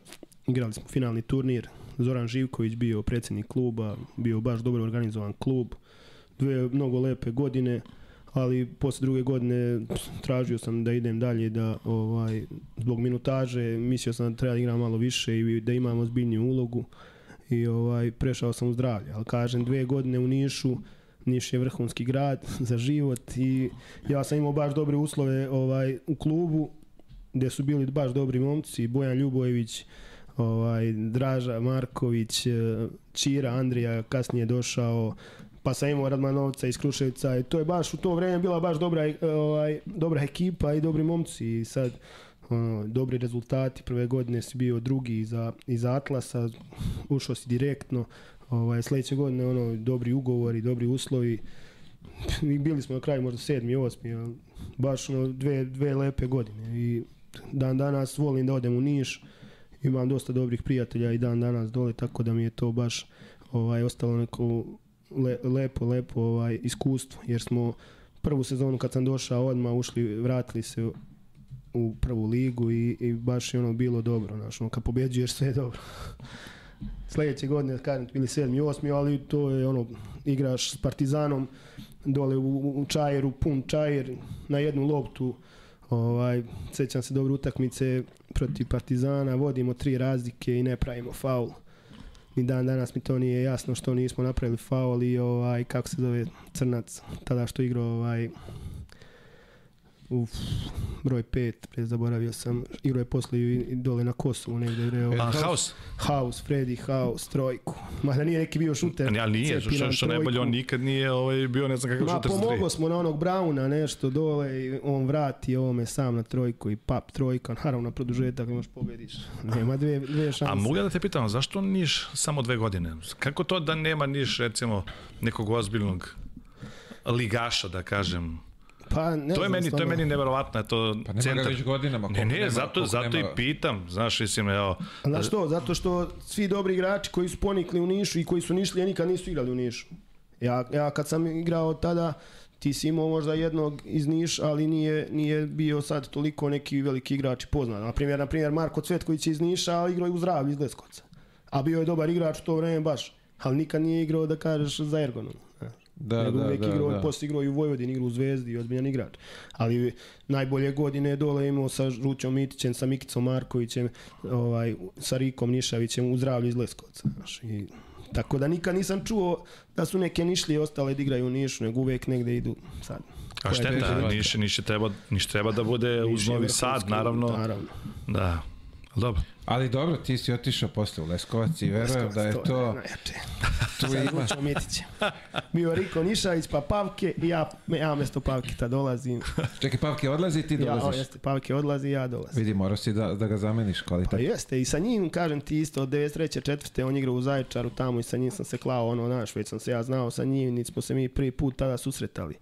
Igrali smo finalni turnir. Zoran Živković bio predsjednik kluba, bio baš dobro organizovan klub. Dve mnogo lepe godine, ali posle druge godine tražio sam da idem dalje da ovaj zbog minutaže mislio sam da treba da igram malo više i da imam ozbiljniju ulogu i ovaj prešao sam u zdravlje. Ali kažem, dve godine u Nišu, Niš je vrhunski grad za život i ja sam imao baš dobre uslove ovaj u klubu gde su bili baš dobri momci, Bojan Ljubojević, ovaj, Draža Marković, eh, Čira Andrija kasnije došao, pa sam imao Radmanovca iz Kruševca i to je baš u to vreme bila baš dobra, eh, ovaj, dobra ekipa i dobri momci i sad dobri rezultati, prve godine si bio drugi iza, iza Atlasa, ušao si direktno, ovaj, sledeće godine ono, dobri ugovori, dobri uslovi, bili smo na kraju možda sedmi, osmi, ali baš ono, dve, dve lepe godine. I dan danas volim da odem u Niš, imam dosta dobrih prijatelja i dan danas dole, tako da mi je to baš ovaj ostalo neko le, lepo, lepo ovaj iskustvo, jer smo prvu sezonu kad sam došao odmah ušli, vratili se u- prvu ligu i, i baš je ono bilo dobro, znaš, ono, kad pobeđuješ sve je dobro. (laughs) Sledeće godine, kažem, bili sedmi, osmi, ali to je ono, igraš s Partizanom dole u, u Čajeru, pun Čajer, na jednu loptu, ovaj, sećam se dobre utakmice protiv Partizana, vodimo tri razlike i ne pravimo faul. Ni dan danas mi to nije jasno što nismo napravili faul i ovaj, kako se zove Crnac, tada što igrao ovaj, Uf, broj 5, pre zaboravio sam, igrao je posle i dole na Kosovu negde. Reo, A, haos? House, Freddy House, trojku. Mada nije neki bio šuter. Ali nije, što, što najbolje, on nikad nije ovaj, bio ne znam kakav Ma šuter sa tri. pomoglo smo na onog Brauna nešto dole i on vrati ovome sam na trojku i pap trojka, naravno na produžetak imaš pobediš. Nema dve, dve šanse. A mogu ja da te pitam, zašto Niš samo dve godine? Kako to da nema Niš, recimo, nekog ozbiljnog ligaša, da kažem? Pa, ne To je meni, to je meni neverovatno, to Pa nema ga centar. već godinama. Ne, ne, nema- zato, zato nema- i pitam, znaš, mislim, evo, A Znaš što? Zato što svi dobri igrači koji su ponikli u Nišu i koji su nišli, ja nikad nisu igrali u Nišu. Ja, ja kad sam igrao tada, ti si imao možda jednog iz Niša, ali nije, nije bio sad toliko neki veliki igrač i poznat. Na primjer, na primjer Marko Cvetković je iz Niša, ali igrao je u zdravlju iz Leskovca. A bio je dobar igrač u to vreme baš. Ali nikad nije igrao da kažeš za Ergonom. Da, nego da, uvijek da, igrao, da. posle igrao i u Vojvodini, igrao u Zvezdi ozbiljan igrač. Ali najbolje godine je dole imao sa Žućom Mitićem, sa Mikicom Markovićem, ovaj, sa Rikom Nišavićem u zdravlju iz Leskovca. Znaš, i, tako da nikad nisam čuo da su neke Nišlije ostale da igraju u Nišu, nego uvijek negde idu sad. a šteta? Niš, Niš, treba, Niš treba da bude uz Niš je Novi Sad, naravno. naravno. Da. Dobro. Ali dobro, ti si otišao posle u Leskovac i verujem da je to... najjače. Tu ima... Žućom Mitićem. Bio Riko Nišavić, pa Pavke i ja, ja mesto Pavke tad dolazim. Čekaj, Pavke odlazi, ti Ja, o, dolaziš. jeste, Pavke odlazi, ja dolazim. Vidi, morao si da, da ga zameniš Pa kvalitet. jeste, i sa njim, kažem ti isto, od 93. četvrte, on igra u Zaječaru tamo i sa njim sam se klao, ono, znaš, već sam se ja znao sa njim, niti smo se mi prvi put tada susretali.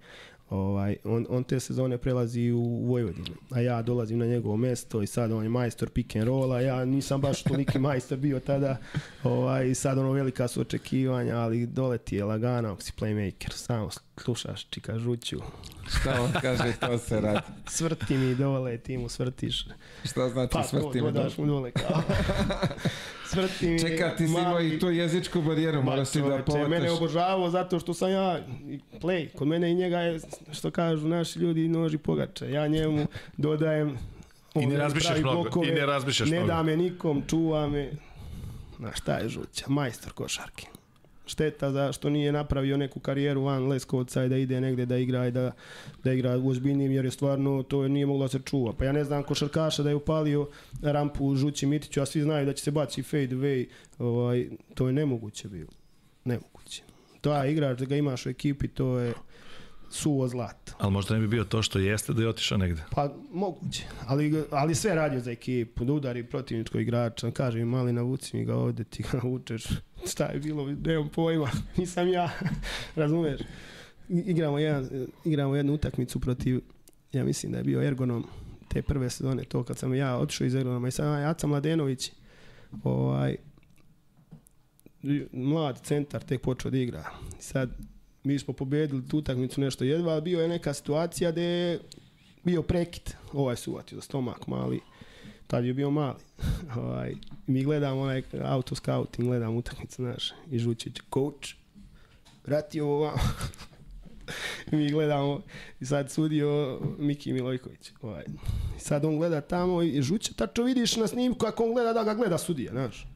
Ovaj, on, on te sezone prelazi u Vojvodinu, a ja dolazim na njegovo mesto i sad on je majstor pick and rolla, ja nisam baš toliki (laughs) majstor bio tada, ovaj, sad ono velika su očekivanja, ali dole ti je lagano ako si playmaker, samo slušaš čika žuću, Šta on kaže, to se radi. (laughs) svrti mi dole, ti mu svrtiš, Šta znači pa to svrti mi dodaš mu dole kao. (laughs) svrti mi, Čeka, ti si imao i tu jezičku barijeru, Ma, mora si da čoveče, mene povataš. obožavao zato što sam ja i play. Kod mene i njega je, što kažu naši ljudi, noži pogače. Ja njemu dodajem I ne razmišljaš mnogo, blokove, i ne razmišljaš ne mnogo. da me nikom, čuva me. Znaš, šta je žuća? Majstor košarke. Šteta za što nije napravio neku karijeru van Leskovca i da ide negde da igra i da, da igra u ozbiljnijim jer je stvarno to nije moglo da se čuva. Pa ja ne znam košarkaša da je upalio rampu Žući Mitiću, a svi znaju da će se baci fade away. Ovaj, to je nemoguće bilo. Nemoguće. To je igrač da ga imaš u ekipi, to je suvo zlato. Ali možda ne bi bio to što jeste da je otišao negde. Pa moguće, ali, ali sve radio za ekipu, da udari protivničkog igrača, kaže mi mali navuci mi ga ovde, ti ga vučeš, šta je bilo, nemam pojma, (laughs) nisam ja, (laughs) razumeš. Igramo, jedan, igramo jednu utakmicu protiv, ja mislim da je bio Ergonom, te prve sezone, to kad sam ja otišao iz Ergonoma i sam Jaca Mladenović, ovaj, mlad centar tek počeo da igra. Sad mi smo pobedili tu utakmicu nešto jedva, bio je neka situacija gde je bio prekid. Ovaj su uvatio stomak mali. Tad je bio mali. (laughs) ovaj, mi gledamo onaj auto scouting, gledamo utakmicu naše. I Žučić, coach, vrati ovo vamo. I (laughs) mi gledamo i sad sudio Miki Milojković. Ovaj. I sad on gleda tamo i Žuća, tačno vidiš na snimku kako on gleda da ga gleda sudija, znaš.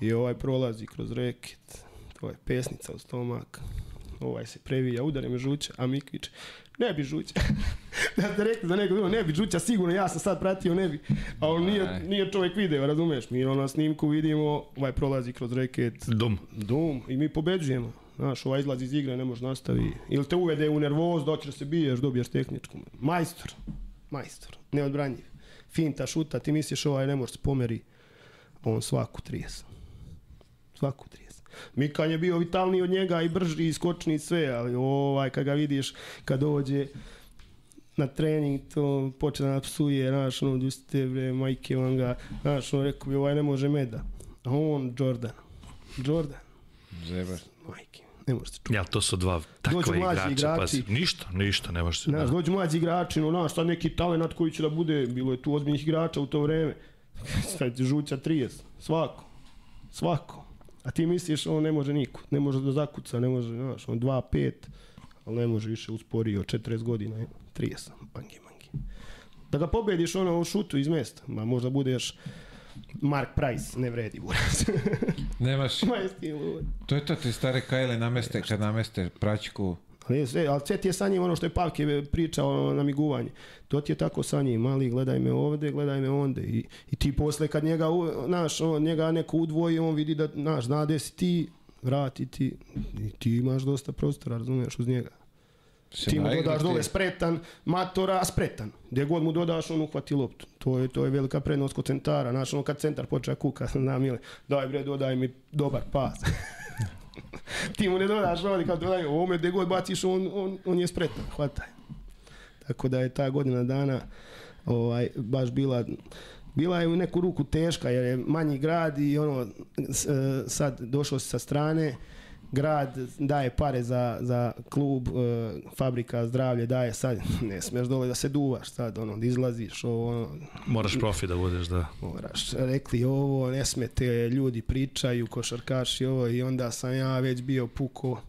I ovaj prolazi kroz reket, to je pesnica u stomak, ovaj se previja, udari me žuća, a Mik viče, ne bi žuća. (laughs) da ste rekli za nekog, ne bi žuća, sigurno, ja sam sad pratio, ne bi. A on nije, nije čovjek video, razumeš? Mi ono na snimku vidimo, ovaj prolazi kroz reket, Dum. dum, i mi pobeđujemo. Znaš, ovaj izlazi iz igre, ne može nastavi. Ili te uvede u nervoz, doći da se biješ, dobiješ tehničku. Majstor, majstor, neodbranjiv. Finta, šuta, ti misliš ovaj ne može se pomeri, on svaku 30. Svaku 30. Mikan je bio vitalniji od njega i brži i skočni i sve, ali ovaj kad ga vidiš kad dođe na trening, to počne da psuje, znaš, ono, gdje ste bre, majke vam ga, znaš, ono, rekao bi, ovaj ne može meda. A on, Jordan. Jordan, Zebar. majke, ne može se čuti. Ja, to su dva takva Dođu mlađi igrača. igrači. Pazi, ništa, ništa, ne može se. Znaš, dođu mlađi igrači, no, znaš, sad neki talent koji će da bude, bilo je tu ozbiljnih igrača u to vreme. (laughs) Sad žuća 30, svako, svako. A ti misliš, on ne može niko, ne može da zakuca, ne može, znaš, on 2-5, ali ne može više usporio, 40 godina, je, 30, bangi, bangi. Da ga pobediš ono u šutu iz mesta, ma možda budeš Mark Price, ne vredi burac. Nemaš, (laughs) Ma lud. to je to, ti stare kajle nameste, kad nameste praćku, Ali, sve, ali sve ti je sa njim ono što je Pavke pričao na namiguvanje. To ti je tako sa njim, mali, gledaj me ovde, gledaj me onde. I, i ti posle kad njega, znaš, on, njega neko udvoji, on vidi da, znaš, zna gde si ti, vrati ti. I ti imaš dosta prostora, razumiješ, uz njega. se Ti mu dodaš dole spretan, matora, spretan. Gdje god mu dodaš, on uhvati loptu. To je, to je velika prednost kod centara. Znaš, ono kad centar počne kuka, (laughs) znam ili, daj bre, dodaj mi dobar pas. (laughs) ti mu ne dodaš ovdje, kao dodaj ovome, gdje god baciš, on, on, on je spretan, hvataj. Tako da je ta godina dana ovaj, baš bila bila je u neku ruku teška jer je manji grad i ono e, sad došao si sa strane grad daje pare za, za klub, e, fabrika zdravlje daje sad, (laughs) ne smiješ dole da se duvaš sad, ono, da izlaziš, ovo, ono, Moraš profi da budeš, da. moraš, rekli ovo, ne smete, ljudi pričaju, košarkaši ovo i onda sam ja već bio puko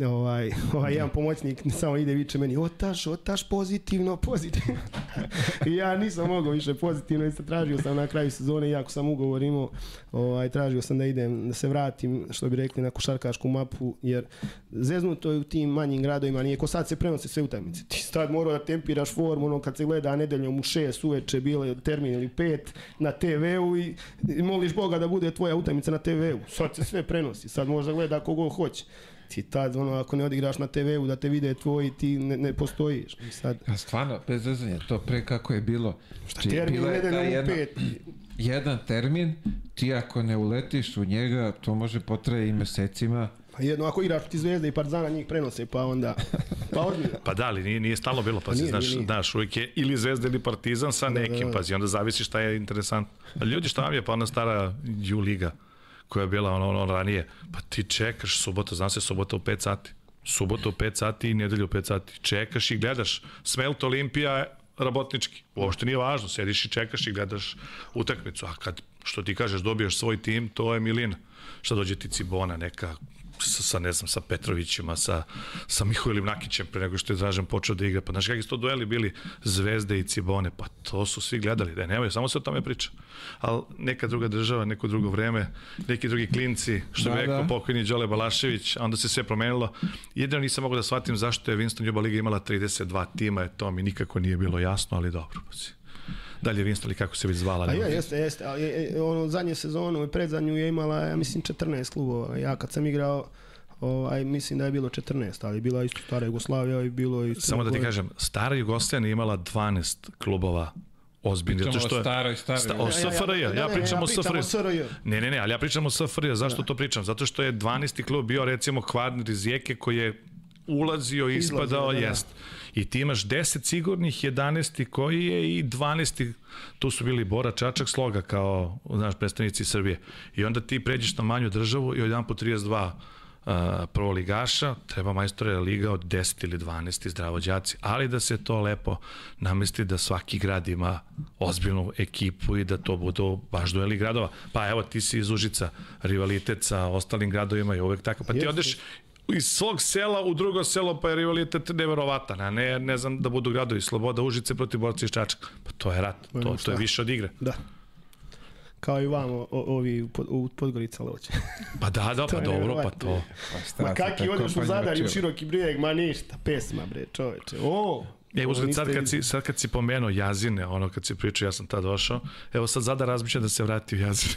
ovaj, (laughs) ovaj jedan pomoćnik samo ide viče meni otaš, otaš pozitivno, pozitivno. (laughs) Ja nisam mogao više pozitivno i sad tražio sam na kraju sezone iako sam ugovor imao ovaj, tražio sam da idem, da se vratim što bi rekli na košarkašku mapu jer zeznuto je u tim manjim gradovima nije ko sad se prenose sve utakmice. Ti sad morao da tempiraš formu ono kad se gleda nedeljom u šest uveče bile termin ili pet na TV-u i, i moliš Boga da bude tvoja utakmica na TV-u sad se sve prenosi sad možda gleda kogo hoće ti tad ono ako ne odigraš na TV-u da te vide tvoji ti ne, ne postojiš i sad A stvarno, bez zezanja, to pre kako je bilo. Šta termin nedeljom u pet jedan termin, ti ako ne uletiš u njega, to može potraje i mesecima. Pa jedno ako igraš ti Zvezda i Partizana njih prenose pa onda Pa. Pa da, ali nije, nije stalno bilo, pa nije, znaš, nije, znaš, uvijek je ili Zvezda ili Partizan sa nekim, da. pazi, onda zavisi šta je interesantno. A ljudi, šta vam je, pa ona stara U liga, koja je bila ono, ono ranije, pa ti čekaš subota, znam se subota u 5 sati. Subota u 5 sati i nedelju u 5 sati. Čekaš i gledaš. Smelt Olimpija rabotnički. Uopšte nije važno, sediš i čekaš i gledaš utakmicu. A kad, što ti kažeš, dobiješ svoj tim, to je milina. Šta dođe ti Cibona, neka sa, sa ne znam, sa Petrovićima, sa, sa Mihojlim Nakićem pre nego što je Dražan počeo da igra. Pa znaš kakvi su to dueli bili Zvezde i Cibone? Pa to su svi gledali. Da nemaju, samo se o tome priča. Ali neka druga država, neko drugo vreme, neki drugi klinci, što Da, bi rekao da. pokojni Đole Balašević, a onda se sve promenilo. Jedino nisam mogao da shvatim zašto je Winston Juba Liga imala 32 tima, je to mi nikako nije bilo jasno, ali dobro. si. Dalje Winston ili kako se već zvala. A veze. jeste, jeste, ali je, je, ono, zadnje sezonu i predzadnju je imala, ja mislim, 14 klubova. Ja kad sam igrao, ovaj, mislim da je bilo 14, ali bila isto stara Jugoslavija i bilo i... Samo da ti kažem, stara Jugoslavija je imala 12 klubova ozbiljni. Pričamo što je, staroj, staroj. Sta, o. SFRJ, ja, pričam o ja pričam SFRJ. o SRJ. Ne, ne, ne, ali ja pričam o SFRJ. Zašto to pričam? Zato što je 12. klub bio recimo Kvarner iz Rijeke koji je ulazio i Izlazio, ispadao, da, da. jest. I ti imaš 10 sigurnih, 11. koji je i 12. Tu su bili Bora Čačak Sloga kao, znaš, predstavnici Srbije. I onda ti pređeš na manju državu i odjedan po 32 uh, prvoligaša, treba majstore liga od 10 ili 12 zdravođaci, ali da se to lepo namesti da svaki grad ima ozbiljnu ekipu i da to budu baš dueli gradova. Pa evo ti si iz Užica, rivalitet sa ostalim gradovima je uvek tako. Pa ti odeš iz svog sela u drugo selo pa je rivalitet neverovatan, a ne, ne znam da budu gradovi Sloboda Užice protiv borca iz Čačka. Pa to je rat, to, to je više od igre. Da. Kao i vamo, o, ovi u, Pod- u Podgorica Loće. (laughs) Pa da, da, pa dobro, pa to. Pa šta Ma kaki odeš u Zadar i u široki brijeg, ma ništa, pesma bre, čoveče. O, E, uzgled, niste sad kad, si, sad kad si pomenuo Jazine, ono kad si pričao, ja sam tad došao, evo sad Zadar razmišlja da se vrati u Jazine.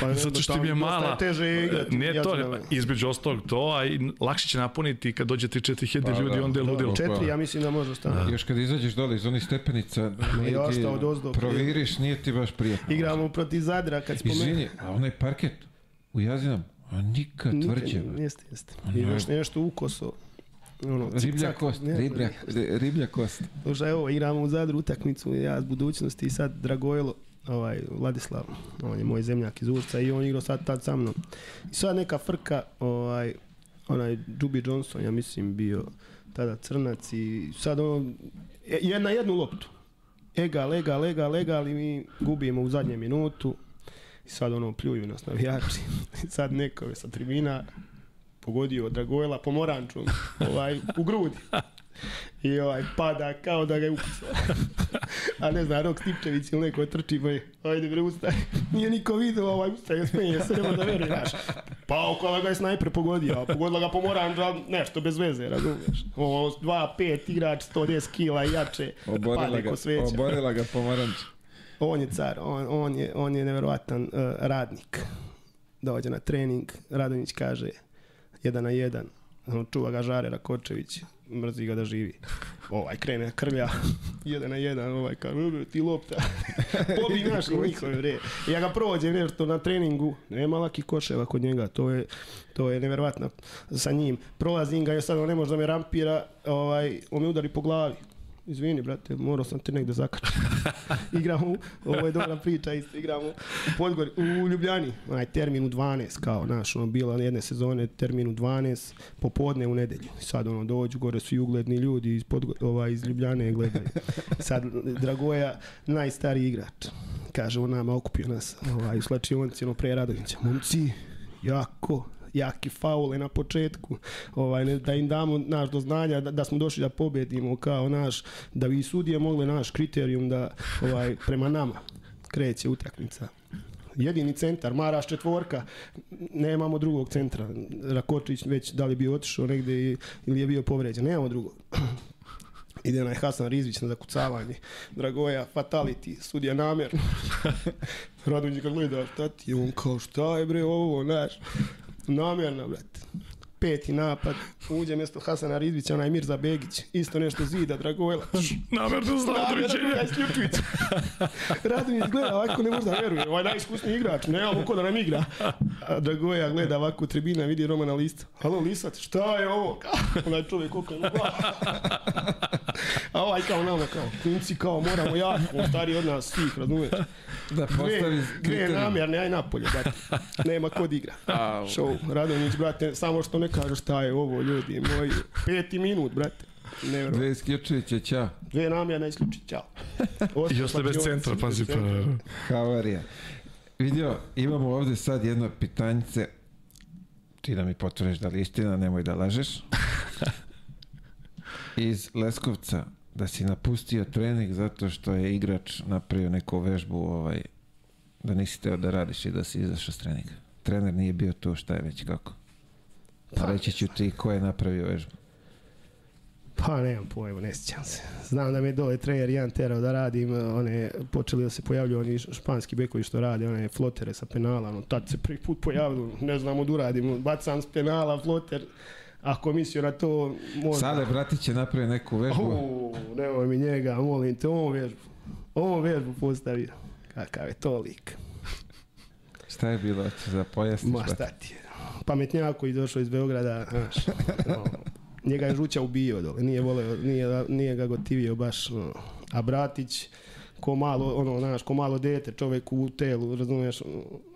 Pa, (laughs) Zato što mi je mala... je teže igrati Ne to, Jazinama. između ostalog to, a i lakše će napuniti kad dođe 3-4 hiljade Pa, ljudi, da, onda je da, ludilo. da. Četiri, ja mislim da može ostane. Još kad izađeš dole iz onih stepenica, (laughs) nije ja ti- ostao odozdo. proviriš, nije ti baš prijatno. Igramo protiv Zadra kad spomenu. Izvini, a onaj parket u Jazinam, a nikad tvrđe. Jeste, jeste. I još nešto ukoso. Ono, Riblja kost, ne riblja, riblja kost. Slušaj, evo, igramo u Zadru utakmicu, ja iz budućnosti i sad Dragojlo, ovaj, Vladislav, on je moj zemljak iz Urca i on igrao sad tad sa mnom. I sad neka frka, ovaj, onaj Duby Johnson, ja mislim, bio tada crnac i sad ono, je- jedna jednu loptu. Egal, egal, egal, egal i mi gubimo u zadnjem minutu. I sad ono, pljuju nas navijači. (laughs) I sad neko je sa tribina pogodio Dragojla pomorančom ovaj, u grudi. I ovaj pada kao da ga je upucao. A ne znam, Rok Stipčević ili neko trči pa je, ajde bre ustaj. Nije niko vidio ovaj ustaje, smeje se, nema da veruje, znaš. Pa okolo ga je snajper pogodio, a pogodila ga pomoranča, nešto bez veze, razumiješ. Ovo 2-5 igrač, 110 kila i jače, Oborila ga, ko sveća. oborila ga pomoranč. On je car, on, on, je, on je nevjerovatan uh, radnik. Dođe na trening, Radonjić kaže, jedan na jedan, čuva ga Žare Rakočević, mrzi ga da živi. Ovaj krene krlja, (laughs) jedan na jedan, ovaj kaže, "Ebe, ti lopta. (laughs) Pobi naš bre. I ja ga prođem nešto na treningu, nema laki koševa kod njega, to je, to je nevjerovatno sa njim. Prolazim ga, ja sad on ne može da me rampira, ovaj, on me udari po glavi. Izvini, brate, morao sam te negde zakačiti. (laughs) igramo, ovo je dobra priča, isto igramo u Podgori, u Ljubljani, onaj termin u 12, kao naš, ono, bila jedne sezone, termin u 12, popodne u nedelju. I sad ono, dođu gore svi ugledni ljudi iz, Podgo, ovaj, iz Ljubljane gledaju. Sad, Dragoja, najstariji igrač, kaže on nama, okupio nas, ovaj, u slačionci, ono, pre Radovića, momci, jako, jaki faule na početku, ovaj, ne, da im damo naš do znanja da, da smo došli da pobedimo kao naš, da bi sudije mogle naš kriterijum da ovaj, prema nama kreće utakmica. Jedini centar, Maraš četvorka, nemamo drugog centra. Rakočić već da li bio otišao negde ili je bio povređen, nemamo drugog. (clears throat) Ide onaj Hasan Rizvić na zakucavanje. Dragoja, fatality, sudija namjerno. (laughs) Radonjić ga gleda, šta ti? On kao, šta je bre ovo, znaš? Namjerno, brate. Peti napad, uđe mjesto Hasana Rizvića, onaj Mirza Begić, isto nešto zida, Dragojla. Namerno doviđenja. gleda isključujući. Radonjić gleda, ovako ne možda veruje, ovaj najiskusniji igrač, nemamo ko da nam igra. A Dragoja gleda ovako u tribina, vidi Romana Lista. Halo Lisat, šta je ovo? Onaj čovjek koliko je A ovaj kao nama, kao, klinci kao moramo jako, stari od nas svih, razumiješ? Da postavi dve kriterijum. namjerne, aj napolje, brate. Nema kod igra. Show, Radonjić, brate, samo što ne kaže šta je ovo, ljudi moji. Peti minut, brate. Ne Dve isključujuće, ćao. Dve namjerne isključi, čao. (laughs) I ostaje bez centra, pazi pa. Havarija. Vidio, imamo ovde sad jedno pitanjice. Ti da mi potvrdiš da li istina, nemoj da lažeš. (laughs) Iz Leskovca, da si napustio trening zato što je igrač napravio neku vežbu, ovaj, da nisi teo da radiš i da si izašao s treninga. Trener nije bio tu, šta je već kako? Pa reći ću ti ko je napravio vežbu. Pa nemam pojma, ne sjećam se. Znam da me dole trener jedan terao da radim, one, počeli da se pojavljuju oni španski bekovi što rade, one flotere sa penala, ono, tad se prvi put pojavilo, ne znamo da uradim, bacam s penala floter, ako mislio na to, možda. Sale Bratić je napravio neku vežbu. U, nemoj mi njega, molim te, ovom vežbu. Ovom vežbu postavio. Kakav je to lik. Šta je bilo za pojasniš? Ma šta ti je. Pametnjak koji je došao iz Beograda, znaš, no, njega je Žuća ubio dole, nije, voleo, nije, nije ga gotivio baš, no. a Bratić, ko malo, ono, znaš, ko malo dete, čovjek u telu, razumiješ,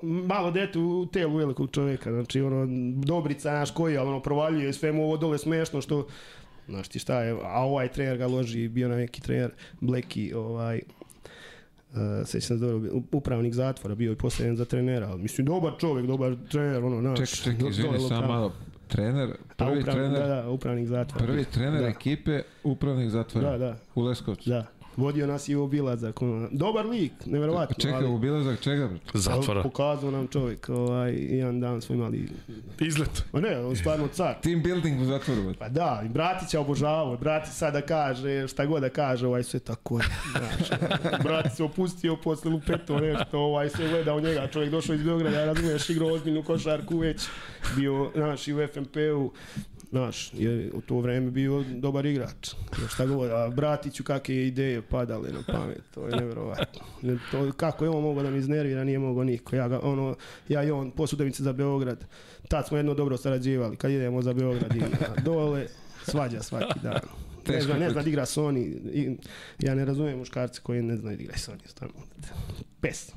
malo dete u telu velikog čovjeka, znači, ono, Dobrica, znaš, koji, ali ono, provaljuje sve mu ovo dole smešno, što, znaš ti šta je, a ovaj trener ga loži, bio na neki trener, Bleki, ovaj, Uh, sećam se dobro, upravnik zatvora bio i postavljen za trenera, ali mislim dobar čovjek, dobar trener, ono, naš. Ček, ček, izvini, samo malo. Trener, prvi uprav, trener, Da, da, upravnik zatvora. prvi trener da, ekipe upravnih zatvora Da, da, u Leskovcu. da. Vodio nas i u obilazak, dobar lik, nevjerovatno. Čekaj, ali- ubilazak čega? Zatvora. Pokazao nam čovjek, ovaj, jedan dan smo imali, Izlet. ma ne, on stvarno car. Team building u zatvoru. Pa da, i Bratića obožavao, Brati sad da kaže, šta god da kaže, ovaj sve tako je. Znaš, (laughs) Brati se opustio posle lupeto nešto, ovaj sve gledao njega, čovjek došao iz Beograda, razumiješ, igrao ozbiljnu košarku već, bio, znaš, i u FNP-u, znaš, je u to vreme bio dobar igrač. Jer Šta god, a Bratiću kakve je ideje padale na pamet, to je nevjerovatno. Ne, To, kako je on mogao da mi iznervira, nije mogao niko. Ja, ga, ono, ja i on, posudovice za Beograd, tad smo jedno dobro sarađivali, kad idemo za Beograd i dole, svađa svaki dan. Ne zna, ne zna da igra Sony. I, ja ne razumijem muškarce koji ne znaju da igra Sony. Stvarno. Pes.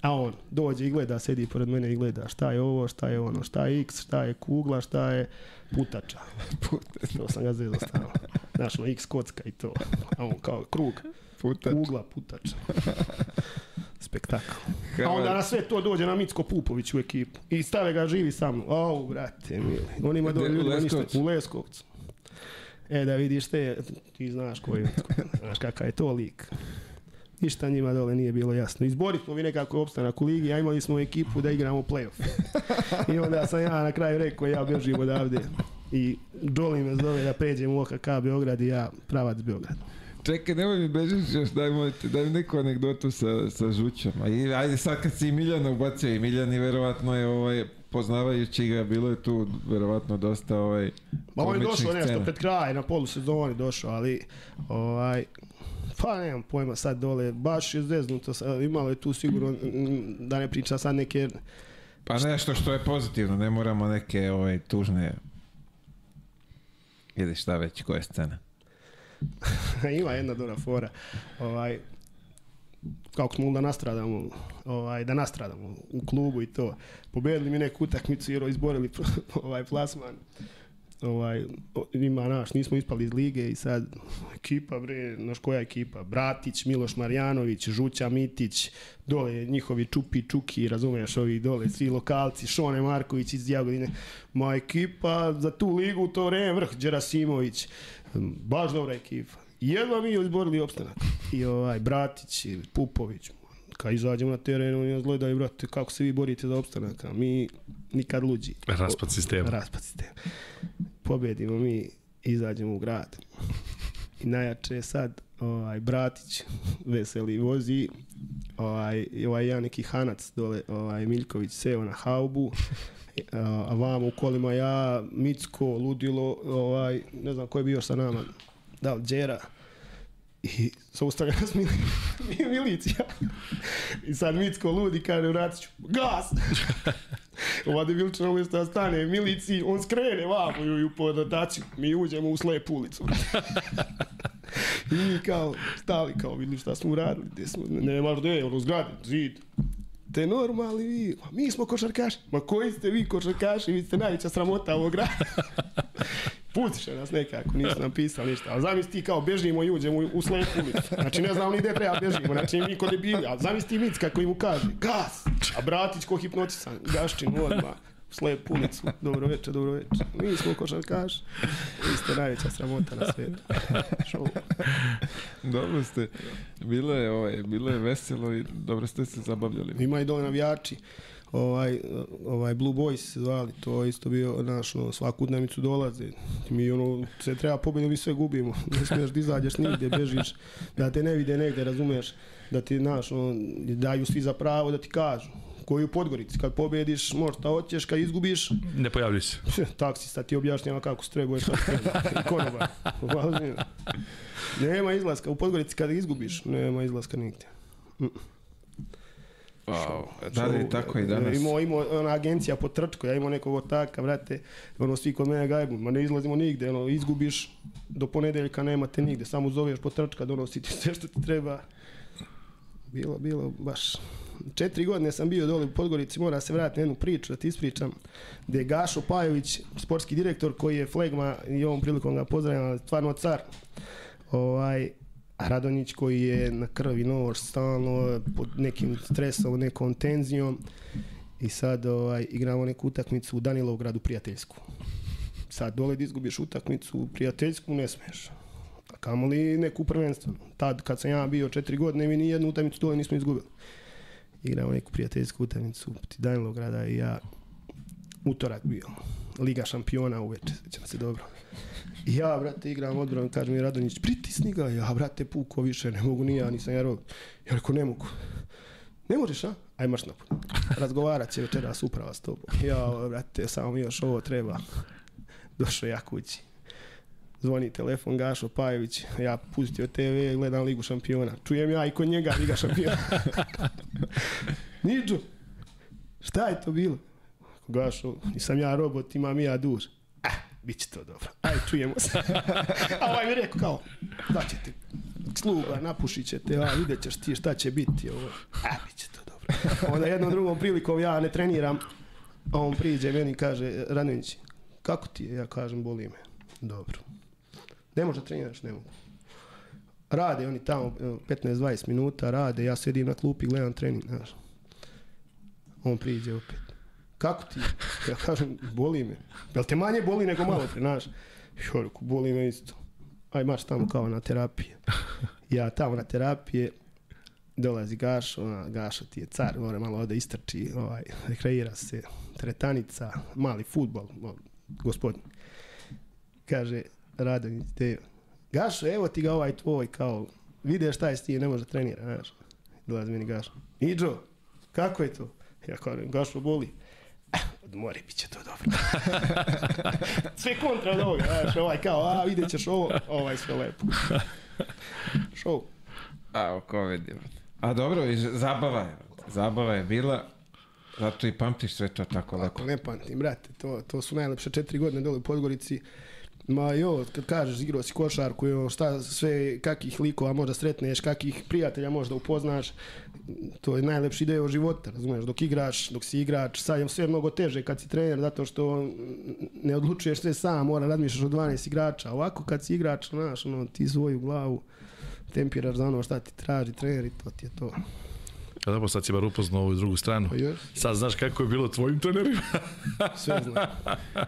A on dođe i gleda, sedi pored mene i gleda šta je ovo, šta je ono, šta je X, šta je kugla, šta je putača. (laughs) To sam ga zezo stavio. Znaš, ono, X kocka i to. A on kao krug, Putač. kugla, putača. (laughs) Spektakl. A onda na sve to dođe na Micko Pupović u ekipu. I stave ga živi sa mnom. Au, brate, mili. On ima u ljudima ništa. U Leskovcu. E, da vidiš te, ti znaš koji, (laughs) znaš kakav je to lik. Ništa njima dole nije bilo jasno. Izborili smo vi nekako opstanak u ligi, a imali smo ekipu da igramo playoff. I onda sam ja na kraju rekao, ja bežim odavde. I Jolly me zove da pređem u OKK Beograd i ja pravac Beograd. Čekaj, nemoj mi bežiš još, daj, moj, daj mi neku anegdotu sa, sa Žućom. I, ajde sad kad si i Miljana ubacio, i Miljan i verovatno je ovaj, poznavajući ga, bilo je tu verovatno dosta ovaj, Ma on je došao nešto scena. pred kraj, na polusezoni došao, ali ovaj, pa nemam pojma sad dole, baš je zeznuto, imalo je tu sigurno, da ne pričam sad neke, Pa nešto što je pozitivno, ne moramo neke ovaj, tužne ili šta već, koja je scena. (laughs) ima jedna dobra fora, ovaj, kako smo da nastradamo, ovaj, da nastradamo u klubu i to. Pobedili mi neku utakmicu jer izborili (laughs) ovaj plasman. Ovaj, ima naš, nismo ispali iz lige i sad ekipa bre, naš koja ekipa? Bratić, Miloš Marjanović, Žuća Mitić, dole njihovi Čupi, Čuki, razumeš, ovi dole, svi lokalci, Šone Marković iz Jagodine. Ma ekipa za tu ligu to vreme vrh, Đerasimović, baš dobra ekipa. Jedva mi izborili opstanak. I ovaj Bratić i Pupović, kad izađemo na teren, oni nas gledaju, brate, kako se vi borite za opstanak, a mi nikad luđi. Raspad sistema. Raspad sistema. Pobedimo mi, izađemo u grad. I najjače je sad ovaj, Bratić veseli vozi, ovaj, ovaj jedan neki hanac dole, ovaj, Miljković seo na haubu, a a vamo u kolima ja, Micko, Ludilo, ovaj, ne znam ko je bio sa nama, da li Đera, i zaustavlja nas mili, (laughs) milicija. I sad Micko ludi kaže vratit ću, gas! (laughs) Ova debilčina umjesto da stane miliciji, on skrene vamo i u podotaciju. Mi uđemo u slepu ulicu. (laughs) I mi kao, stali kao, vidili šta smo uradili, gdje smo, nemaš gdje, ono zgrade, zid. Te normalni vi, ma mi smo košarkaši. Ma koji ste vi košarkaši, vi ste najveća sramota ovog grada. Pustiše nas nekako, nisu nam pisali ništa. Ali zamisli ti kao bežimo i uđemo u, slepu ulicu. Znači ne znam ni gde treba bežimo, znači mi kod debili. Ali zamisli ti Mic kako im kaže, gas! A Bratić ko hipnotisan, gaščin odmah. U slepu ulicu, dobro večer, dobro večer. Mi smo košarkaši. Vi ste najveća sramota na svijetu. Šou. Dobro ste. Bilo je, ovaj, bilo je veselo i dobro ste se zabavljali. Ima i dole navijači. Ovaj, ovaj Blue Boys zvali, to isto bio naš, no, svaku dnevnicu dolaze. Mi ono, se treba pobjedu, mi sve gubimo. (laughs) Ne smiješ da izađeš nigde, bežiš, da te ne vide negde, razumeš, da ti, naš, ono, daju svi za pravo da ti kažu. Koji u Podgorici, kad pobjediš, možeš šta hoćeš, kad izgubiš, Ne pojavljuj se. (laughs) taksista ti objašnjava kako. I (laughs) konobar. Nema izlaska. U Podgorici kad izgubiš, nema izlaska nigde. Wow. Da li tako i danas? Imao, imao ona agencija po trčku, ja imao nekog od taka, vrate, ono svi kod mene gajbu, ma ne izlazimo nigde, ono, izgubiš, do ponedeljka nemate nigde, samo zoveš po trčka, donosi ti sve što ti treba. Bilo, bilo, baš. Četiri godine sam bio dole u Podgorici, mora se vratiti na jednu priču da ti ispričam, gde je Gašo Pajović, sportski direktor, koji je flegma i ovom prilikom ga pozdravljam, stvarno car, ovaj, Radonjić koji je na krvi nož stalno pod nekim stresom, nekom tenzijom i sad ovaj, igramo neku utakmicu u Danilovgradu prijateljsku. Sad dole da izgubiš utakmicu prijateljsku ne smiješ. A kamoli neku prvenstvenu. Tad kad sam ja bio četiri godine mi ni jednu utakmicu dole nismo izgubili. Igramo neku prijateljsku utakmicu protiv Danilovgrada i ja utorak bio. Liga šampiona uveče, sjećam se dobro. Ja, brate, igram odbranu, kaže mi Radonjić, pritisni ga. Ja, brate, puko više, ne mogu ni ja, nisam ja rob. Ja rekao, ne mogu. Ne možeš, a? Aj marš napad. Razgovarat će večeras uprava s tobom. Ja, brate, samo mi još ovo treba. Došao ja kući. Zvoni telefon Gašo Pajević, ja pustio TV, gledam Ligu šampiona. Čujem ja i kod njega Liga šampiona. (laughs) Niđo, šta je to bilo? Gašo, nisam ja robot, imam ja duž. Ah, bit će to dobro. (laughs) Aj, čujemo se. (laughs) A ovaj mi rekao kao, da će ti sluga, napušit će te, a vidjet ćeš ti šta će biti. Ovo. A, bit će to dobro. (laughs) Onda jednom drugom prilikom ja ne treniram, a on priđe meni i kaže, Radnović, kako ti je? Ja kažem, boli me. Dobro. Ne može treniraš, ne mogu. Rade oni tamo evo, 15-20 minuta, rade, ja sedim na klupi, gledam trening, znaš. On priđe opet. Kako ti? Ja kažem, boli me. Jel te manje boli nego malo pre, znaš? Jo, reku, boli me isto. Aj, maš tamo kao na terapije. Ja tamo na terapije, dolazi Gaš, ona, Gaša ti je car, mora malo ovde istrči, ovaj, rekreira se, tretanica, mali futbol, gospodin. Kaže, Radonjić, te, Gašo, evo ti ga ovaj tvoj, kao, vide šta je s tim, ne može da trenira, znaš. Dolazi meni Gašo. Iđo, kako je to? Ja kažem, Gašo boli. "Ah, Odmori, bit će to dobro. (laughs) sve kontra od ovoga, znaš, ovaj kao, a vidjet ćeš ovo, ovaj sve lepo. Show. A, o komediju. A dobro, i zabava je. Zabava je bila, zato i pamtiš sve to tako lepo. Ako ne pamtim, brate, to, to su najlepše četiri godine dole u Podgorici. Ma jo, kad kažeš igrao si košarku, jo, šta sve, kakih likova možda sretneš, kakih prijatelja možda upoznaš, to je najlepši deo života, razumeš, dok igraš, dok si igrač, sad je sve mnogo teže kad si trener, zato što ne odlučuješ sve sam, mora razmišljaš o 12 igrača, ovako kad si igrač, znaš, ono, ti svoju glavu tempiraš za ono šta ti traži trener i to ti je to. A dobro, sad si bar upoznao ovu drugu stranu. Pa jes. Sad znaš kako je bilo tvojim trenerima. Sve znam.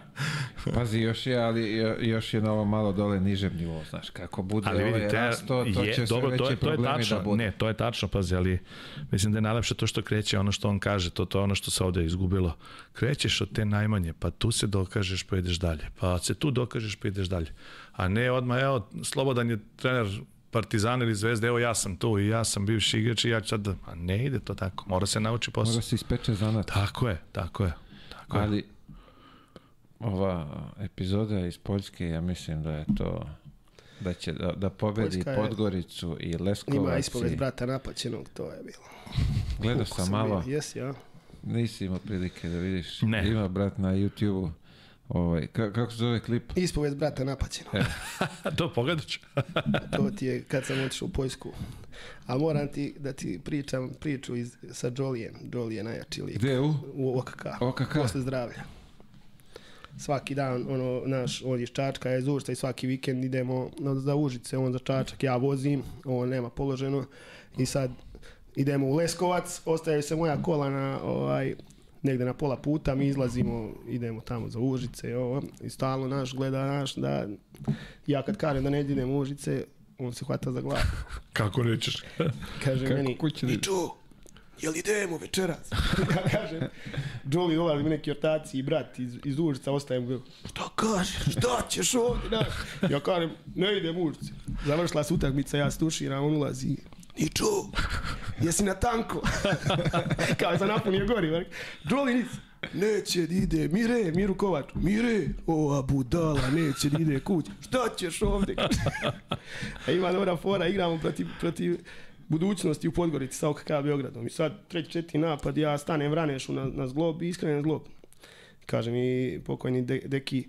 (laughs) Pazi, još je, ali jo- još je na ovo malo dole nižem nivou, znaš, kako bude Ali ovaj vidite, rasto, to je, će sve dobro, veći to je, to je tačno, da bude. ne, to je tačno, pazi, ali mislim da je najlepše to što kreće, ono što on kaže, to, to je ono što se ovde izgubilo. Krećeš od te najmanje, pa tu se dokažeš pa ideš dalje, pa se tu dokažeš pa ideš dalje. A ne odmah, evo, Slobodan je trener Partizana ili Zvezde, evo ja sam tu i ja sam bivši igrač i ja ću sad da... A ne ide to tako, mora se nauči posao. Mora se ispeče zanat. Tako je, tako je. Tako je. Ali ova epizoda iz Poljske, ja mislim da je to da će da, da pobedi Poljska je- Podgoricu i Leskovac. Ima ispoved brata napaćenog, to je bilo. Gledao Koliko sam malo. Jesi, ja. nisi imao prilike da vidiš. Ne. Ima brat na YouTube-u. Ovaj, ka, kako se zove klip? Ispovest brata napaćeno. E. (laughs) to pogledat ću. (laughs) To ti je kad sam otišao u Poljsku. A moram ti da ti pričam priču iz, sa Jolijem. Jolly je najjači lik. Gde u? U OKK. OKK? Posle zdravlja. Svaki dan, ono, naš, on iz Čačka, ja iz Ušta i svaki vikend idemo na, za Užice, on za Čačak, ja vozim, on nema položeno i sad idemo u Leskovac, ostaje se moja kola na, ovaj, negde na pola puta, mi izlazimo, idemo tamo za Užice i ovo, i stalno naš gleda naš da ja kad kažem da ne idem u Užice, on se hvata za glavu. (laughs) Kako nećeš? (laughs) Kaže Kako meni, kući da- jel idemo večeras? (laughs) ja kažem, Jolly dolazi mi neki ortaci i brat iz, iz Užica, ostajem go, šta kažeš, šta ćeš ovdje? Da? Ja kažem, ne idem u Užice. Završila se utakmica, ja stuširam, on ulazi, Ničo, jesi na tanko? (laughs) Kao je sam napunio gori. Jolly nisi. Neće da ide, Mire, Miru Kovač. Mire, ova budala, neće da ide kući. Šta ćeš ovdje? (laughs) A ima dobra fora, igramo protiv, protiv budućnosti u Podgorici sa OKK Beogradom. I sad treći četiri napad, ja stanem vranešu na, na zglob i iskrenem zglob. Kaže mi pokojni de, deki,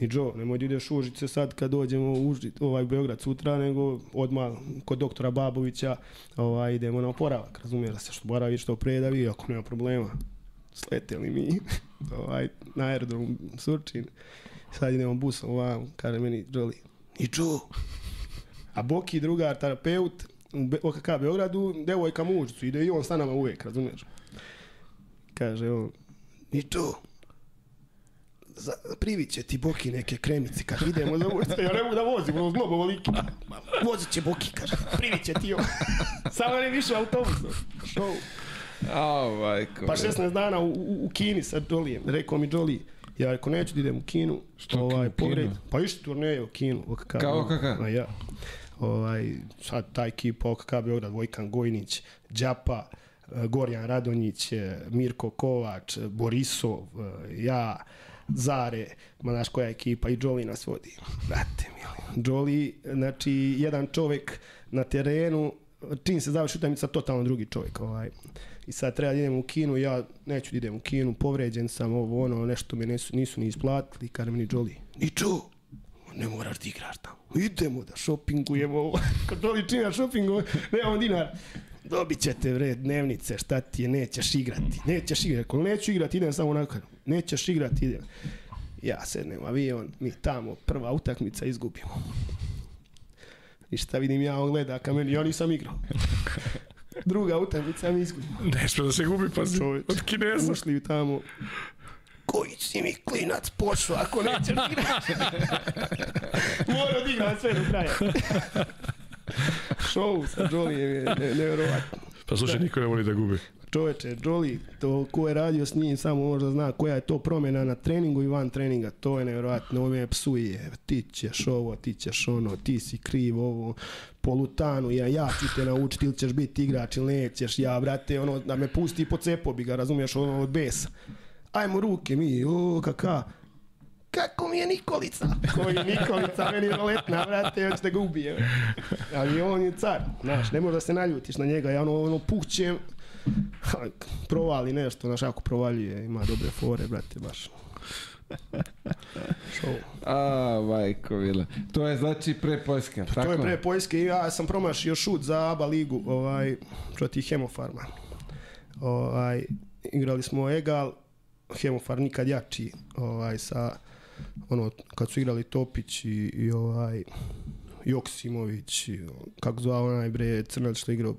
ni Joe, nemoj da ideš u Užice sad kad dođemo u Uži, ovaj Beograd sutra, nego odmah kod doktora Babovića ovaj, idemo na oporavak, razumiješ da se što boravi što pre da vi, ako nema problema. Sleteli mi (laughs) ovaj, na aerodrom Surčin, sad idemo busom ovam, kaže meni Jolly, ni Joe, a Boki drugar, terapeut, u Be- OKK Beogradu, devojka mužicu, ide i on sa nama uvijek, razumiješ? Kaže on, ni to, za, privit će ti Boki neke kremice kad idemo za ulicu. Ja ne mogu da vozim, ono zglobo voliki. Vozit će Boki, kaže, privit će ti on. Samo ne više autobusom. Show. A, majko. Pa bre. 16 dana u, u, u Kini sa Jolijem. Rekao mi Jolly, ja rekao neću da idem u Kinu. Što ovaj, povred. Pa išli turneje u Kinu. OKK. Kao OKK? A ja. Ovaj, sad ta ekipa OKK Beograd, Vojkan Gojnić, Đapa, Gorjan Radonjić, Mirko Kovač, Borisov, ja, Zare, ma znaš koja ekipa i Jolly nas vodi. Brate mili. Jolly, znači jedan čovjek na terenu, čim se završi utakmica, totalno drugi čovjek. Ovaj. I sad treba da idem u kinu, ja neću da idem u kinu, povređen sam, ovo ono, nešto me nisu, nisu ni isplatili, kaže meni Jolly, Ničo, ne moraš da igraš tamo. Idemo da šopingujemo. (laughs) Kad Jolly čini na šopingu, nemamo dinar. Dobit ćete vred dnevnice, šta ti je, nećeš igrati. Nećeš igrati. Ako neću igrati, idem samo onako. Nećeš igrati, idem. Ja sednem u avion, mi tamo, prva utakmica izgubimo. I šta vidim ja, on gleda ka meni, ja nisam igrao. Druga utakmica mi izgubimo. Ne sme da se gubi, pa Čovječ. od Kineza. Ušli tamo. Koji si mi klinac pošao ako nećeš igrati? (laughs) Mora da igram sve do kraja. Show sa Jolijem je ne, nevjerovatno. Pa slušaj, niko ne voli da gubi. Čoveče, Jolly, to ko je radio s njim, samo možda zna koja je to promjena na treningu i van treninga. To je nevjerojatno, on me psuje, ti ćeš ovo, ti ćeš ono, ti si kriv ovo, polutanu, ja, ja ću te naučiti ili ćeš biti igrač ili nećeš, ja, brate, ono, da me pusti po cepo bi ga, razumiješ, ono, od besa. Ajmo ruke mi, o, kaka, kako mi je Nikolica? (laughs) Koji Nikolica, meni je roletna, brate, hoće da ga ubije. Ali on je car, znaš, ne možda se naljutiš na njega, ja ono, ono ha, provali nešto, znaš, ako provaljuje, ima dobre fore, brate, baš. Show. A, majko, Vila. To je znači pre Poljske, tako? To je pre Poljske i ja sam promašio šut za ABA ligu ovaj, protiv Hemofarma. Ovaj, igrali smo egal, Hemofar nikad jači ovaj, sa ono, kad su igrali Topić i, i ovaj, Joksimović, i, kako zvao onaj bre, crnac što igrao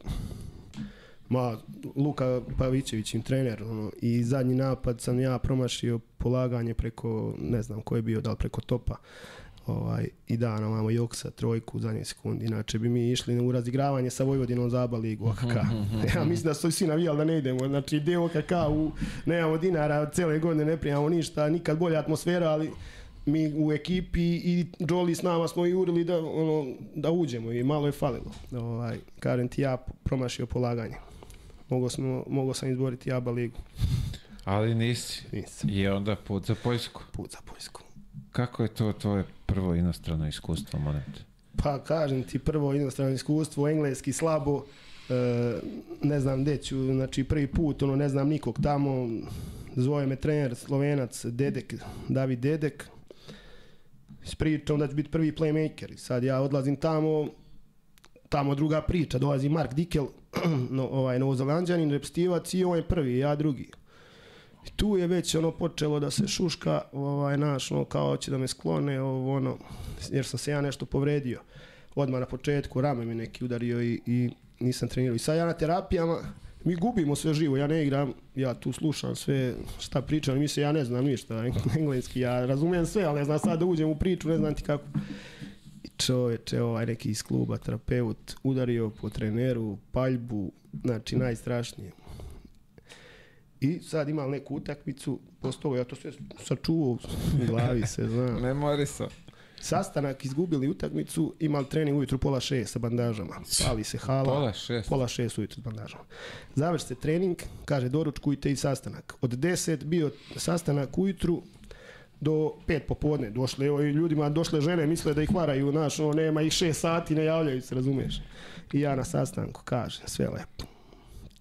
Ma, Luka Pavićević im trener, ono, i zadnji napad sam ja promašio polaganje preko, ne znam ko je bio, da li preko topa, ovaj, i da, na mamo Joksa trojku u zadnjoj sekundi, inače bi mi išli u razigravanje sa Vojvodinom za ABA ligu OKK. (laughs) ja mislim da su svi navijali da ne idemo, znači ide OKK, u, nemamo dinara, cele godine ne primamo ništa, nikad bolja atmosfera, ali mi u ekipi i Jolly s nama smo jurili da, ono, da uđemo i malo je falilo. Ovaj, kažem ti ja promašio polaganje. Mogao, smo, mogao sam izboriti ABA ligu. Ali nisi. Nisam. I onda put za Poljsku. Put za Poljsku. Kako je to tvoje prvo inostrano iskustvo, te? Pa kažem ti prvo inostrano iskustvo, engleski slabo, e, ne znam gde ću, znači prvi put, ono, ne znam nikog tamo, zove me trener, slovenac, Dedek, David Dedek, s pričom da ću biti prvi playmaker. Sad ja odlazim tamo, tamo druga priča, dolazi Mark Dickel, (clears throat) no, ovaj novozelanđanin, repstivac i on je prvi, ja drugi. I tu je već ono počelo da se šuška, ovaj, naš, ono, kao će da me sklone, ovo, ono, jer sam se ja nešto povredio. Odmah na početku, rame mi neki udario i, i nisam trenirao. I sad ja na terapijama, mi gubimo sve živo, ja ne igram, ja tu slušam sve šta pričam, mi se ja ne znam ništa (laughs) engleski, ja razumijem sve, ali ne znam sad da uđem u priču, ne znam ti kako. I čoveče, ovaj neki iz kluba, terapeut, udario po treneru, paljbu, znači najstrašnije. I sad imam neku utakmicu, postao, ja to sve sačuvao u glavi se, znam. (laughs) Memorisao. Sastanak, izgubili utakmicu, imali trening ujutru pola šest sa bandažama. Pali se hala. Pola šest. Pola šest ujutru s bandažama. Završi se trening, kaže doručkujte i sastanak. Od 10 bio sastanak ujutru do pet popodne. Došle, evo, i ljudima došle žene, misle da ih varaju, znaš, ono, nema ih šest sati, ne javljaju se, razumiješ? I ja na sastanku kažem, sve lepo.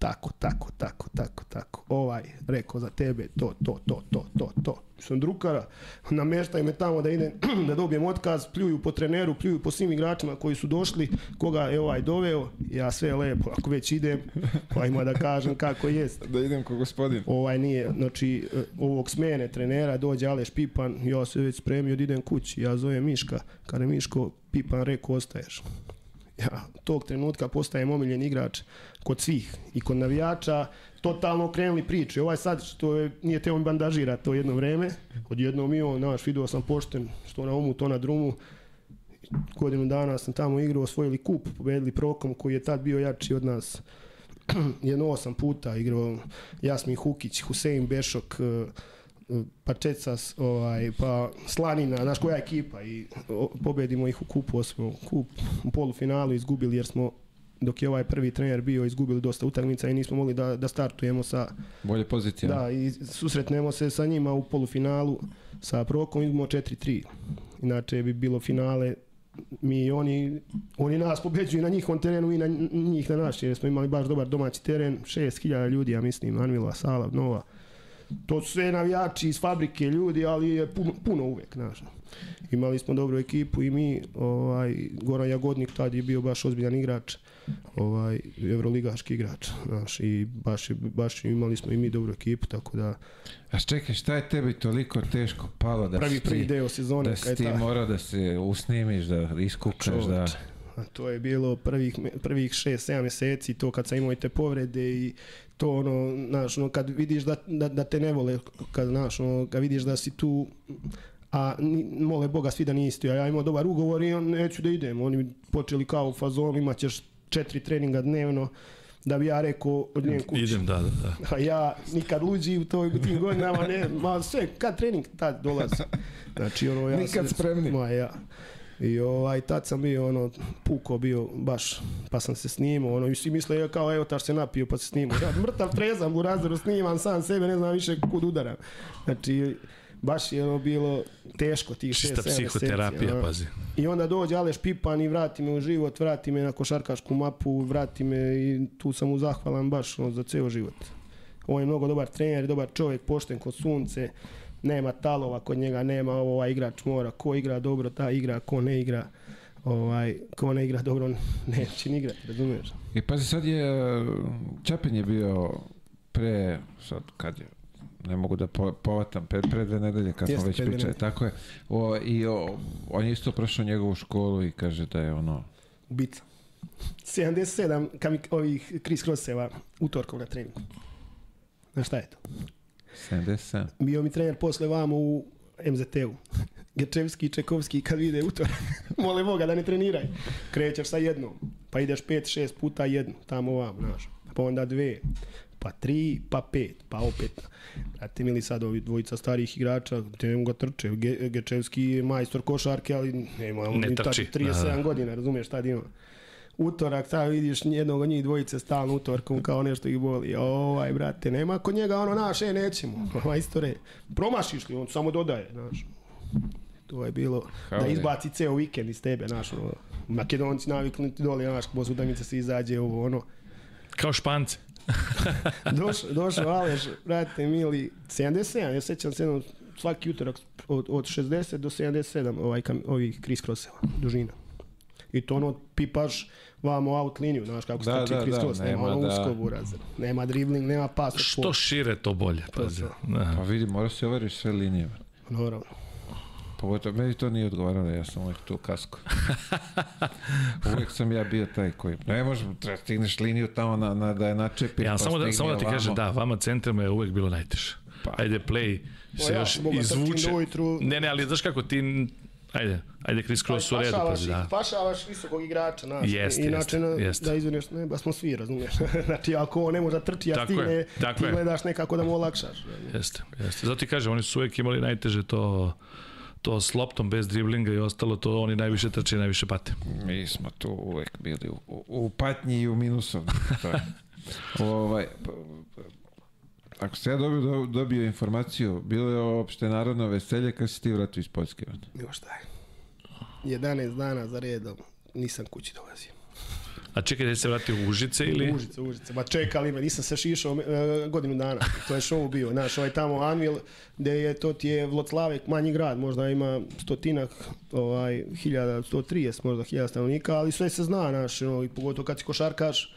Tako, tako, tako, tako, tako. Ovaj, rekao za tebe, to, to, to, to, to, to. Sam drukara, nameštaj me tamo da idem, (clears throat) da dobijem otkaz, pljuju po treneru, pljuju po svim igračima koji su došli, koga je ovaj doveo, ja sve lepo, ako već idem, pa da kažem kako jest. Da idem ko gospodin. Ovaj nije, znači, ovog smene trenera, dođe Aleš Pipan, ja se već spremio da idem kući, ja zovem Miška, kada Miško, Pipan rekao, ostaješ. Ja, tog trenutka postajem omiljen igrač kod svih i kod navijača, totalno krenuli priče. Ovaj sad što je, nije teo mi bandažira to jedno vreme, odjednom i on, znaš, vidio sam pošten, što na umu, to na drumu. Godinu dana sam tamo igrao, osvojili kup, pobedili Prokom koji je tad bio jači od nas. (clears throat) jedno osam puta igrao Jasmin Hukić, Husein Bešok, eh, pa Čecas, ovaj, pa Slanina, znaš koja ekipa i pobedimo ih u kupu, osvojimo kup u polufinalu izgubili jer smo dok je ovaj prvi trener bio izgubili dosta utakmica i nismo mogli da, da startujemo sa Bolje pozicija. da i susretnemo se sa njima u polufinalu sa Prokom idemo 4-3 inače bi bilo finale mi i oni, oni nas pobeđuju na njihovom terenu i na njih na naš, jer smo imali baš dobar domaći teren, 6000 ljudi, ja mislim, Anvila, Sala, Nova, to su sve navijači iz fabrike ljudi, ali je puno, puno uvek, znaš. Imali smo dobru ekipu i mi, ovaj, Goran Jagodnik tad je bio baš ozbiljan igrač, ovaj, evroligaški igrač, znaš, i baš, baš imali smo i mi dobru ekipu, tako da A čekaj, šta je tebi toliko teško palo da prvi si prvi deo sezone, da si ti ta- morao da se usnimiš, da iskukaš, da... A to je bilo prvih, prvih 6-7 mjeseci, to kad sam imao i te povrede i to ono, znaš, ono, kad vidiš da, da, da te ne vole, kad, znaš, ono, kad vidiš da si tu, a mole Boga svi da nisi a ja imao dobar ugovor i on, neću da idem, oni počeli kao u fazonu, imat ćeš četiri treninga dnevno, da bi ja rekao odnijem kući. Idem, da, da, da. A ja nikad luđi u toj tim godinama, ne, ma sve, kad trening, tad dolazi. Znači, ono, ja Nikad sam- spremni. Ma, ja. I ovaj, tad sam bio, ono, puko bio, baš, pa sam se snimao, ono, i svi misle, ja kao, evo, taš se napio, pa se snimao. Ja mrtav trezam u razdoru, snimam sam sebe, ne znam više kud udaram. Znači, baš je ono bilo teško tih šest, Čista sedam meseci, psihoterapija, ono. pazi. I onda dođe Aleš Pipan i vrati me u život, vrati me na košarkašku mapu, vrati me i tu sam mu zahvalan baš ono, za ceo život. On je mnogo dobar trener, dobar čovjek, pošten kod sunce, nema talova kod njega, nema ovo, ovaj igrač mora, ko igra dobro, ta igra, ko ne igra, ovaj, ko ne igra dobro, (laughs) neće ni igrati, razumiješ? I pazi, sad je, Čapin je bio pre, sad kad je, ne mogu da po, povatam, pre, pre dve nedelje kad smo već pričali, tako je. O, I o, on je isto prošao njegovu školu i kaže da je ono, Ubica. 77 kamik, ovih Chris Crosseva utorkom na treningu. Znaš šta je to? 77. bio mi trener posle vamo u MZT-u. Gečevski i Čekovski kad vide utorak, (laughs) mole Boga da ne treniraj. Krećeš sa jednom, pa ideš pet, šest puta jednu, tamo vam, znaš. Pa onda dve, pa tri, pa pet, pa opet. Brate, mili sad ovi dvojica starih igrača, te ne ga trče. Ge, Gečevski je majstor košarke, ali nema, on Ne trči, 37 da, da. godina, razumiješ šta ima. Utorak, sad vidiš jednog od njih dvojice stalno utorkom kao nešto ih boli. Ovaj, brate, nema kod njega ono naše, e, nećemo. (laughs) Majstore, promašiš li, on samo dodaje, znaš. To je bilo da Kao izbaci ceo vikend iz tebe, znaš, ono. Makedonci naviknuti dole, znaš, posle utakmice se izađe ovo, ono. Kao špance. Došao, došao Aleš, brate mili, 77, ja sećam se jednom svaki utorak od, od 60 do 77 ovaj, kam, ovih criss crosseva, dužina. I to ono pipaš vamo out liniju, znaš kako Da, skače da, criss da, nema, nema ono da- usko nema dribling, nema pas. Što šire, to bolje. Pazi. to. Da. Pa vidi, mora se overiš sve linije. Naravno. Pogotovo, meni to nije odgovaralo, ja sam uvijek tu kasko. (laughs) uvijek sam ja bio taj koji, ne možeš, treba stigneš liniju tamo na, na, da je načepi. Ja pa samo da, samo da ti kažem, da, vama centrima je uvek bilo najteže. Pa. Ajde, play se ja još izvuče. ujutru. Ne, ne, ali znaš kako ti... Ajde, ajde Chris Cross u redu, Pašavaš, da. pašavaš visokog igrača, znaš. Jeste, Inače, jeste, na, jeste. da izvineš, ne, ba smo svi, razumiješ. (laughs) znači, ako on ne može da trči, a stigne, je, ti je. gledaš nekako da mu olakšaš. Jeste, jeste. Zato ti kažem, oni su uvek imali najteže to to s loptom bez driblinga i ostalo, to oni najviše trče i najviše pate. Mi smo tu uvek bili u, u, u patnji i u je. (laughs) ovaj, ako se ja dobio, dobio informaciju, bilo je opšte narodno veselje kad si ti vratio iz Poljske. Još šta je. 11 dana za redom nisam kući dolazio. A čekaj, da se vratio u Užice ili... Užice, Užice. Ma čekali me, nisam se šišao e, godinu dana. To je show bio. Znaš, ovaj tamo Anvil, gde je, to ti je Vloclavek, manji grad, možda ima stotinak, ovaj, hiljada, 130, možda hiljada stanovnika, ali sve se zna, znaš, ono, i pogotovo kad si košarkaš,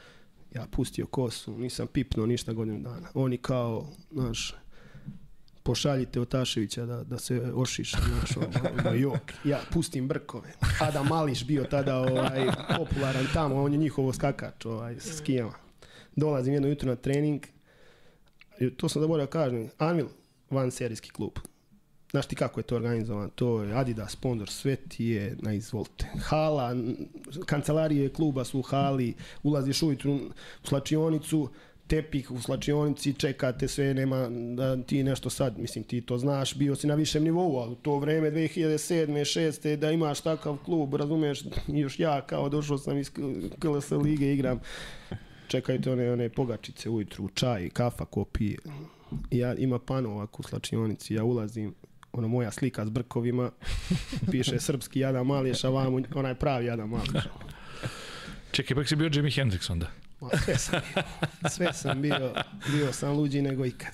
ja pustio kosu, nisam pipnuo ništa godinu dana. Oni kao, znaš, pošaljite Otaševića da, da se ošiša, znaš, ono, (laughs) ono, jok. Ja pustim brkove. Adam Mališ bio tada ovaj, popularan tamo, on je njihovo skakač ovaj, sa skijama. Dolazim jedno jutro na trening, to sam da kažem, Anvil, van serijski klub. Znaš ti kako je to organizovan? To je Adidas, sponsor, sve ti je na izvolite. Hala, kancelarije kluba su u hali, ulaziš ujutru u slačionicu, tepih u slačionici, čekate sve, nema da ti nešto sad, mislim ti to znaš, bio si na višem nivou, ali u to vreme 2007. 6. da imaš takav klub, razumeš, (laughs) još ja kao došao sam iz KLS lige, igram, čekaju te one, one pogačice ujutru, čaj, kafa, ko pije. Ja ima pano ovako u slačionici, ja ulazim, ono moja slika s brkovima, (laughs) piše srpski Adam Mališ, a vamo onaj pravi Adam Mališ. Čekaj, pak si bio Jimi Hendrix onda. Ma, sve sam bio, sve sam bio, bio sam luđi nego ikad.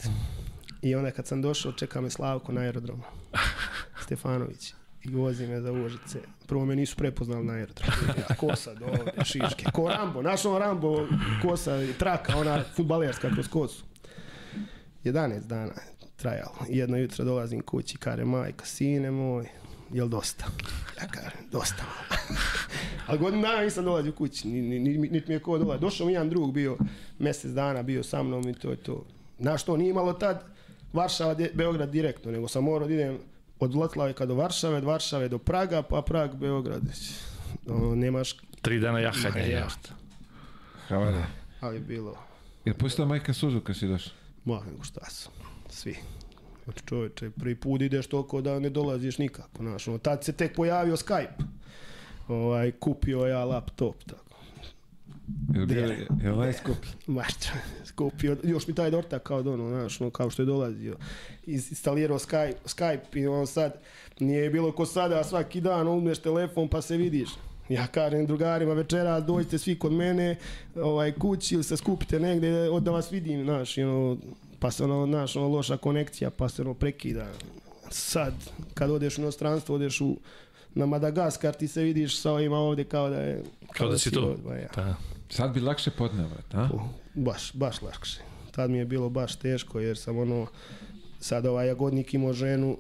I onda kad sam došao, čeka me Slavko na aerodromu, Stefanović. I vozi me za Užice. Prvo me nisu prepoznali na aerodromu. Kosa do ovde, šiške. Ko Rambo, znaš ono Rambo, kosa i traka, ona futbalerska kroz kosu. 11 dana trajalo. Jedno jutro dolazim kući, kare majka, sine moj, jel dosta? Ja kažem, dosta. (laughs) Ali godinu dana nisam dolazio kući, ni, ni, ni, niti mi je ko dolazio. Došao mi jedan drug, bio mjesec dana, bio sa mnom i to je to. Znaš to, nije imalo tad Varšava, de, Beograd direktno, nego sam morao da idem od Vlotlaveka do Varšave, od Varšave do Praga, pa Prag, Beograd. Ono, nemaš, Tri dana jahanja. Ja. Ja. Hvala. ali bilo, Je pustila majka suzu kad si došao? ma nego šta su, svi. Znači čovječe, prvi put ideš toliko da ne dolaziš nikako, znaš, ono, tad se tek pojavio Skype. Ovaj, kupio ja laptop, tako. Je bio, je najskuplji? (laughs) Mašta, skupio, još mi taj dortak kao ono, znaš, ono, kao što je dolazio. Instalirao Skype, Skype i on sad, nije bilo ko sada, svaki dan uzmeš telefon pa se vidiš. Ja kažem drugarima večera dođite svi kod mene ovaj, kući ili se skupite negde od da vas vidim, znaš, ono, pa se ono, znaš, ono, loša konekcija, pa se ono prekida. Sad, kad odeš u inostranstvo, odeš u, na Madagaskar, ti se vidiš sa ovima ovde kao da je... Kao da si tu. ja. Da. Sad bi lakše podneo, brat, a? Baš, baš lakše. Tad mi je bilo baš teško jer sam ono, sad ovaj jagodnik imao ženu,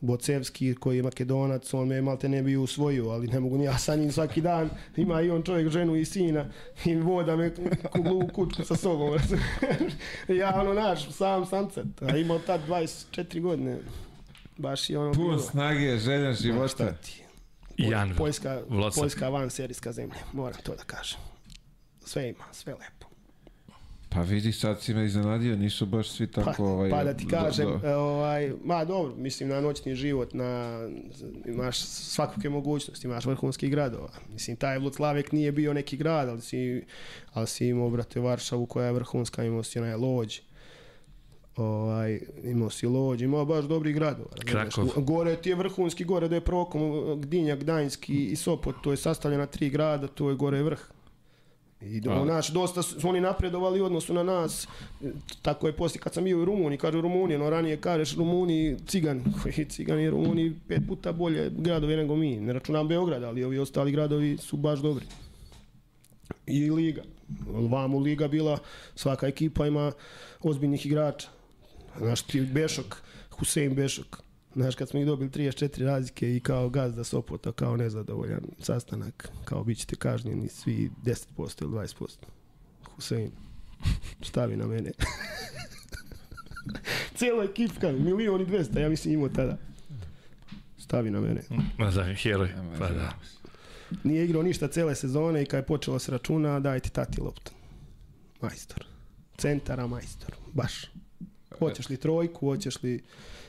Bocevski koji je makedonac, on me malte ne bi usvojio, ali ne mogu ni ja sa njim svaki dan, ima i on čovjek ženu i sina i voda me kuglu u kućku sa sobom. (laughs) ja ono naš, sam samcat, a imao tad 24 godine. Baš je ono Pun bilo. snage, želja Šta života. ti? I. Poljska. Poljska van serijska zemlja, moram to da kažem. Sve ima, sve lepo. Pa vidi, sad si me iznenadio, nisu baš svi tako... Pa, ovaj, pa da ti do- kažem, do- e, ovaj, ma dobro, mislim na noćni život, na, imaš svakakve mogućnosti, imaš vrhunskih gradova. Mislim, taj Vloclavek nije bio neki grad, ali si, ali si imao, brate, Varšavu koja je vrhunska, imao si onaj Lođ, ovaj, imao si Lođ, imao baš dobri gradova. Krakov. Gore ti je vrhunski, gore da je prokom Gdinja, Gdanjski i Sopot, to je sastavljeno na tri grada, to je gore vrh. I do, naš, dosta su oni napredovali u odnosu na nas. Tako je poslije kad sam bio u Rumuniji, kaže Rumunije, no ranije kažeš Rumuniji, Cigan, (laughs) koji Cigan je Rumuniji pet puta bolje gradovi nego mi. Ne računam Beograd, ali ovi ostali gradovi su baš dobri. I Liga. Vamo Liga bila, svaka ekipa ima ozbiljnih igrača. Znaš ti Bešok, Husein Bešok. Znaš, kad smo ih dobili 34 razlike i kao gazda Sopota, kao nezadovoljan sastanak, kao bit ćete kažnjeni svi 10% ili 20%. Husein, stavi na mene. (laughs) Cijela ekipka, milion i dvesta, ja mislim imao tada. Stavi na mene. Ma da, heroj. Pa da. Nije igrao ništa cele sezone i kad je počelo se računa, dajte tati loptu. Majstor. Centara majstor. Baš. Hoćeš li trojku, hoćeš li...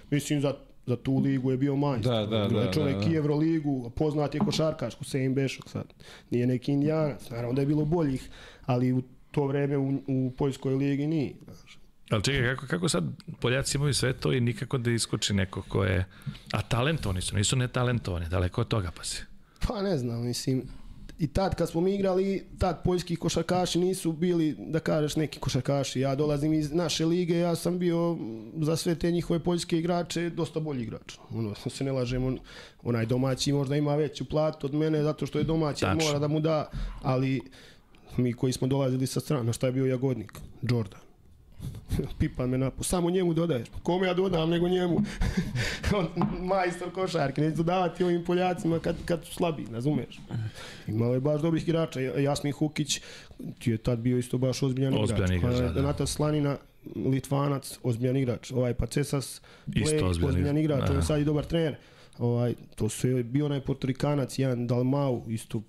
Mislim, za, za tu ligu je bio majstor. Da, da, je da, čovjek da, da. i Evroligu, poznat je košarkaš, Husein Bešok sad. Nije neki indijanac, naravno da je bilo boljih, ali u to vreme u, u Poljskoj ligi nije. Znaš. Ali čekaj, kako, kako sad Poljaci imaju sve to i nikako da iskoči neko ko je... A talentovani su, nisu netalentovani, daleko od toga pa si. Pa ne znam, mislim, i tad kad smo mi igrali, tad poljski košarkaši nisu bili, da kažeš, neki košarkaši. Ja dolazim iz naše lige, ja sam bio za sve te njihove poljske igrače dosta bolji igrač. Ono, se ne lažem, on, onaj domaći možda ima veću platu od mene zato što je domaći, Tačno. mora da mu da, ali mi koji smo dolazili sa strana, šta je bio Jagodnik? Jordan. (laughs) Pipa me napo. Samo njemu dodaješ. Kome ja dodam nego njemu? (laughs) On, majstor košarke. Neću dodavati ovim Poljacima kad, kad su slabi, razumeš? Imao je baš dobrih igrača. Jasmin Hukić ti je tad bio isto baš ozbiljan igrač. Ozbiljan igrač, Pa, da, da. Donata Slanina, Litvanac, ozbiljan igrač. Ovaj Pacesas, Blake, ozbiljan ozbiljan igrač. igrač. On Da. je sad i dobar trener. Ovaj, to su je bio onaj Portorikanac, jedan Dalmau, isto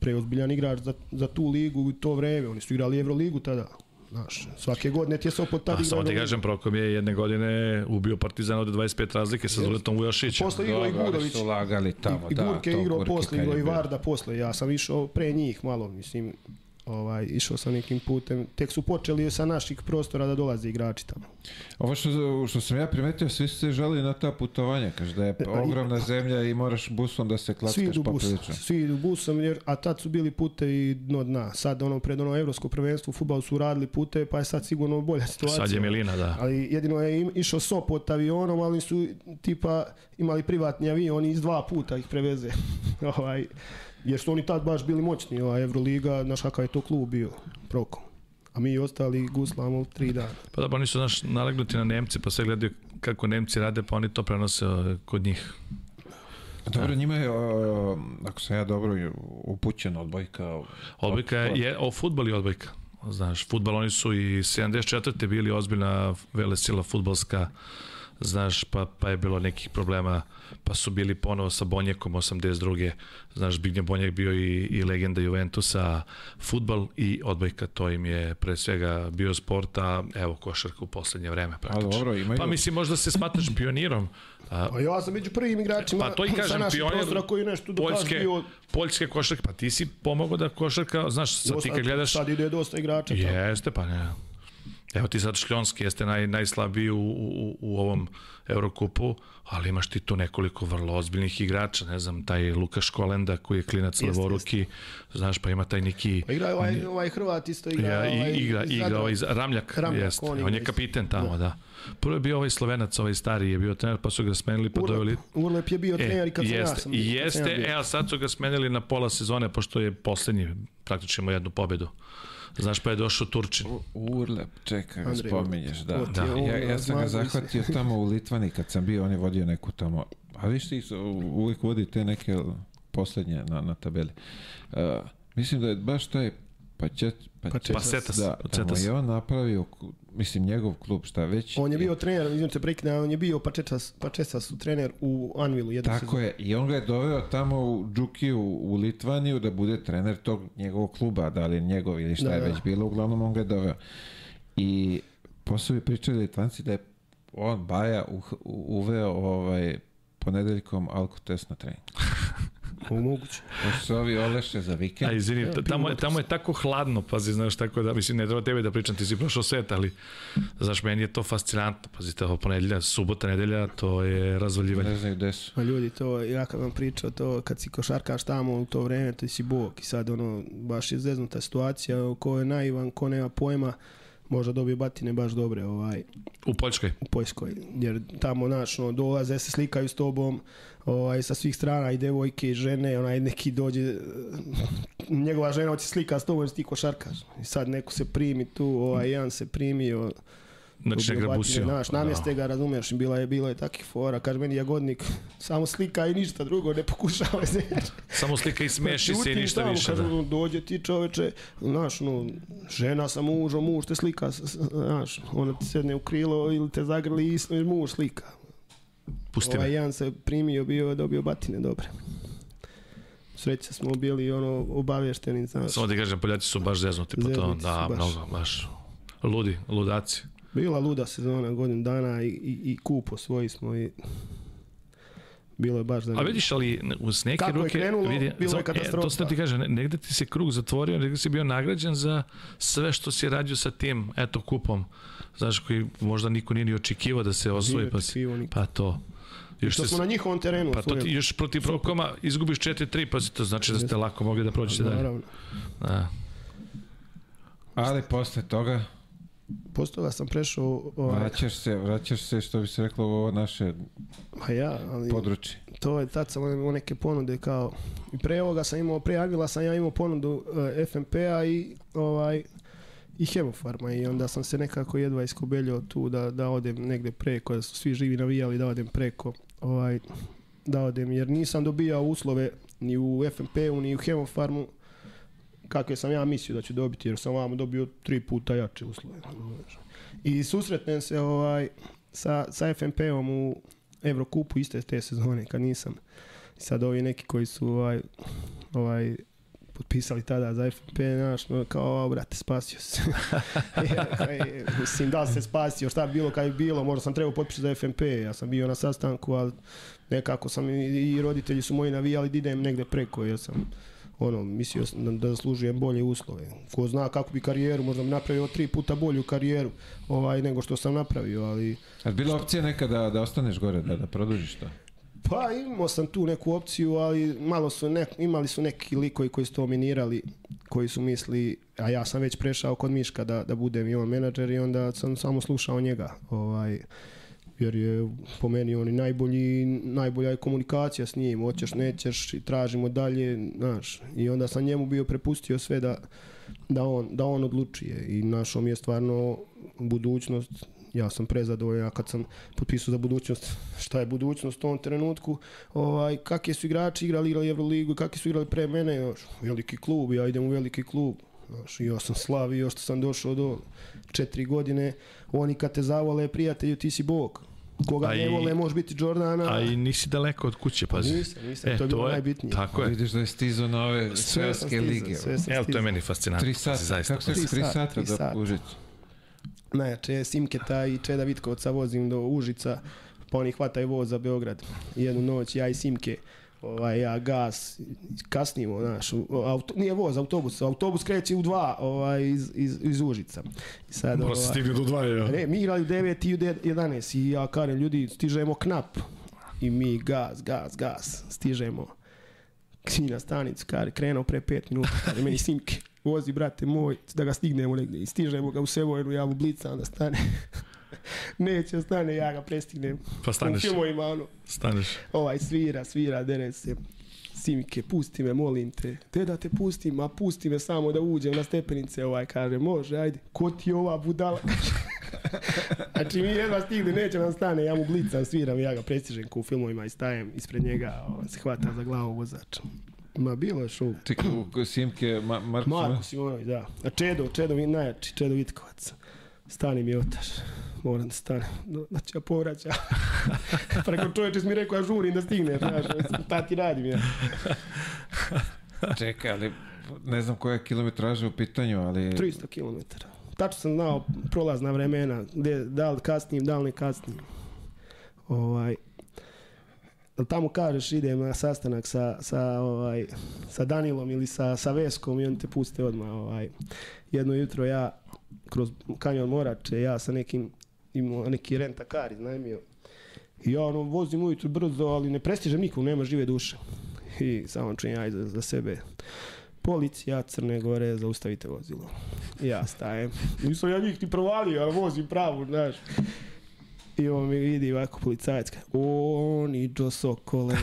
preozbiljan igrač za, za tu ligu u to vreme. Oni su igrali Euroligu tada. Znaš, svake godine ti je Sopot tad Pa igrao samo ti kažem, Prokom je jedne godine ubio Partizan od 25 razlike sa Zuletom Vujašićem. Posle igrao i Dobro, ali Gurović. su lagali tamo, I, i da. Gurke igrao posle, igrao je i. Varda posle. Ja sam išao pre njih malo, mislim, ovaj, išao sam nekim putem. Tek su počeli sa naših prostora da dolaze igrači tamo. Ovo što, što sam ja primetio, svi su se žali na ta putovanja. Kaže da je ogromna zemlja i moraš busom da se Svi klackaš idu busom, svi idu busom, jer, a tad su bili putevi dno dna. Sad ono pred ono evropsko prvenstvo u fudbalu su radili puteve, pa je sad sigurno bolja situacija. Sad je Milina, da. Ali jedino je im, išao Sopot avionom, ali su tipa imali privatni avion i iz dva puta ih preveze. (laughs) ovaj, jer su oni tad baš bili moćni, ova Evroliga, znaš kakav je to klub bio, Proko. A mi ostali guslamo tri dana. Pa da, pa oni su naš nalegnuti na Nemce, pa sve gledaju kako Nemci rade, pa oni to prenose e, kod njih. Dobro, njima je, ako sam ja dobro upućen odbojka. Odbojka je, je o futbol je odbojka. Znaš, futbol oni su i 74. bili ozbiljna velesila futbolska, znaš, pa, pa je bilo nekih problema, pa su bili ponovo sa Bonjekom 82. Znaš, Bignje Bonjek bio i, i legenda Juventusa, futbol i odbojka, to im je pre svega bio sport, a evo košarka u poslednje vreme A praktično. dobro, imaju... Pa mislim, možda se smatraš pionirom, a, Pa ja sam među prvim igračima Pa to i sa kažem, naših pionir koji nešto Poljske, bio... poljske košarke, pa ti si pomogao da košarka, znaš, sad ti kad gledaš, Sad ide dosta igrača. Jeste, pa ne. Evo ti sad Škljonski jeste naj, najslabiji u, u, u ovom Eurokupu, ali imaš ti tu nekoliko vrlo ozbiljnih igrača, ne znam, taj Luka Školenda koji je klinac Jeste, levoruki, znaš, pa ima taj neki... Pa igra ovaj, ovaj Hrvat isto igra. Ja, ovaj, igra, igra ovaj Ramljak, Ramljak, jeste. on On, je kapiten tamo, da. Prvo je bio ovaj Slovenac, ovaj stari je bio trener, pa su ga smenili, pa doveli... Urlep, Urlep je bio trener i kad ja jeste, sam. kad sam jeste, ja e, a sad su ga smenili na pola sezone, pošto je poslednji, praktično jednu pobedu. Znaš, pa je došao Turčin. Urlep, čekaj, ga Andrej spominješ, da. Da. Ja, ja sam ga zahvatio tamo u Litvani kad sam bio, on je vodio neku tamo, a viš ti uvijek vodi te neke poslednje na, na tabeli. Uh, mislim da je baš taj Pačet, Pačet, Pacetas. da, tamo Pacetas. je on napravio, mislim njegov klub, šta već. On je bio trener, izvijem te prekine, on je bio Pačetas, Pačetas su trener u Anvilu jednu Tako sezonu. je, i on ga je doveo tamo u Džukiju u Litvaniju da bude trener tog njegovog kluba, da li je njegov ili šta Da, je da. već bilo, uglavnom on ga je doveo. I posle bi pričali Litvanci da je on, Baja, uh, uveo ovaj, ponedeljkom alkotest na trening. (laughs) Moguće. Pošto su ovi oleše za A vikend. izvini, Evo, t- tamo, je, tamo je tako hladno, pazi, znaš, tako da, mislim, ne treba tebe da pričam, ti si prošao svet, ali, znaš, meni je to fascinantno, pazite, ovo ponedelja, subota, nedelja, to je razvaljivanje. Ne znaju gde su. A ljudi, to, ja kad vam pričao to, kad si košarkaš tamo u to vreme, ti si bog i sad ono, baš je zeznuta situacija, ko je naivan, ko nema pojma, možda dobije batine baš dobre ovaj, U Poljskoj. u Poljskoj, jer tamo, znaš, no, dolaze, se slikaju s tobom, ovaj, sa svih strana i devojke i žene, onaj neki dođe, njegova žena hoće slika s tobom ti košarkaš. I sad neko se primi tu, ovaj, jedan se primio, Znači, ne grabusio. Znaš, namjeste ga, razumeš, bila je, bilo je takih fora, kaže meni jagodnik, (laughs) samo slika i ništa drugo, ne pokušava se. (laughs) Samo slika i smeši se i ništa tamo, više. Kaže, Da. dođe ti čoveče, znaš, no, žena sa mužom, muž te slika, znaš, ona ti sedne u krilo ili te zagrli i muž slika. Pusti Ovaj jedan se primio, bio, dobio batine dobre. Sreća smo bili ono obavješteni, znaš. Samo ti kažem, Poljaci su baš zeznuti po to. Da, mnogo, baš. Ludi, ludaci. Bila luda sezona godinu dana i, i, i kup osvoji smo i bilo je baš A zanimljivo. vidiš, ali uz neke Kako je ruke... krenulo, vidi, bilo je za- E, katastrofa. to sam ti kažem, ne- negde ti se krug zatvorio, negde si bio nagrađen za sve što si radio sa tim, eto, kupom. Znaš, koji možda niko nije ni očekivao da se osvoji. Pa, si- pa to. Još, Što smo na njihovom terenu pa to ti, još protiv Prokoma izgubiš 4-3, pa si to znači da ste lako mogli da prođete dalje. Naravno. Da. Ali posle toga Posle toga sam prešao, ovaj, vraćaš se, vraćaš se što bi se reklo ovo naše pa ja, ali područje. to je, tad sam imao neke ponude kao, i pre ovoga sam imao, pre Agila sam ja imao ponudu uh, FMP-a i ovaj, i Hemofarma i onda sam se nekako jedva iskobeljao tu da, da odem negde preko, da su svi živi navijali da odem preko, ovaj, da odem, jer nisam dobijao uslove ni u FMP-u, ni u Hemofarmu, kakve sam ja mislio da ću dobiti, jer sam vamo dobio tri puta jače uslove. I susretnem se ovaj, sa, sa FMP-om u Evrokupu iste te sezone, kad nisam. Sad ovi neki koji su ovaj, ovaj, potpisali tada za FNP, znaš, no, kao, "A, brate, spasio se. (laughs) Mislim, da se spasio, šta bi bilo kad bi bilo, možda sam trebao potpisati za FNP, ja sam bio na sastanku, ali nekako sam i, i roditelji su moji navijali da idem negde preko, jer sam ono, mislio sam da, da zaslužujem bolje uslove. Ko zna kako bi karijeru, možda bi napravio tri puta bolju karijeru ovaj, nego što sam napravio, ali A bila opcija neka da, da ostaneš gore, da, da produžiš to? Pa imao sam tu neku opciju, ali malo su ne, imali su neki likovi koji su to minirali, koji su misli, a ja sam već prešao kod Miška da, da budem i on menadžer i onda sam samo slušao njega. Ovaj, jer je po meni on i najbolji, najbolja je komunikacija s njim, hoćeš, nećeš i tražimo dalje, znaš. I onda sam njemu bio prepustio sve da, da, on, da on odlučuje. I našo mi je stvarno budućnost ja sam prezadovoljan, ja kad sam potpisao za budućnost, (laughs) šta je budućnost u tom trenutku, ovaj, kakvi su igrači igrali, igrali Euroligu, kakvi su igrali pre mene, još, veliki klub, ja idem u veliki klub, Znaš, i ja sam slavio što sam došao do četiri godine, oni kad te zavole prijatelju, ti si bog. Koga A ne i- vole, može biti Jordana. A i nisi daleko od kuće, pazi. Nisam, nisam, E, to je bilo to je- najbitnije. Tako je. Vidiš da je stizao na ove Sve sam sveske stizao, lige. sve sam Evo, to je meni fascinantno. Tri sata, Zaista. kako se Tri tri sata, sata tri da sata. Užicu. Najjače, Simketa i Čeda Vitkovca vozim do Užica, pa oni hvataju voz za Beograd. Jednu noć, ja i Simke, ovaj, ja gas, kasnimo, znaš, auto, nije voz, autobus, autobus kreće u dva ovaj, iz, iz, iz Užica. I sad, Mora ovaj, stigne do dva, ja. Ne, mi igrali u 9 i u 11 i ja kažem, ljudi, stižemo knap. I mi gas, gas, gas, stižemo. Kina stanicu, kare, krenuo pre 5 minuta, kaže meni Simke, vozi, brate moj, da ga stignemo negdje. I stižemo ga u Sevojnu, ja mu blicam da stane. (laughs) Neće stane, ja ga prestignem. Pa U staneš, filmovima, ono, staneš. ovaj svira, svira, dere se. Simke, pusti me, molim te. Te da te pustim, a pusti me samo da uđem na stepenice, ovaj kaže, može, ajde. Ko ti je ova budala? (laughs) znači mi jedva stigli, neće nam stane, ja mu blicam, sviram, ja ga prestižem ko u filmovima i stajem ispred njega, on se hvata za glavu vozač. Ma bilo je šou. Ti u- u Simke, Ma, Marko Marko Simonović, da. A Čedo, Čedo najjači, Čedo Vitkovac. Stani mi otaš. Moram da da ću ja povraća. (laughs) Preko čovječe mi rekao, ja žurim da stigneš. Znaš, šta ti radim ja? (laughs) Čekaj, ali ne znam koja je kilometraža u pitanju, ali... 300 km. Tačno sam znao prolazna vremena, gde, da li kasnim, da li ne kasnim. Ovaj, tamo kažeš idem na sastanak sa, sa, ovaj, sa Danilom ili sa, sa Veskom i oni te puste odmah. Ovaj. Jedno jutro ja kroz kanjon Morače, ja sa nekim, imao neki rentakar iznajmio. I ja ono, vozim ujutru brzo, ali ne prestižem nikom, nema žive duše. I samo čujem ja iza za sebe. Policija Crne Gore, zaustavite vozilo. Ja stajem. Nisam ja njih ni provalio, ali vozim pravo, znaš. I on mi vidi ovako policajac, kaže, o, Niđo Sokole,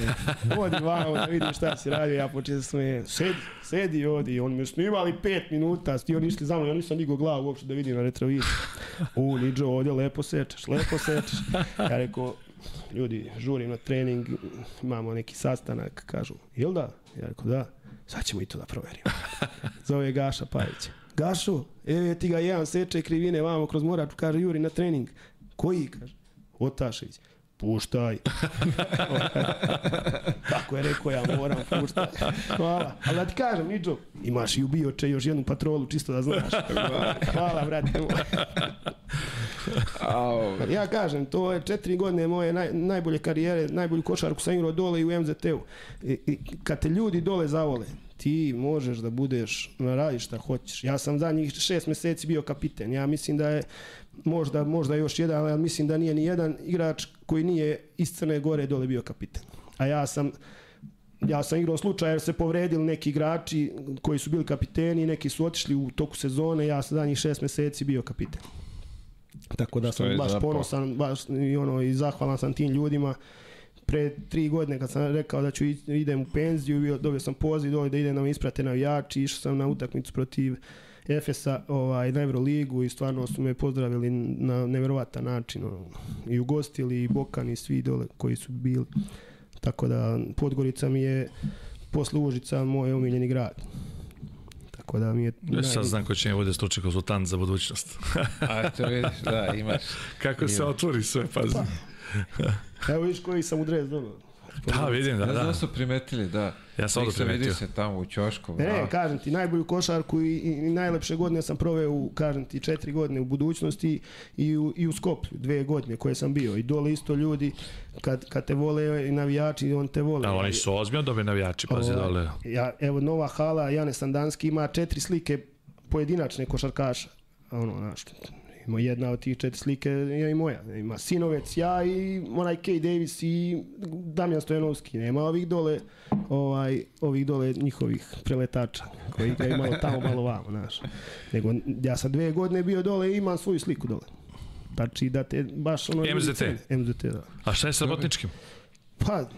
odi vamo da vidi šta si radio, ja počeo da smijem, sedi, sedi odi, on me snimali pet minuta, sti oni išli za mnom, ja nisam digao glavu uopšte da vidim na retrovizu. O, Niđo, ovdje lepo sečeš, lepo sečeš. Ja rekao, ljudi, žurim na trening, imamo neki sastanak, kažu, jel da? Ja rekao, da, sad ćemo i to da proverimo. Zove Gaša Pajić. Gašo, evo ti ga jedan seče krivine vamo kroz moraču, kaže, juri na trening. Koji, kaže? Otašević. Puštaj. (laughs) Tako je rekao, ja moram puštaj. Hvala. Ali da ti kažem, Niđo, imaš i u bioče još jednu patrolu, čisto da znaš. Hvala, brate. Ja kažem, to je četiri godine moje naj, najbolje karijere, najbolju košarku sam igrao dole i u MZT-u. I kad te ljudi dole zavole, ti možeš da budeš, radiš šta hoćeš. Ja sam zadnjih šest meseci bio kapiten. Ja mislim da je možda, možda još jedan, ali mislim da nije ni jedan igrač koji nije iz Crne Gore dole bio kapiten. A ja sam ja sam igrao slučaj jer se povredili neki igrači koji su bili kapiteni, neki su otišli u toku sezone, ja sam zadnjih šest meseci bio kapiten. Tako da Što sam baš za po- ponosan baš i ono i zahvalan sam tim ljudima. Pre tri godine kad sam rekao da ću idem u penziju, bio- dobio sam poziv dole da idem me isprate navijači, išao sam na utakmicu protiv Efesa ovaj, na Euroligu i stvarno su me pozdravili na neverovatan način. Ono, I ugostili, i Bokan, i svi dole koji su bili. Tako da Podgorica mi je posle Užica moj omiljeni grad. Tako da mi je... Ja sad znam ko će mi bude stručni konsultant za budućnost. A to vidiš, da, imaš. (laughs) Kako se otvori sve, pazi. Evo viš koji sam u dres dobro. Da, vidim, da, Ne znam da da. su primetili, da. Ja sam ovdje Nisam primetio. vidio se tamo u ćošku. Ne, ne, kažem ti, najbolju košarku i, i, i najlepše godine sam proveo u, kažem ti, četiri godine u budućnosti i u, i u Skoplju, dve godine koje sam bio. I dole isto ljudi, kad, kad te vole i navijači, on te vole. Da, oni su ozbiljno dobri navijači, pazi Ovaj, dole. Ja, evo, nova hala, Jane Sandanski ima četiri slike pojedinačne košarkaša. Ono, znaš, ima jedna od tih četiri slike je i moja. Ima Sinovec, ja i onaj Kay Davis i Damjan Stojanovski. Nema ovih dole, ovaj, ovih dole njihovih preletača koji igraju (laughs) malo tamo, malo vamo, znaš. Nego, ja sam dve godine bio dole i imam svoju sliku dole. Znači da te baš ono... MZT. MZT, da. A šta je sa robotničkim? Pa,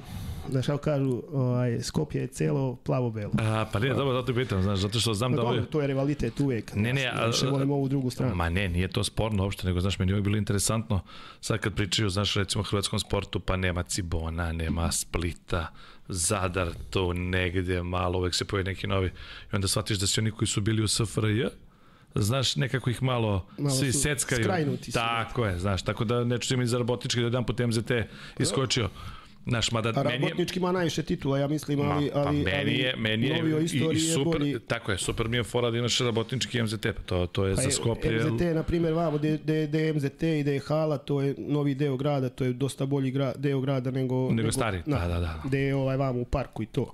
znaš kako kažu, ovaj, Skopje je celo plavo-belo. A, pa nije, dobro, zato pitam, znaš, zato što znam Pa da dobro, ovi... to je rivalitet uvek. Ne, ne, a- više volim ovu drugu stranu. Ma ne, nije to sporno uopšte, nego znaš, meni je bilo interesantno, sad kad pričaju, znaš, recimo o hrvatskom sportu, pa nema Cibona, nema Splita, Zadar, to negdje malo, uvek se pojavi neki novi, i onda shvatiš da svi oni koji su bili u SFRJ, znaš, nekako ih malo, Malo svi su seckaju. skrajnuti su. Tako je, znaš, tako da ne čujem i za robotički da jedan put MZT iskočio. Znaš, mada A meni je, Rabotnički ima najviše titula, ja mislim, Ma, ali, pa ali, meni je, meni je novio i, i je super, bolji. tako je, super mi je fora da imaš robotnički MZT, pa to, to je Pa za je, Skoplje. MZT, na primjer, vamo, gde je MZT i gde je Hala, to je novi deo grada, to je dosta bolji gra, deo grada nego... Nego stari, da, da, da. Gde je ovaj vamo u parku i to.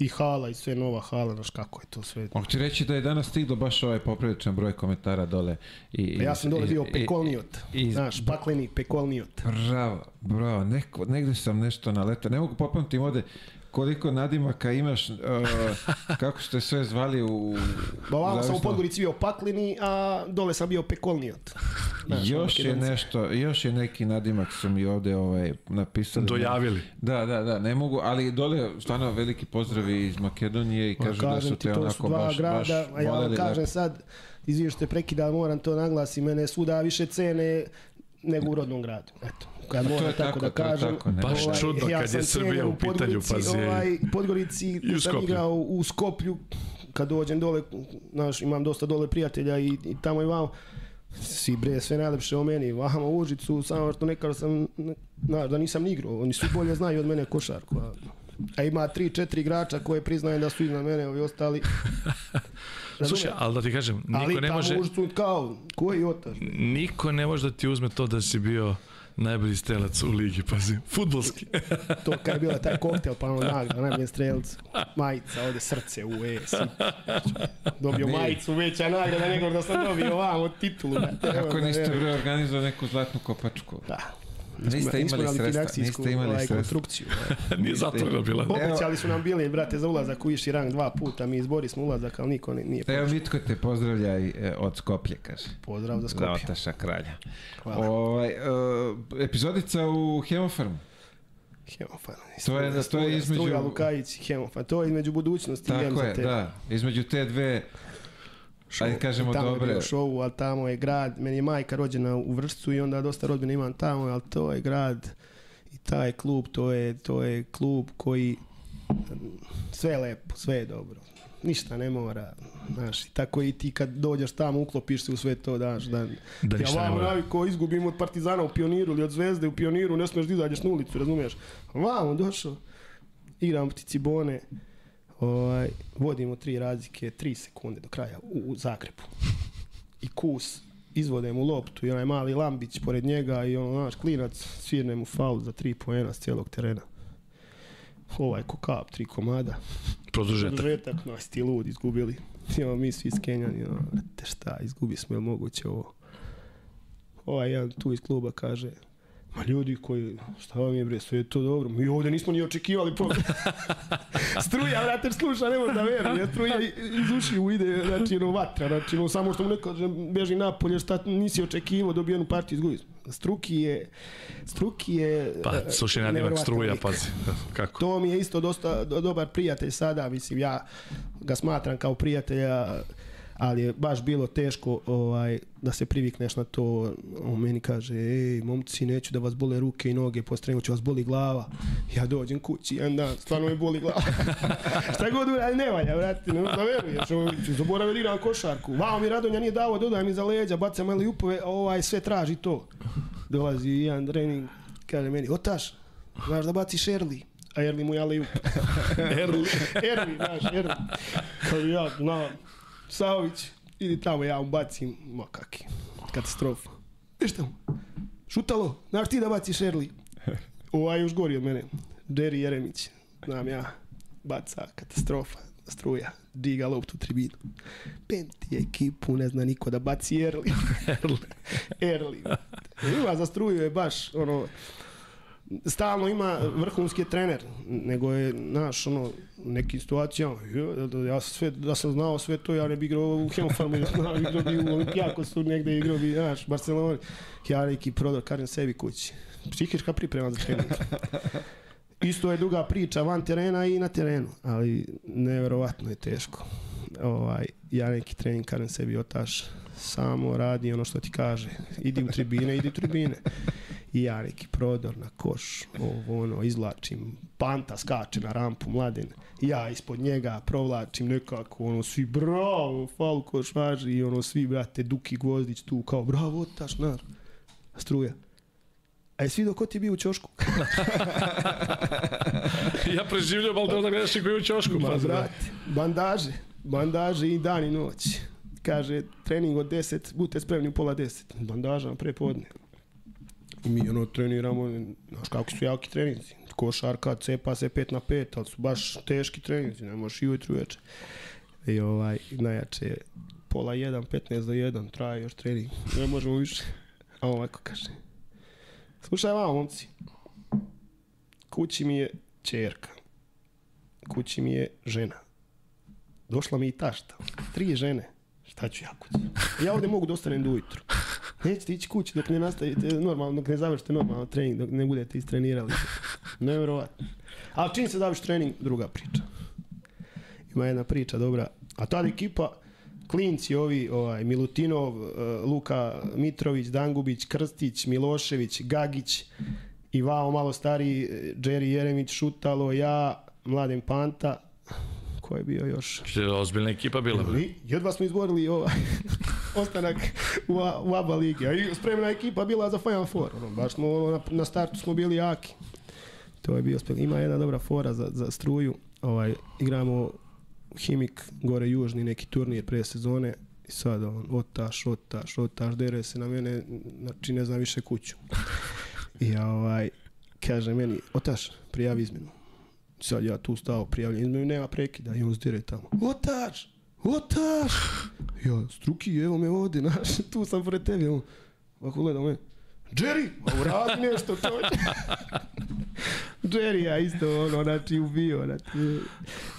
I Hala i sve nova Hala, znaš kako je to sve. Mogu ti reći da je danas stiglo baš ovaj popriličan broj komentara dole. I, Pa ja sam dole bio pekolniot. i- Znaš, pakleni pekolniot. Bravo, bravo, neko, negde sam nešto naletao. Ne mogu popamtim ovde koliko nadimaka imaš, uh, (laughs) kako ste sve zvali u... Ba ovamo sam u Podgorici bio pakleni, a dole sam bio pekolniot. Znaš, Još je nešto, još je neki nadimak su mi ovde ovaj, napisali. Dojavili. Da, da, da, ne mogu, ali dole stvarno veliki pozdravi iz Makedonije i kažu da su ti, te onako su dva baš, grada, baš a ja vam voljeli kažem sad, izviš te prekida, moram to naglasi, mene svuda više cene nego u rodnom gradu. Eto, kad to moram tako, tako, da kažem. tako, ne. Baš čudno kad je Srbija u pitanju, pazi. Ovaj, Podgorici, I u sam igrao u Skoplju, kad dođem dole, znaš, imam dosta dole prijatelja i, i tamo i vamo, svi bre, sve najlepše o meni, vamo u Užicu, samo što nekada sam, znaš, da nisam ni igrao, oni svi bolje znaju od mene košarku, a, a ima tri, četiri igrača koje priznaju da su iznad mene, ovi ostali. (laughs) Slušaj, ali da ti kažem, niko ali ne tamo može, u Užicu kao, koji otaš? niko ne može da ti uzme to da si bio Najbolji strelac u ligi, pazi. Futbolski. (laughs) To kad je bila taj koktel, pa ono nagrada, najbolji strelec. Majica, ovde srce u E. Dobio mi- majicu, veća nagrada nego da sam dobio ovamo titulu. brate. Evo Kako da niste bre organizovali neku zlatnu kopačku? Da. Niste imali sredstva, niste imali ovaj, sredstva. konstrukciju. (laughs) Nije zatvoreno bila. Obećali su nam bili, brate, za ulazak u viši rang dva puta. Mi izbori smo ulazak, ali niko ni- nije Evo počeo. Mitko te pozdravlja i, e, od Skoplje, kaže. Pozdrav za Za Skopje. otaša kralja. Hvala. Ovaj, e, epizodica u Hemofarmu. Hemofan. To je- to je između- Struja Lukajić i Hemofan. To je između budućnosti i Tako je, MZT. da. Između te dve, ajde kažemo tamo je dobre. bio šovu, ali tamo je grad, meni je majka rođena u Vršcu i onda dosta rodbina imam tamo, ali to je grad i taj klub, to je, to je klub koji sve je lepo, sve je dobro. Ništa ne mora, znaš, i tako i ti kad dođeš tamo, uklopiš se u sve to, daš, da, Da ja mora. naviko izgubim od Partizana u Pioniru ili od Zvezde u Pioniru, ne smiješ da izađeš na ulicu, razumiješ? Vamo došao, igram protiv Cibone, ovaj, vodimo tri razlike, tri sekunde do kraja u, u Zagrebu. I kus, izvode mu loptu i onaj mali Lambić pored njega i ono, znaš, klinac svirne mu faul za tri poena s cijelog terena. Ovaj ko kap, tri komada. Produžetak. Produžetak, no, jesi ti lud, izgubili. Ono, mi svi skenjani, ono, te šta, izgubi smo, je moguće ovo? Ovaj jedan tu iz kluba kaže, ma ljudi koji, šta vam je bre, sve je to dobro, mi ovdje nismo ni očekivali po... (laughs) struja, vrate, sluša, ne može da veruje, (laughs) struja i- iz ušiju ide, znači, ono, vatra, znači, ono, samo što mu ne kaže, beži napolje, šta nisi očekivao, dobio jednu partiju, izgubi. Struki je, Struki je... Pa, e, slušaj, neverovatan struja, lik. pazi. (laughs) Kako? To mi je isto dosta do- dobar prijatelj sada, mislim, ja ga smatram kao prijatelja, ali je baš bilo teško ovaj, da se privikneš na to. On meni kaže, ej, momci, neću da vas bole ruke i noge, postremo će vas boli glava. Ja dođem kući, jedan dan, stvarno me boli glava. (laughs) Šta god uradim, ne valja, vrati, ne da veruješ. Ću Zaboravio igram košarku. Vao mi Radonja nije dao, dodaj mi za leđa, bacam ali upove, a ovaj sve traži to. Dolazi jedan trening, kaže meni, otaš, znaš da baciš Erli. A Erli mu je ali (laughs) (laughs) Erli. Erli, znaš, Erli. Kao ja, znam, Saović, idi tamo, ja mu bacim, ma kaki, katastrofa. Ništa mu, šutalo, znaš ti da baciš Erli. (laughs) Ovaj još gori od mene, Jerry Jeremić, znam ja, baca, katastrofa, struja, diga loptu tribinu. Penti ekipu, ne zna niko da baci Erli. (laughs) Erli. Ima za struju je baš, ono, stalno ima vrhunski trener, nego je naš ono situacijama, jo, da- ja sam sve da sam znao sve to, ja ne bi igrao u Hemofarmu, (laughs) ja znao igrao bi u Olimpijakosu, negde igrao bi, znaš, Barcelona. Ja neki prodor, kažem sebi kući. Psihička priprema za trening. Isto je duga priča van terena i na terenu, ali neverovatno je teško. Ovaj, ja neki trening kažem sebi otaš, samo radi ono što ti kaže. Idi u tribine, idi u tribine. I ja neki prodor na koš, ovo ono, izlačim, panta skače na rampu, mladen. Ja ispod njega provlačim nekako, ono, svi bravo, faul koš važi i ono, svi, brate, Duki Gvozdić tu, kao, bravo, otaš, nar. Struja. A jesi vidio ko ti je bio u ćošku? (laughs) ja preživljam, ali da gledaš i koji u ćošku. Ma, brate, bandaže, bandaže i dan i noć. Kaže, trening od 10, budite spremni u pola 10. Bandaža na prepodne. I mi ono treniramo, znaš kako su jaki treninzi. Košarka, cepa se 5 na 5, ali su baš teški treninzi, ne možeš i ujutru i večer. I ovaj, najjače je pola 1, 15 do 1, traje još trening. Ne možemo više. A on ovako kaže. Slušaj vamo, momci. Kući mi je čerka. Kući mi je žena. Došla mi i tašta. Tri žene. Šta ću ja kući? Ja ovdje mogu da ostanem do ujutru. Nećete ići kući dok ne nastavite normalno, dok ne završite normalno trening, dok ne budete istrenirali. Nevjerovatno. Ali čim se završi trening, druga priča. Ima jedna priča dobra. A ta ekipa, klinci ovi, ovaj, Milutinov, eh, Luka Mitrović, Dangubić, Krstić, Milošević, Gagić, i vao malo stariji, eh, Jerry Jeremić, Šutalo, ja, Mladen Panta, ko je bio još? Ozbiljna ekipa bila. Mi jedva smo izborili ovaj (laughs) ostanak u, u ABA ligi. A i spremna ekipa bila za Final Four. Ono, baš smo ono, na, na startu smo bili jaki. To je bio spek. Ima jedna dobra fora za, za struju. Ovaj, igramo Himik, gore južni neki turnir pre sezone i sad on, otaš, otaš, otaš, dere se na mene, znači ne znam više kuću. (laughs) I ja, ovaj, kaže meni, otaš, prijavi izmenu. Sad ja tu stao, prijavljam izmenu, nema prekida i on zdire tamo. Otaš, otaš! Ja, struki, evo me ovdje, znaš, (laughs) tu sam pored tebi. On, ovako gleda me, Jerry, ma uradi nešto čovječe. (laughs) Jerry ja isto ono, znači ubio, znači,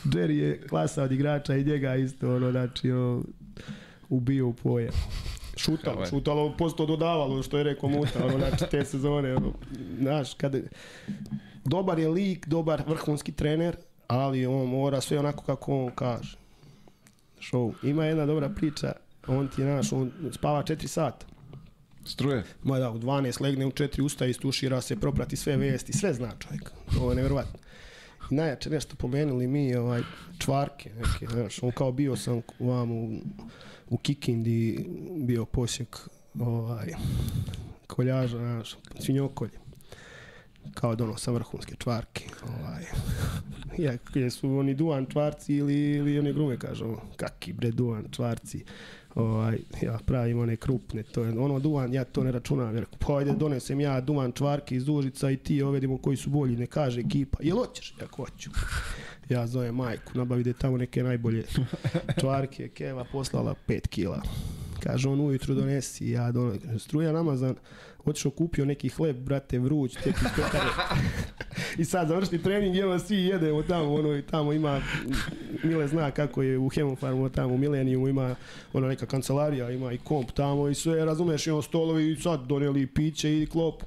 Jerry je klasa od igrača i njega isto ono, znači, ono, ubio u pojam. Šutalo, Ovaj. šutalo, posto dodavalo, što je rekao Muta, ono, znači, te sezone, ono, znaš, kada, dobar je lik, dobar vrhunski trener, ali on mora sve onako kako on kaže. Show. Ima jedna dobra priča, on ti, znaš, on spava 4 sata. Struje. Ma da, u 12 legne, u 4 ustaje, istušira se, proprati sve vesti, sve zna čovjek. Ovo je nevjerovatno. I najjače nešto pomenuli mi, ovaj, čvarke neke, znaš, on kao bio sam vam u, u Kikindi, bio posjek, ovaj, koljaža, znaš, svinjokolje. Kao dono sam vrhunske čvarke, ovaj. (laughs) Ja, jesu oni duan čvarci ili, ili one grume kažu, kaki bre duan čvarci ovaj, ja pravim one krupne, to je ono duvan, ja to ne računam, jer pa ajde donesem ja duvan čvarke iz Užica i ti ovedimo koji su bolji, ne kaže ekipa, jel hoćeš? Ja hoću. Ja zovem majku, nabavite tamo neke najbolje čvarke, Keva poslala 5 kila. Kaže on ujutru donesi, ja donesem. Struja namazan, otišao kupio neki hleb, brate, vruć, tek iz pekare. (laughs) I sad završni trening, evo svi jedemo tamo, ono i tamo ima, Mile zna kako je u Hemofarmu, tamo u Milenijumu ima ono neka kancelarija, ima i komp tamo i sve, razumeš, i on stolovi i sad doneli piće i klop.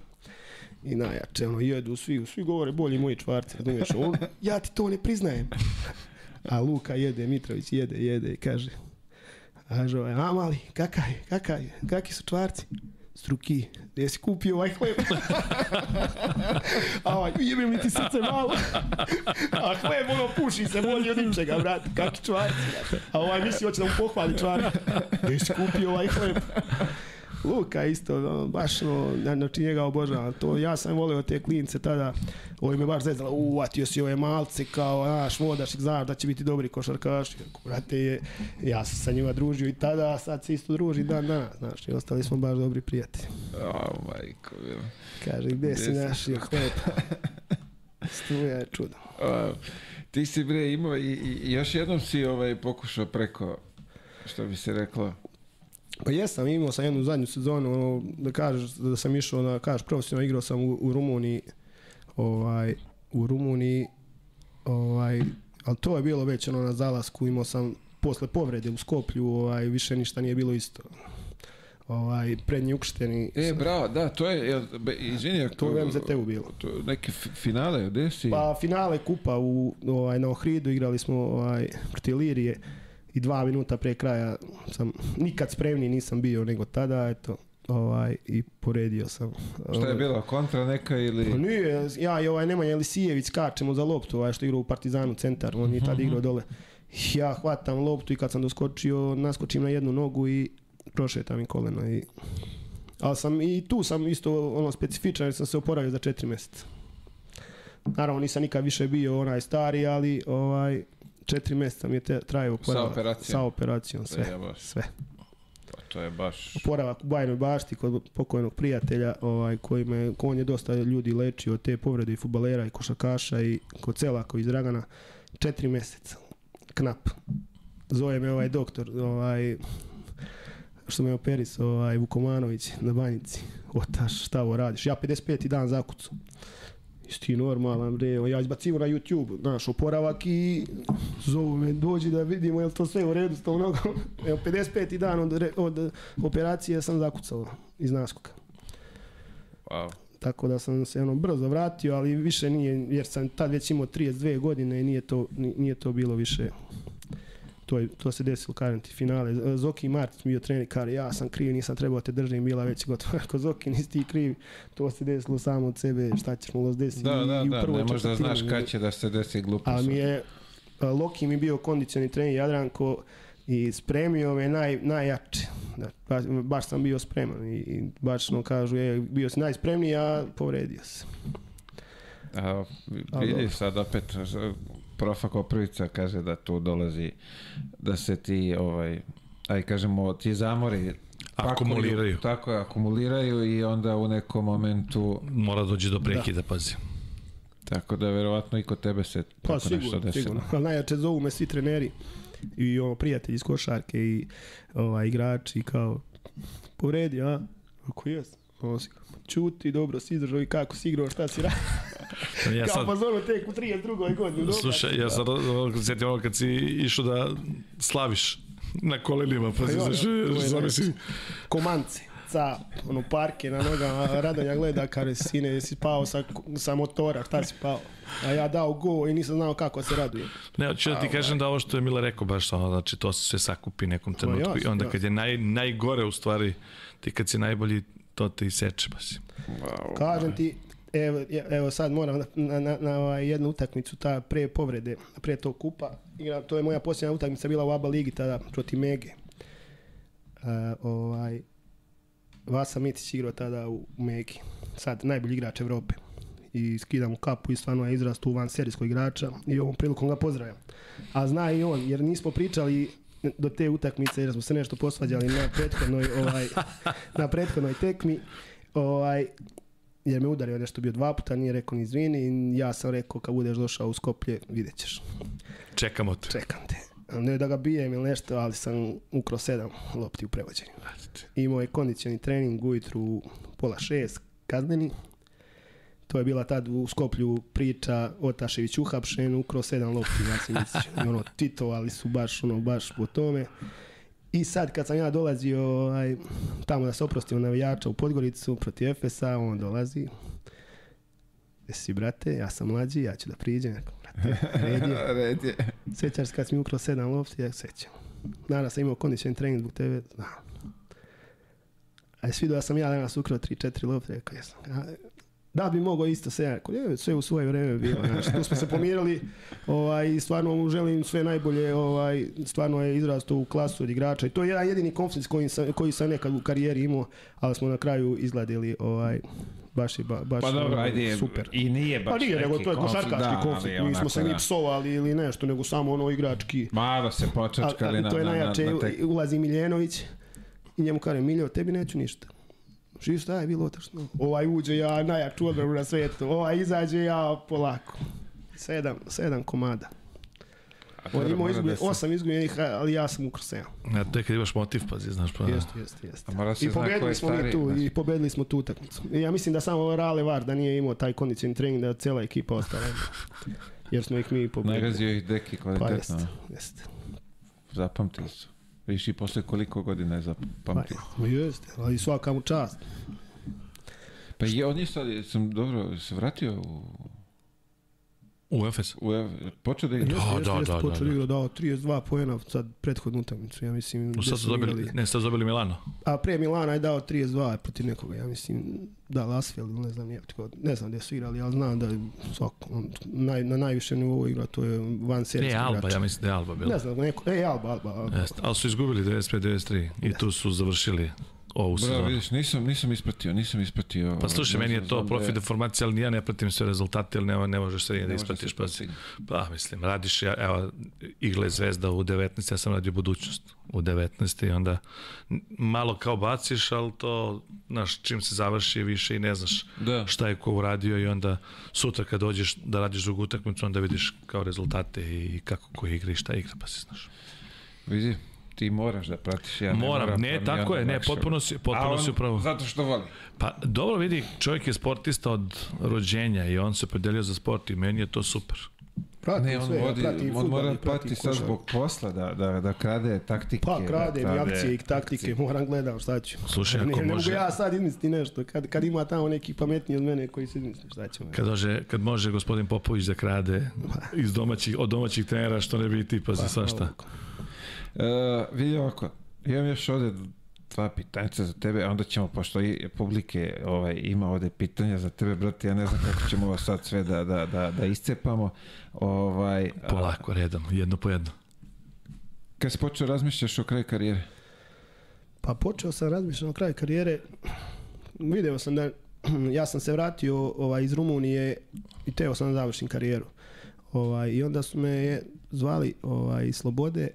I najjače, ono, jedu svi, svi govore bolji moji čvarci, razumiješ, on, (laughs) ja ti to ne priznajem. (laughs) A Luka jede, Mitrović jede, jede i kaže, kaže ovaj, a mali, kakaj, kakaj, kakvi su čvarci? Struki, gdje si kupio ovaj hleb? (laughs) a ovaj, jebim li ti srce malo? (laughs) a hleb, ono, puši se bolje od ničega, brate, kakvi čvarci, brate. A ovaj misli, hoće da mu pohvali čvarci. (laughs) Gdje si kupio ovaj hleb? Luka isto, baš, no, znači njega obožavam. To, ja sam volio te klince tada, ovo me baš zezalo, uvatio si ove malce kao, naš, vodaš znaš da će biti dobri košarkaši. Brate, je, ja sam sa njima družio i tada, sad se isto druži dan danas, znaš, i ostali smo baš dobri prijatelji. O, majko. Kaže, gde Gde si? našio hleb? Struja (laughs) je čudo. A, ti si bre imao i, i još jednom si ovaj pokušao preko, što bi se reklo, Pa jesam, imao sam jednu zadnju sezonu, ono, da kažeš da sam išao, da kažeš profesionalno igrao sam u, u Rumuniji, ovaj, u Rumuniji, ovaj, ali to je bilo već ono na zalasku, imao sam posle povrede u Skoplju, ovaj, više ništa nije bilo isto. Ovaj, prednji ukršteni, E, bravo, da, to je, jel, be, izvini, ako- to je MZT-u bilo. to neke fi- finale, gde si? Pa finale kupa u, ovaj, na Ohridu igrali smo ovaj, protiv Ilirije i dva minuta pre kraja sam nikad spremniji nisam bio nego tada, eto, ovaj, i poredio sam. Šta je Ovaj, bilo, kontra neka Pa ili... nije, ja i ovaj Nemanja Elisijević skačemo za loptu, ovaj što igra u Partizanu centar, on je tad igrao dole. Ja hvatam loptu i kad sam doskočio, naskočim na jednu nogu i prošetam mi koleno i ali sam i tu sam isto ono specifičan jer sam se oporavio za četiri mjeseca. Naravno nisam nikad više bio onaj stari, ali ovaj četiri mjeseca mi je te, trajao oporavak. operacijom. Sa operacijom, sve. Sve. pa to je baš... Oporavak u Bajnoj bašti kod pokojnog prijatelja ovaj, koji me, on je dosta ljudi lečio od te povrede i futbalera i košakaša i kod Celako iz Dragana. Četiri mjeseca. Knap. Zove me ovaj doktor, ovaj, što me operis, ovaj, Vukomanović na banjici. Otaš, šta ovo radiš? Ja 55. dan zakucu. Jesi ti normalan, bre, ja izbacivo na YouTube, znaš, oporavak i zovu me, dođi da vidimo je li to sve u redu s tom nogom. (laughs) Evo, 55. dan od, re- od operacije sam zakucao iz naskoka. Wow. Tako da sam se ono brzo vratio, ali više nije, jer sam tad već imao 32 godine i nije to, ni- nije to bilo više to, je, to se desilo, kažem ti, finale. Zoki Martić bio trener, kaže, ja sam kriv, nisam trebao te držim, bila već gotovo. (laughs) Ako Zoki nisi ti kriv, to se desilo samo od sebe, šta ćeš mu desiti. Da, da, i da, ne možeš da znaš kad će da se desi glupost. Ali mi je, Loki mi bio kondicioni trener Jadranko i spremio me naj, najjače. Da, baš, baš sam bio spreman i, i baš no kažu, je, bio si najspremniji, a povredio se. A, vidi sad opet profa Koprivica kaže da tu dolazi da se ti ovaj aj kažemo ti zamori Akumuliraju. Tako je, akumuliraju i onda u nekom momentu, Mora dođe do prekida, pazi. tako da verovatno i kod tebe se Pa tako nešto sigurno, desilo. sigurno. Ali najjače zovu me svi treneri i ovo, prijatelji iz košarke i ovaj, igrači kao povredi, a? Ako jes? Ovo si, čuti, dobro si izdržao i kako si igrao, šta si radio? Ja Kao sad, pa zonu tek u 32. godini. slušaj, ja sad ono, sjetim ono kad si išao da slaviš na kolenima, pa si jo, znaš, zamisli, Komance, ca, ono parke na nogama, Radonja gleda, kaže, sine, jesi pao sa, sa motora, šta si pao? A ja dao go i nisam znao kako se raduje. Ne, hoću da ti kažem da ovo što je Mila rekao baš ono, znači to se sve sakupi nekom trenutku i jasno, onda jasno. kad je naj, najgore u stvari, ti kad si najbolji, to te iseče pa si. Kažem ti, evo, evo sad moram na, na, na, na ovaj jednu utakmicu, ta pre povrede, pre tog kupa, igra, to je moja posljednja utakmica bila u ABA ligi tada protiv Mege. Uh, ovaj, Vasa Mitić igrao tada u Megi, sad najbolji igrač Evrope. I skidam mu kapu i stvarno je izrast u van serijskog igrača i ovom prilikom ga pozdravljam. A zna i on, jer nismo pričali do te utakmice jer smo se nešto posvađali na prethodnoj ovaj (laughs) na prethodnoj tekmi ovaj jer me udario nešto bio dva puta, nije rekao ni izvini i ja sam rekao kad budeš došao u Skoplje vidjet ćeš, Čekamo te. čekam te. Ne da ga bijem ili nešto, ali sam ukro sedam lopti u prevođenju. Imao je kondicioni trening ujutru u pola šest, kazneni. To je bila tad u Skoplju priča Otašević uhapšen, ukro sedam lopti, ja sam ono, titovali su baš, ono, baš po tome. I sad kad sam ja dolazio ovaj, tamo da se oprostio navijača u Podgoricu protiv Efesa, on dolazi. Jesi brate, ja sam mlađi, ja ću da priđem. Brate, red je. (laughs) Red je. Sećaš se kad si mi ukro sedam lopti, ja se sećam. Naravno sam imao kondicioni trening zbog tebe, znam. A jesi vidio da sam ja danas ukro 3-4 lopte, rekao jesam. Ja, da bi mogao isto je, sve u svoje vreme bilo. Znači, tu smo se pomirili ovaj, stvarno mu želim sve najbolje. Ovaj, stvarno je izrastao u klasu od igrača i to je jedan jedini konflikt koji sam, koji sam nekad u karijeri imao, ali smo na kraju izgladili ovaj, baš je ba, baš Pa dobro, ajde, super. i nije baš Pa nije, nego to je košarkaški da, konflikt. ali Nismo se onako ni da. psovali ili nešto, nego samo ono igrački. Malo se Ali, počačkali ali na, to je na, na, najjače, na tek... ulazi Miljenović i njemu kaže, Miljo, tebi neću ništa. Živ šta je bilo otačno? Ovaj uđe ja najjaču odbranu na svetu, ovaj izađe ja polako. Sedam, sedam komada. On imao izgubljen, osam izgubljenih, ali ja sam ukro sedam. Ja, to je kad imaš motiv, pazi, znaš, pa... Jeste, jeste, jeste. I pobedili smo mi tu, znaš. i pobedili smo tu utakmicu. Ja mislim da samo Rale Var da nije imao taj kondicioni trening, da je cijela ekipa ostala. Jer smo ih mi pobedili. Nagazio ih deki Pa kvalitetno. jeste, jeste. Zapamtili su. Viš i posle koliko godina je Pa, zapamtio. pa jeste, ali svaka mu čast. Pa i on je sad, sam dobro, se vratio u, U Efes. u Ev- počeo da igra. Da, da, jeste, da, počeo da, igra, dao 32 poena sad prethodnu utakmicu, ja mislim. U gde sad su dobili, igrali. ne, sad su dobili Milano. A pre Milana je dao 32 protiv nekoga, ja mislim, da, Lasfield, ne znam, nije, ne znam gde su igrali, ali znam da svako, on, naj, na najvišem nivou igra, to je van Ne, serijski Alba, igrač. ja mislim da je Alba bila. Ne znam, neko, e, Alba, Alba, Alba. Jeste, ali su izgubili 95-93 i tu su završili ovu sezonu. vidiš, nisam, nisam ispratio, nisam ispratio. Pa slušaj, meni je to da profi deformacija, ali ja ne pratim sve rezultate, ali ne, ne možeš sve da ispratiš. Pa, pa mislim, radiš, ja, evo, igle Zvezda u 19, ja sam radio budućnost u 19 i onda malo kao baciš, ali to, znaš, čim se završi više i ne znaš Da. šta je ko uradio i onda sutra kad dođeš da radiš drugu utakmicu, onda vidiš kao rezultate i kako ko igra i šta igra, pa si znaš. Vidi, ti moraš da pratiš. Ja ne Moram, moram, ne, pa tako je, ne, potpuno si, potpuno si upravo. Zato što voli. Pa dobro vidi, čovjek je sportista od rođenja i on se predelio za sport i meni je to super. Pratim Ne, on, sve, ja vodi, pratim on mora i pratim plati sad zbog posla da, da, da krade taktike. Pa krade da mi krade akcije i taktike, moram gledam šta ću. Slušaj, ako ne, ne mogu može- ja sad izmisliti nešto, kad, kad ima tamo neki pametniji od mene koji se izmisli šta ćemo. Kad, dože, kad može gospodin Popović da krade iz domaćih, od domaćih trenera, što ne bi i ti, pa za svašta. Uh, vidi ovako, imam još ovde dva pitanjica za tebe, a onda ćemo, pošto i publike ovaj, ima ovde pitanja za tebe, brate, ja ne znam kako ćemo ovo sad sve da, da, da, da iscepamo. Ovaj, Polako, redom, jedno po jedno. kad si počeo razmišljaš o kraju karijere? Pa počeo sam razmišljati o kraju karijere. Video sam da (clears throat) ja sam se vratio ovaj, iz Rumunije i teo sam da završim karijeru. Ovaj, I onda su me zvali ovaj, Slobode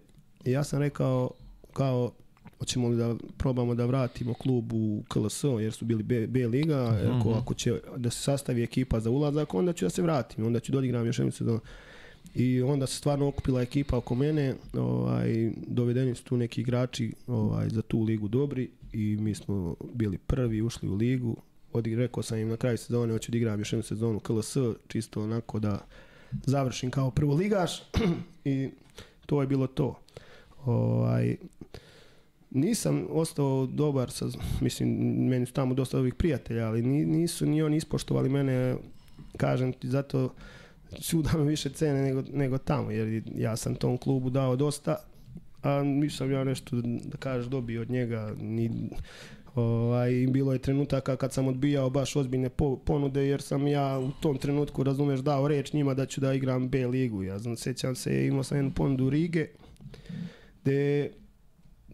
i ja sam rekao kao hoćemo li da probamo da vratimo klub u KLS, jer su bili B, B liga, ako, ako će da se sastavi ekipa za ulazak, onda ću da se vratim, onda ću da odigram još jednu sezonu. I onda se stvarno okupila ekipa oko mene, ovaj, dovedeni su tu neki igrači ovaj, za tu ligu dobri i mi smo bili prvi, ušli u ligu. Odi, rekao sam im na kraju sezone, hoću da igram još jednu sezonu KLS, čisto onako da završim kao prvoligaš (clears throat) i to je bilo to. Ovaj, nisam ostao dobar sa, mislim, meni su tamo dosta ovih prijatelja, ali ni- nisu ni oni ispoštovali mene, kažem ti, zato su da me više cene nego, nego tamo, jer ja sam tom klubu dao dosta, a nisam ja nešto, da kažeš, dobio od njega, ni, ovaj, bilo je trenutaka kad sam odbijao baš ozbiljne po, ponude, jer sam ja u tom trenutku, razumeš, dao reč njima da ću da igram B ligu, ja znam, sećam se, imao sam jednu ponudu Rige, gde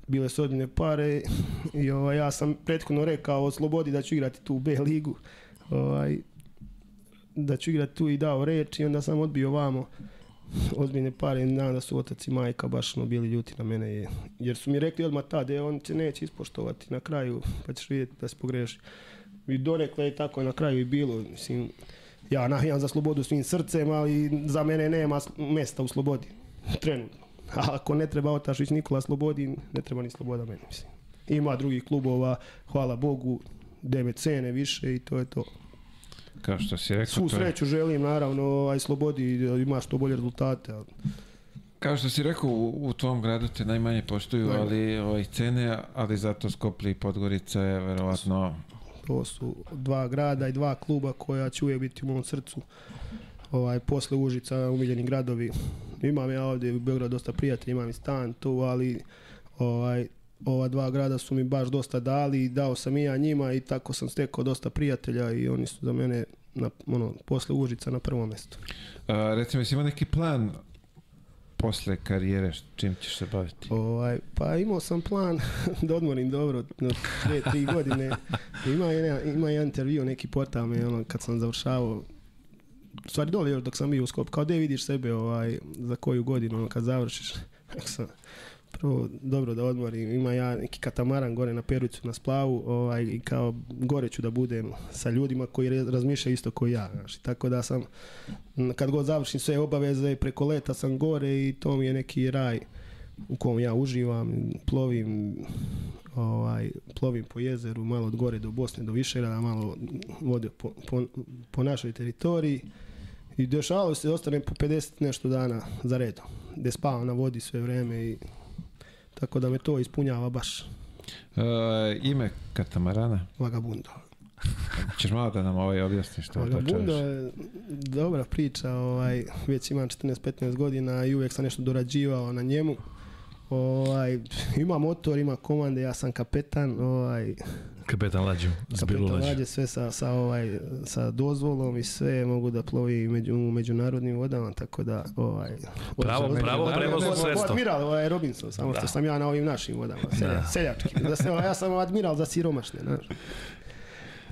bile su ozbiljne pare (laughs) i ovaj, ja sam prethodno rekao o slobodi da ću igrati tu u B ligu ovaj, da ću igrati tu i dao reč i onda sam odbio vamo. Ozbiljne pare znam da su otac i majka baš ono bili ljuti na mene je- jer su mi rekli odmah tad e, on će neće ispoštovati na kraju pa ćeš vidjeti da se pogreši i donekle je tako na kraju i bilo mislim ja navijam za slobodu svim srcem ali za mene nema mesta u slobodi trenutno a ako ne treba Otašić Nikola Slobodi, ne treba ni Sloboda meni, mislim. Ima drugih klubova, hvala Bogu, devet cene više i to je to. Kao što si rekao, Svu to je, sreću želim, naravno, aj Slobodi ima što bolje rezultate. ali kao što si rekao, u, u tvom gradu te najmanje poštuju, Najmanje. ali ovaj, cene, ali zato Skoplje i Podgorica je verovatno To su dva grada i dva kluba koja će uvijek biti u mom srcu. Ovaj, posle Užica, umiljeni gradovi. Imam ja ovdje u Beogradu dosta prijatelja, imam i stan tu, ali ovaj, ova dva grada su mi baš dosta dali i dao sam i ja njima i tako sam stekao dosta prijatelja i oni su za mene na, ono, posle Užica na prvom mjestu. A, recimo, jesi imao neki plan posle karijere, čim ćeš se baviti? Ovaj, pa imao sam plan (laughs) da odmorim dobro dvije, tri godine. (laughs) Ima, jedan, ima jedan intervju, neki portal me, ono, kad sam završavao stvari dole još dok sam bio u Skopju, kao gde vidiš sebe ovaj, za koju godinu, ono, kad završiš. (laughs) Sam, prvo dobro da odmorim, ima ja neki katamaran gore na Peruću na splavu ovaj, i kao gore ću da budem sa ljudima koji razmišljaju isto kao ja. Znaš. Tako da sam, kad god završim sve obaveze, preko leta sam gore i to mi je neki raj u kom ja uživam, plovim ovaj, plovim po jezeru, malo od gore do Bosne, do Višera, malo vode po, po, po našoj teritoriji i dešavalo se da ostanem po 50 nešto dana za redom, gde spavam na vodi sve vreme i tako da me to ispunjava baš Uh, ime katamarana, vagabundo. ćeš malo da nam ovaj objasniš što Vagabundo otačaš? je dobra priča, ovaj, već imam 14-15 godina i uvijek sam nešto dorađivao na njemu. Ovaj, ima motor, ima komande, ja sam kapetan, ovaj, Kapetan Lađu, kapetan Lađu. rađe sve sa, sa, ovaj, sa dozvolom i sve, mogu da plovi među, u međunarodnim vodama, tako da ovaj, Pravo, Međunarodne pravo prevozno sredstvo. Admiral, ovaj Robinson, samo što Da. sam ja na ovim našim vodama, selja, Da. seljački. Da se, ja sam admiral za siromašne, znaš.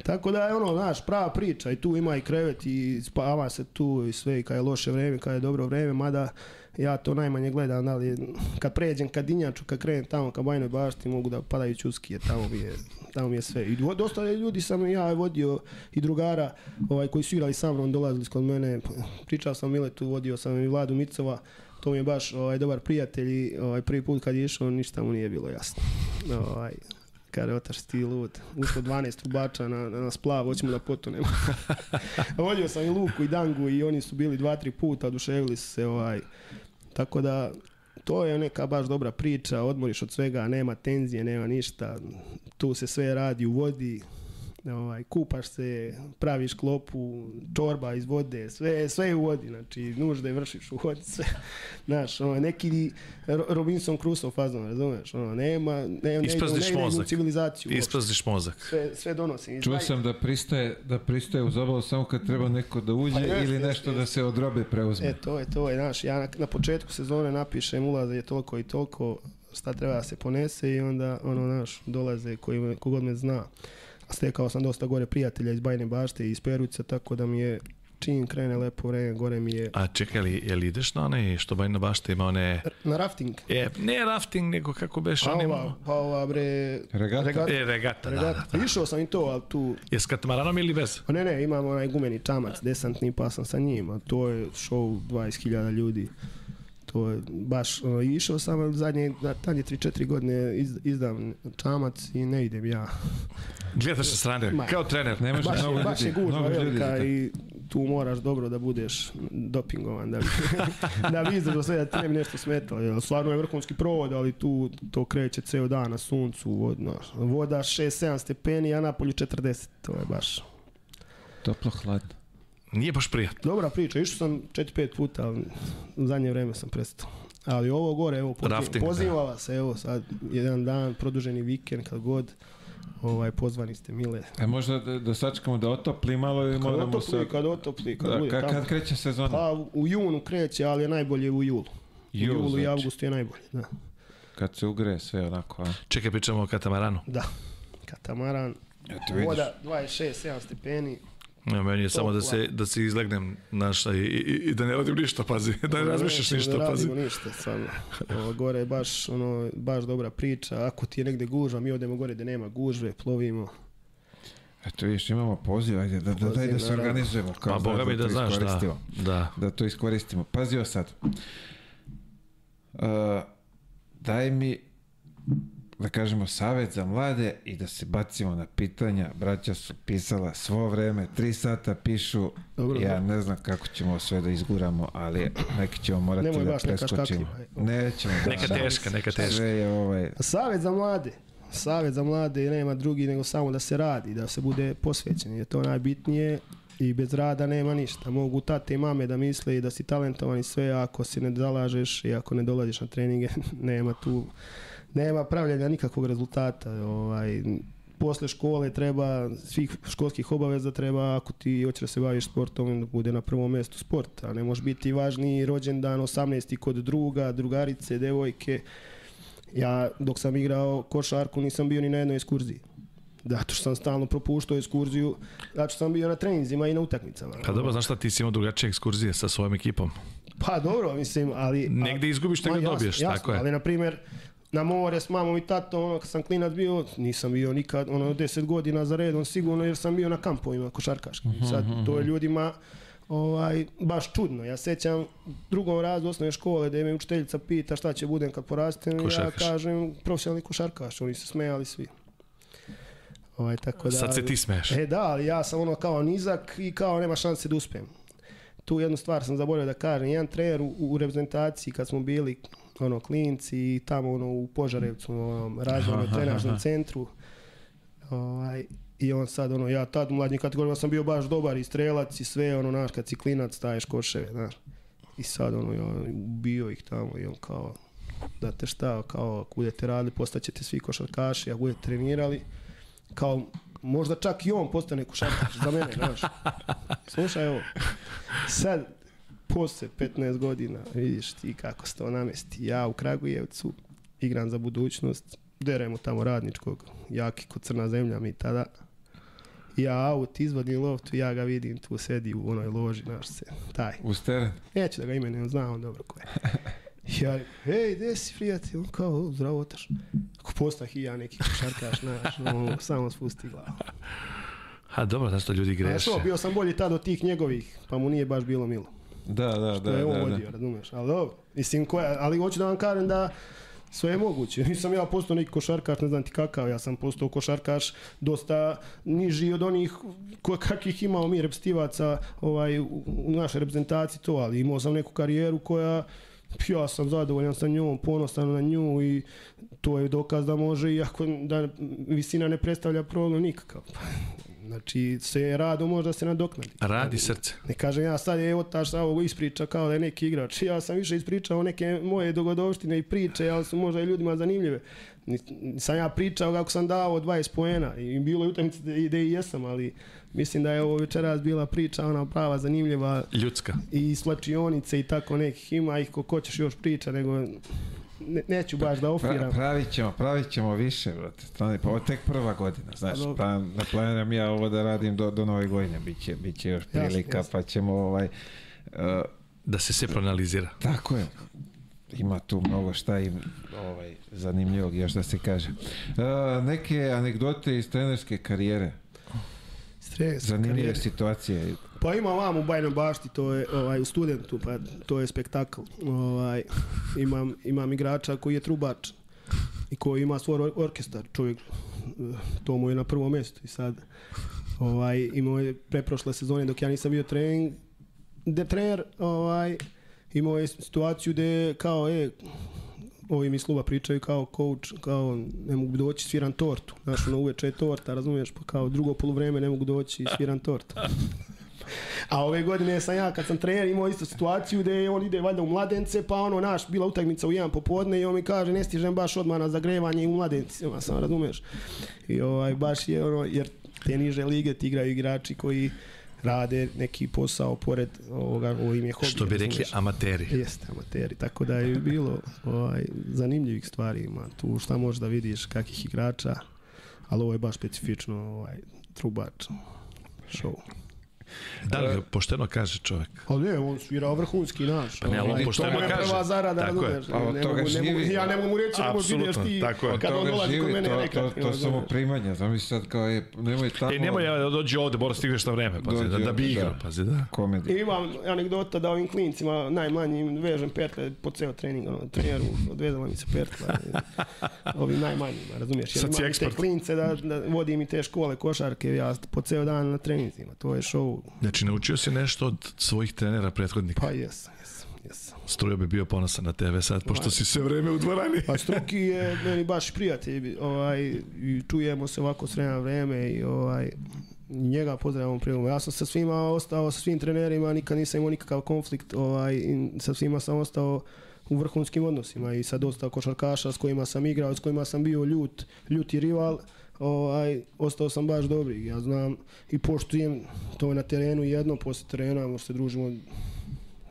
Tako da je ono, znaš, prava priča i tu ima i krevet i spava se tu i sve i kad je loše vreme, kad je dobro vreme, mada ja to najmanje gledam, ali kad pređem kad dinjaču, kad krenem tamo ka Bajnoj bašti, mogu da padaju čuski, jer tamo mi je, tamo mi je sve. I dosta ljudi sam ja vodio i drugara ovaj, koji su igrali sa mnom, dolazili kod mene, pričao sam Miletu, vodio sam i Vladu Micova, to mi je baš ovaj, dobar prijatelj i ovaj, prvi put kad je išao ništa mu nije bilo jasno. Ovaj, Kare, otaš ti lud. Ušlo 12 trubača na, na, na splav, hoćemo da potonemo. (laughs) Vodio sam i Luku i Dangu i oni su bili dva, tri puta, oduševili su se. Ovaj. Tako da, to je neka baš dobra priča, odmoriš od svega, nema tenzije, nema ništa. Tu se sve radi u vodi, ovaj, kupaš se, praviš klopu, čorba iz vode, sve, sve je u vodi, znači nužde vršiš u vodi, sve. (laughs) Znaš, ono, neki Ro- Robinson Crusoe fazon, razumeš, ono, nema, ne, ne, Isprazniš ne u mozak. civilizaciju. Isprazniš mozak. Sve, sve donosi. Čuo sam da pristaje, da pristaje uz obalu samo kad treba neko da uđe Pa ili nešto da jeste. se od robe preuzme. E, to je, to je, znaš, ja na, na početku sezone napišem ulaze je toliko i toliko, šta treba da se ponese i onda, ono, znaš, dolaze koji kogod me zna. Stekao sam dosta gore prijatelja iz Bajne bašte i iz Peruća, tako da mi je čim krene lepo vreme, gore mi je A čekaj, li, jel ideš na onaj što Bajna Bašta ima one... na rafting. E, ne rafting, nego kako beš Pa ova, pa ova bre... Regata? Regata. E, regata, da, regata. da, da. Išao sam i to, ali tu... Je s katamaranom ili bez? Pa ne, ne, imam onaj gumeni čamac, desantni, pa sam sa njim, a to je show 20.000 ljudi. To je baš, ono, išao sam zadnje, tanje 3-4 godine iz, izdam čamac i ne idem ja. (laughs) Gledaš sa strane, Ma. kao trener. Ne Baš, mnogo je, baš je ljudi, gužva mnogo ljudi velika to. i tu moraš dobro da budeš dopingovan da bi, (laughs) (laughs) da bi izdržao sve da ti ne bi nešto smetalo. Stvarno je vrhunski provod, ali tu to kreće ceo dan na suncu, vodno. voda 6-7 stepeni, a napolju 40. To je baš Toplo, hladno. Nije baš prijatno. dobra priča. Išao sam 4-5 puta, ali u zadnje vreme sam prestao. Ali ovo gore, evo, poziv, Rafting, da. pozivala se, evo sad, jedan dan, produženi vikend, kad god, ovaj, pozvani ste mile. E možda da, da sačekamo da otopli malo i moramo otopli, se... kad otopli, kad Da, bude kad, tamo. kad kreće sezona? Pa u- junu kreće, ali je najbolje u julu. Jul, u julu i znači. avgustu je najbolje, da. Kad se ugre sve onako, a? Čekaj, pričamo o katamaranu. Da. Katamaran, Eto vidiš. voda 26-7 stepeni. Ja, meni je samo da se, da se izlegnem naša i, i, i da ne radim ništa, pazi. (laughs) Da ne razmišljaš ništa, da pazi. radimo ništa, stvarno. Ovo gore je baš, ono, baš dobra priča. Ako ti je negde gužva, mi odemo gore gde nema gužve, plovimo. Eto vidiš, imamo poziv, ajde da, da, daj da se naravno. organizujemo. Kao Pa znaš, boga mi da to znaš, da. iskoristimo. Da. Da to iskoristimo. Pazi ovo sad. Uh, daj mi da kažemo savjet za mlade i da se bacimo na pitanja. Braća su pisala svo vreme, tri sata pišu. Dobro, ja dobro. ne znam kako ćemo sve da izguramo, ali neki ćemo morati Nemoj da preskočimo. Nećemo. da, Neka teška, neka teška. Sve je ovaj... Savet za mlade. Savet za mlade nema drugi nego samo da se radi, da se bude posvećen. Je to najbitnije i bez rada nema ništa. Mogu tate i mame da misle i da si talentovan i sve, ako se ne zalažeš i ako ne dolaziš na treninge, (laughs) nema tu nema pravljanja nikakvog rezultata. Ovaj, posle škole treba, svih školskih obaveza treba, ako ti hoćeš da se baviš sportom, da bude na prvom mjestu sport, a ne može biti važniji rođendan 18. kod druga, drugarice, devojke. Ja dok sam igrao košarku nisam bio ni na jednoj ekskurziji. Zato što sam stalno propuštao ekskurziju, zato što sam bio na treninzima i na utakmicama. Pa dobro, znaš šta, ti si imao drugačije ekskurzije sa svojom ekipom. Pa dobro, mislim, ali... Negde izgubiš, negde dobiješ, jasno, tako je. Ali, na primjer, na more s mamom i tatom, ono, kad sam klinac bio, nisam bio nikad, ono, 10 godina za redom, sigurno, jer sam bio na kampovima košarkaškim. Mhm, Sad, to je ljudima ovaj, baš čudno. Ja sećam drugom razdu osnovne škole da me učiteljica pita šta će budem kad porastem, ja Košarkaš. kažem profesionalni košarkaš, oni se smejali svi. Ovaj, tako da, Sad se ti smeješ. E da, ali ja sam ono kao nizak i kao nema šanse da uspem. Tu jednu stvar sam zaboravio da kažem. Jedan trener u, u reprezentaciji kad smo bili ono klinci i tamo ono u Požarevcu, onom razvojnom trenažnom centru. Ovaj, I on sad, ono, ja tad u mladnjim kategorijama sam bio baš dobar i strelac i sve, ono, znaš, kad si klinac staješ koševe, znaš. I sad, ono, ja bio ih tamo i on kao, da te šta, kao, ako budete radili, postaćete svi košarkaši, ako budete trenirali, kao, možda čak i on postane košarkaš za mene, (laughs) znaš. Slušaj ovo, sad, posle 15 godina, vidiš ti kako se to namesti. Ja u Kragujevcu igram za budućnost, deremo tamo radničkog, jaki ko crna zemlja mi tada. Ja aut izvodim loftu, ja ga vidim tu sedi u onoj loži, znaš se, taj. Uz teren. Neću da ga imenujem, znam on dobro ko je. (laughs) Ja, hej, gde si prijatelj? On kao, "O, zdravo otaš. Ako postah i ja neki košarkaš, znaš, no, samo spusti glavu. A dobro, znaš što ljudi Znaš greše. što, bio sam bolji tad od tih njegovih, pa mu nije baš bilo milo. Da, da, što da, je on da, da. vodio, razumeš? Ali dobro, mislim, koja, ali hoću da vam kažem da sve je moguće. (laughs) Nisam ja postao neki košarkaš, ne znam ti kakav, ja sam postao košarkaš dosta niži od onih ko, kakvih imao mi repstivaca ovaj, u, u našoj reprezentaciji to, ali imao sam neku karijeru koja ja sam zadovoljan sa njom, ponosan na nju i to je dokaz da može iako da visina ne predstavlja problem nikakav. Znači, se radom može da se nadoknadi. Radi srce. Ne kažem ja sad je otaš sa ovog ispriča kao da je neki igrač. Ja sam više ispričao neke moje dogodovštine i priče, ali su možda i ljudima zanimljive. Ni- Sam ja pričao kako sam dao 20 poena i bilo je utakmice gde- i jesam, ali mislim da je ovo večeras bila priča ona prava zanimljiva Ljudska. i slačionice i tako nekih ima ih ko, ko ćeš još priča, nego ne, neću baš da Pra, ofiram. pravit ćemo, pravit ćemo više, brate. Stani, pa ovo je tek prva godina, znaš. Pa ne planiram ja ovo da radim do, do nove godine. Biće, biće još prilika, jasno. pa ćemo ovaj... Uh, Da se sve proanalizira. tako je. Ima tu mnogo šta i ovaj, zanimljivog još da se kaže. Uh, neke anegdote iz trenerske karijere. Stres, Zanimljive karijere. situacije. Pa ima vam u Bajnoj bašti, to je ovaj, u studentu, pa to je spektakl. Ovaj, imam, imam igrača koji je trubač i koji ima svoj or- orkestar, čovjek, to mu je na prvom mjestu i sad ovaj, imao je preprošle sezone dok ja nisam bio trening, de trener, ovaj, imao je situaciju gdje kao, e, ovi mi iz kluba pričaju kao coach, kao ne mogu doći sviram tortu. Znaš, ono uveče je torta, razumiješ, pa kao drugo poluvreme ne mogu doći i sviram tortu. A ove godine sam ja kad sam trener imao istu situaciju gdje on ide valjda u mladence pa ono naš bila utakmica u jedan popodne i on mi kaže ne stižem baš odmah na zagrevanje i u mladencima sam razumeš. I ovaj baš je ono jer te niže lige ti igraju igrači koji rade neki posao pored ovoga, ovo im je hobi. Što bi rekli razumeš. amateri. Jeste, amateri, tako da je bilo ovaj, zanimljivih stvari ima tu šta možeš da vidiš kakih igrača, ali ovo je baš specifično ovaj, trubač show. Da li pošteno kaže čovjek? Ali ne, on svirao vrhunski naš. Pa ne, ali on Ovaj, pošteno to mu je kaže. prva zarada, Tako je. Pa od Ne toga živi. Ja ne mogu mu reći, nego ideš ti, tako je. Od kad on dolazi kod mene, to, to, to su mu primanja. Zamisli sad kao je, nemoj tamo... E, nemoj ja da dođe ovde, mora stigneš na vreme, pazi, da, da bi igrao, da. pazi, da. komediju. I imam anegdota da ovim klincima najmanjim vežem petle po ceo trening, ono, treneru odvezala mi se petla. (laughs) ovim najmanjima, razumiješ? Sad si ekspert. klince da, da vodim i te škole košarke, ja po ceo dan na treninzima, to je show. Znači, naučio si nešto od svojih trenera prethodnika. Pa jesam, jesam, jesam. Strujo bi bio ponosan na tebe sad, pošto si sve vreme u dvorani. Pa Struki je meni baš prijatelj, ovaj, i čujemo se ovako s vremena vreme i ovaj, njega pozdravljamo prvom. Ja sam sa svima ostao, sa svim trenerima, nikad nisam imao nikakav konflikt, ovaj, sa svima sam ostao u vrhunskim odnosima i sa dosta košarkaša s kojima sam igrao, s kojima sam bio ljut, ljuti rival, ovaj, ostao sam baš dobri. Ja znam i poštujem to na terenu jedno, posle terena možda se družimo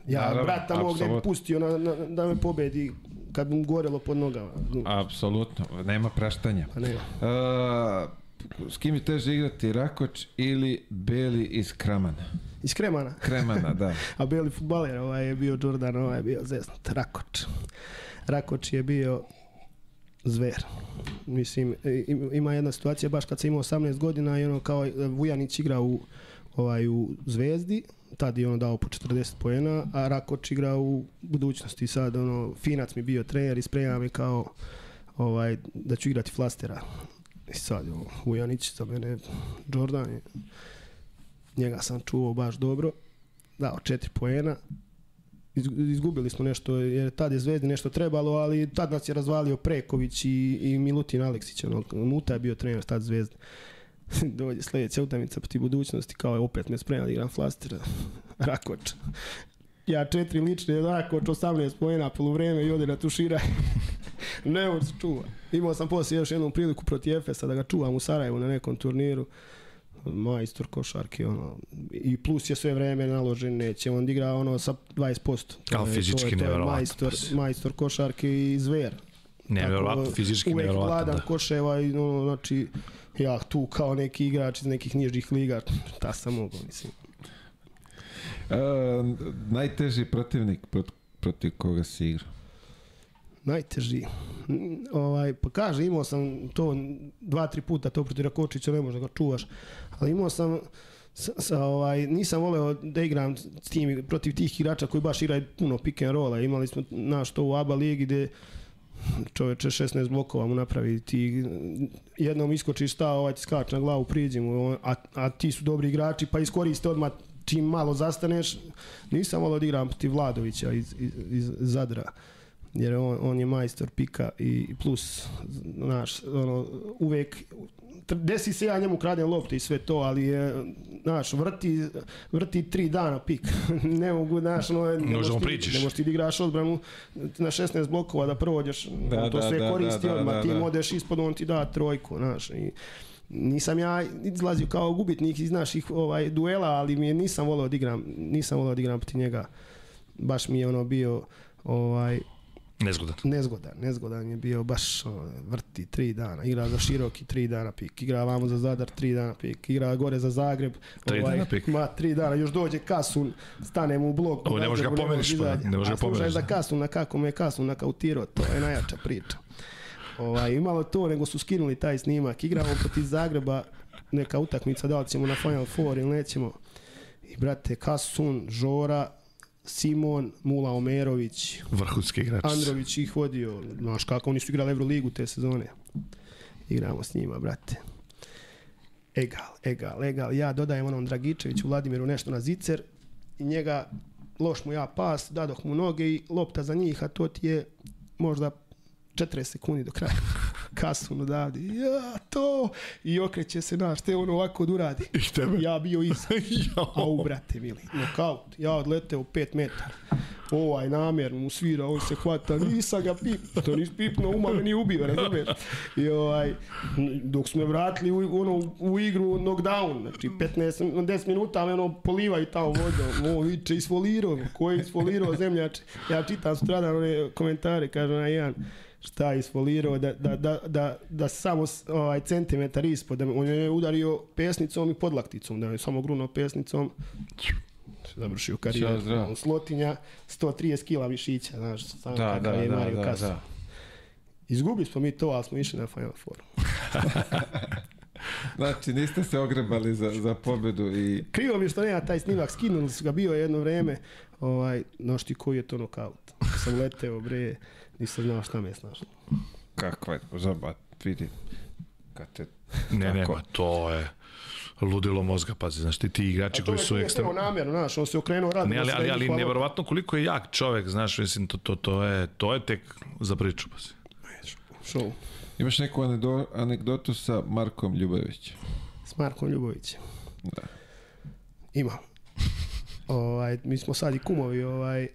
ja Naravno, brata mog ne pustio na, na, da me pobedi kad mu gorelo pod nogama. Apsolutno, nema praštanja. Pa ne. Uh, s kim je teže igrati, Rakoč ili Beli iz Kramana? Iz Kremana. Kremana, da. (laughs) A beli futbaler, ovaj je bio Jordan, ovaj je bio zeznut. Rakoč. Rakoč je bio zver. Mislim, ima jedna situacija baš kad sam imao 18 godina i ono kao e, Vujanić igra u, ovaj, u Zvezdi, tad je ono dao po 40 poena, a Rakoč igra u budućnosti. Sad ono, Finac mi bio trener i sprema me kao ovaj, da ću igrati flastera. I sad, ovo, Vujanić za mene, Jordan je, njega sam čuvao baš dobro, dao četiri poena, izgubili smo nešto, jer tad je Zvezdi nešto trebalo, ali tad nas je razvalio Preković i, i Milutin Aleksić, ono, Muta je bio trener tad Zvezde. (laughs) Dođe sljedeća utakmica proti budućnosti, kao je opet me da igram flastera, (laughs) Rakoč. Ja četiri lične, Rakoč 18 pojena poluvreme i ode na tušira. (laughs) ne može se čuva. Imao sam poslije još jednu priliku protiv Efesa da ga čuvam u Sarajevu na nekom turniru majstor košarke ono i plus je sve vreme naložen neće on da igra ono sa 20% to Ali je- fizički to je, to je neverovatno, majstor, košarke i zver. Nevjerovatno, Tako, fizički uvek nevjerovatno, vladan da. koševa i ono, znači ja tu kao neki igrač iz nekih nižih liga ta sam mogao mislim. Uh, najteži protivnik prot, protiv koga si igrao? najteži. Ovaj, pa kaže imao sam to dva, tri puta to protiv Rakočića ne možeš da ga čuvaš ali imao sam sa, sa, ovaj, nisam voleo da igram s tim, protiv tih igrača koji baš igraju puno pick and rolla. Imali smo naš to u ABA ligi gde čoveče 16 blokova mu napravi ti jednom iskočiš šta ovaj ti skač na glavu priđi mu a, a ti su dobri igrači pa iskoriste odmah čim malo zastaneš. Nisam volio da igram protiv Vladovića iz, iz, iz Zadra jer on, on je majstor pika i plus znaš ono uvek desi se ja njemu kradem lopte i sve to ali je znaš vrti vrti tri dana pik. (laughs) Ne mogu znaš ono ne možeš možeš ti- ne možeš ti da igraš odbranu na 16 blokova da prođeš Da, to da, sve da, koristi da, da, odmah da, ti da. odeš ispod on ti da trojku znaš i nisam ja izlazio kao gubitnik iz naših ovaj duela ali mi je nisam voleo da igram nisam voleo da igram protiv njega. Baš mi je ono bio ovaj Nezgodan. nezgodan, nezgodan je bio baš ono, vrti tri dana, igra za široki tri dana pik, igra vamo za Zadar tri dana pik, igra gore za Zagreb, Tri dana pik. ma tri dana, još dođe Kasun, stane mu u blok, O, ne možeš ga pomeriš, može pa, ne možeš A ga pomeriš, slušaj za da. Kasun, na kako me Kasun nakautirao, to je najjača priča. Ovaj, imalo to, nego su skinuli taj snimak, igramo protiv Zagreba, neka utakmica, da li ćemo na Final Four ili nećemo. I brate, Kasun, Žora, Simon, Mula Omerović, Vrhunski igrač. Andrović ih vodio, znaš kako oni su igrali Euroligu te sezone. Igramo s njima, brate. Egal, egal, egal. Ja dodajem onom Dragičeviću Vladimiru nešto na zicer i njega, loš mu ja pas, dadoh mu noge i lopta za njih, a to ti je možda 40 sekundi do kraja. (laughs) Kasun odavde, ja to, i okreće se naš, te ono ovako da uradi. I tebe. Ja bio iza. (laughs) A u brate mili, nokaut. Ja odleteo u 5 metara. Ovaj namjerno mu svira, on se hvata, nisam ga pip, to nis pipno, uma me nije ubio, razumiješ? I ovaj, dok smo me vratili u, ono, u igru knockdown, znači 15, 10 minuta me ono poliva i tamo vodom, on viče isfolirao, ko je isfolirao zemljače? Ja čitam sutradan one komentare, kaže onaj jedan, šta je isfolirao, da, da, da, da, da samo ovaj, centimetar ispod, da on je udario pesnicom i podlakticom, da je samo grunuo pesnicom, završio karijeru. On Slotinja, 130 kila višića, znaš, sam Da, da, kakav je da, Mario da, Kasu. da. Izgubili smo mi to, ali smo išli na Final Four. (laughs) Znači, niste se ogrebali za, za pobedu i... Krivo mi što nema taj snimak, skinuli su ga, bio je jedno vreme, ovaj, znaš ti koji je to nokaut. Sam leteo, bre, nisam znao šta me snašlo. Kakva je zoba, vidi. Kad te... Ne, ne, Tako. ma to je ludilo mozga, pazi, znaš ti, ti igrači to koji su ekstremno... hteo namjerno, znaš, on se okrenuo rad. Ne, ali, ali, ali nevjerovatno koliko je jak čovek, znaš, mislim, to, to, to, je, to je tek za priču, pazi. Show. Imaš neku anegdo- anegdotu sa Markom Ljubovićem? S Markom Ljubovićem. Da. Imam. (laughs) ovaj, mi smo sad i kumovi, ovaj,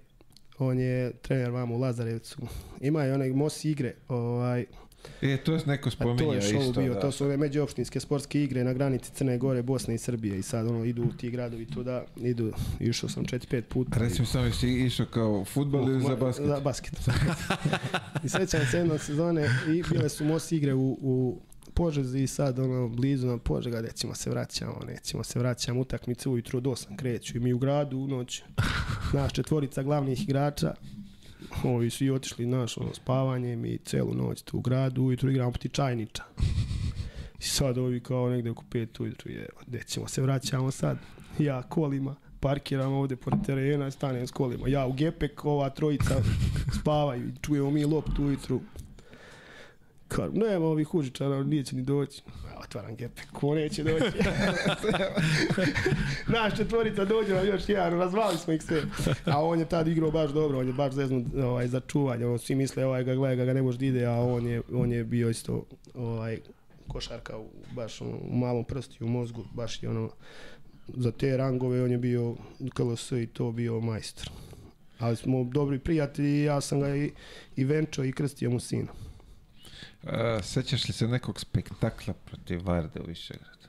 on je trener vamo u Lazarevcu. Ima i onaj Mosi igre, ovaj, E, to je neko a spominja to je isto. bio, da. to su ove međuopštinske sportske igre na granici Crne Gore, Bosne i Srbije i sad ono idu ti gradovi tuda, idu, išao sam 4-5 puta. Recimo sam jesi išao kao futbol ili za basket? Za basket. (laughs) I sećam se jedne sezone i bile su Mosi igre u, u Požezi i sad ono blizu nam Požega ćemo se vraćamo, nećemo se vraćamo utakmice ujutru od 8 kreću i mi u gradu u noć (laughs) naš četvorica glavnih igrača ovi su i otišli naš ono spavanje mi celu noć tu u gradu ujutru igramo poti Čajniča i sad ovi kao negde oko 5 ujutru je ćemo se vraćamo sad ja kolima parkiram ovde pored terena, stanem s kolima. Ja u gepek, ova trojica spavaju, čujemo mi loptu ujutru. Kao, nema ovih užičara, neće ni doći. Otvaram gepek, ko neće doći? (laughs) Naš četvorica dođe nam još jedan, razvali smo ih sve. A on je tad igrao baš dobro, on je baš zeznut ovaj, za čuvanje. On, svi misle, ovaj ga gleda, ga ne može da ide, a on je, on je bio isto ovaj, košarka u, baš ono, u malom prsti, u mozgu, baš je ono, za te rangove on je bio KLS i to bio majstor. Ali smo dobri prijatelji ja sam ga i, i venčao i krstio mu sina. A, sećaš li se nekog spektakla protiv Varde u Višegradu?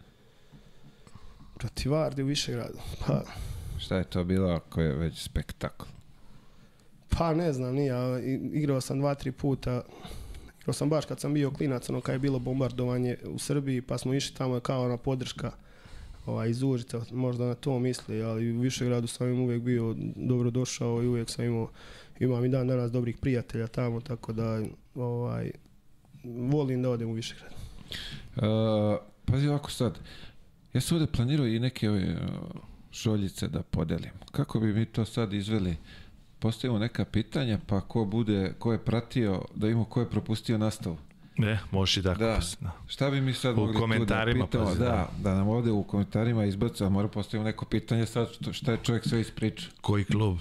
Protiv Varde u Višegradu. Pa, Šta je to bilo ako je već spektakl? pa ne znam, nije, a i- igrao sam dva, tri puta. Igrao sam baš kad sam bio klinac, ono kad je bilo bombardovanje u Srbiji, pa smo išli tamo kao na podrška ovaj, iz Užica, možda na to misli, ali u Višegradu sam im uvijek bio dobro došao i uvijek sam imao, imam i dan danas dobrih prijatelja tamo, tako da ovaj, volim da odem u Višegrad. Uh, pazi ovako sad. Ja sam ovde planirao i neke ove šoljice da podelim. Kako bi mi to sad izveli? Postavimo neka pitanja, pa ko bude, ko je pratio, da imamo ko je propustio nastavu. Ne, možeš i tako. Da. pazi, da. Šta bi mi sad U mogli komentarima, tu da pitamo? da, da. da, nam ovde u komentarima izbacu, a mora postavimo neko pitanje sad što, šta je čovjek sve ispričao. Koji klub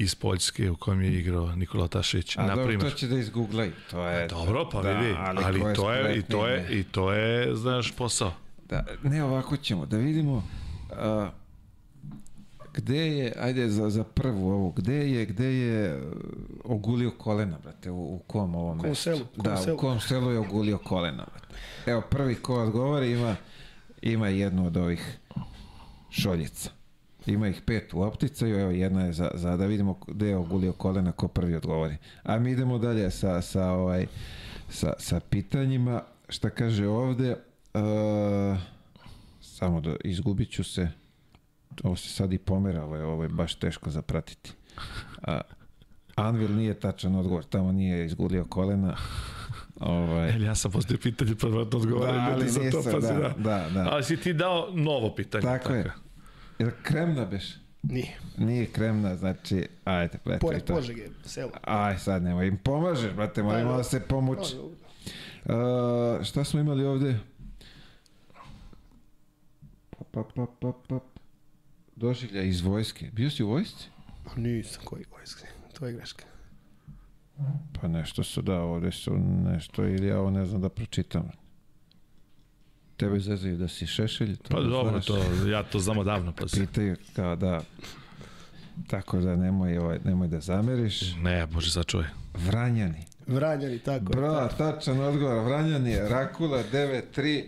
iz Poljske u kojem je igrao Nikola Tašić, A na dobro, primjer. to će da izgooglaj. To je, Dobro, pa da, vidi, ali, ali to je, i to je, i to je, znaš, posao. Da, ne, ovako ćemo, da vidimo a, gde je, ajde za, za prvu ovu, gde je, gde je uh, ogulio kolena, brate, u, u kom ovom Kom mestu? selu, kom da, selu? u kom selu je ogulio kolena, brate. Evo, prvi ko odgovori ima, ima jednu od ovih šoljica. Ima ih pet u opticaju, evo jedna je za, za da vidimo gde je ogulio kolena, ko prvi odgovori. A mi idemo dalje sa, sa, ovaj, sa, sa pitanjima. Šta kaže ovde? Uh, samo da izgubit ću se. Ovo se sad i pomera, ovo je, ovo je baš teško zapratiti. A, Anvil nije tačan odgovor, tamo nije izgulio kolena. Ovaj, Eli ja sam postoje pitanje, pa vratno odgovaraju Da, ljudi za to, pa da, da. da, da. Ali si ti dao novo pitanje. tako je. Jel kremna beš? Nije. Nije kremna, znači, ajde, pletaj Pored to. Požege, selo. Aj, sad nemoj, im pomažeš, brate, moram malo da se pomuči. Uh, šta smo imali ovde? Pa, pa, pa, pa. Doživlja iz vojske. Bio si u vojsci? Nisam koji vojske. To je greška. Pa nešto su da, ovde su nešto, ili ja ovo ne znam da pročitam. Tebe zezaju da si šešelj? to Pa ne dobro, znaš. to, ja to znam odavno. Pa. Pitaju kao da... Tako da nemoj, ovaj, nemoj da zameriš. Ne, može sačuvaj. Vranjani. Vranjani, tako. Bra, tako. tačan odgovor. Vranjani je Rakula 9-3.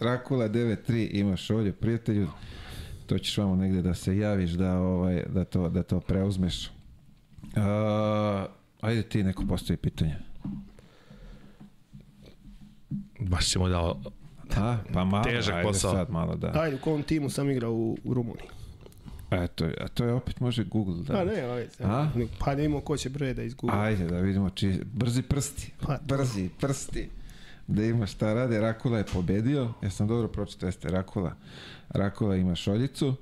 Rakula 9-3 imaš ovdje, prijatelju. To ćeš vamo negde da se javiš da, ovaj, da, to, da to preuzmeš. A, ajde ti neko postavi pitanje. Baš si mu dao... A, pa malo, Težak ajde posao. sad malo da. Ajde, u kom timu sam igrao u, u Rumuniji? Eto, a to je opet može Google da. Pa ne, ajde. A? Pa da imamo ko će bre da izgubi. Ajde da vidimo či... Brzi prsti. Pa, Brzi prsti. Da ima šta rade. Rakula je pobedio. Ja sam dobro pročitao, jeste Rakula. Rakula ima šoljicu.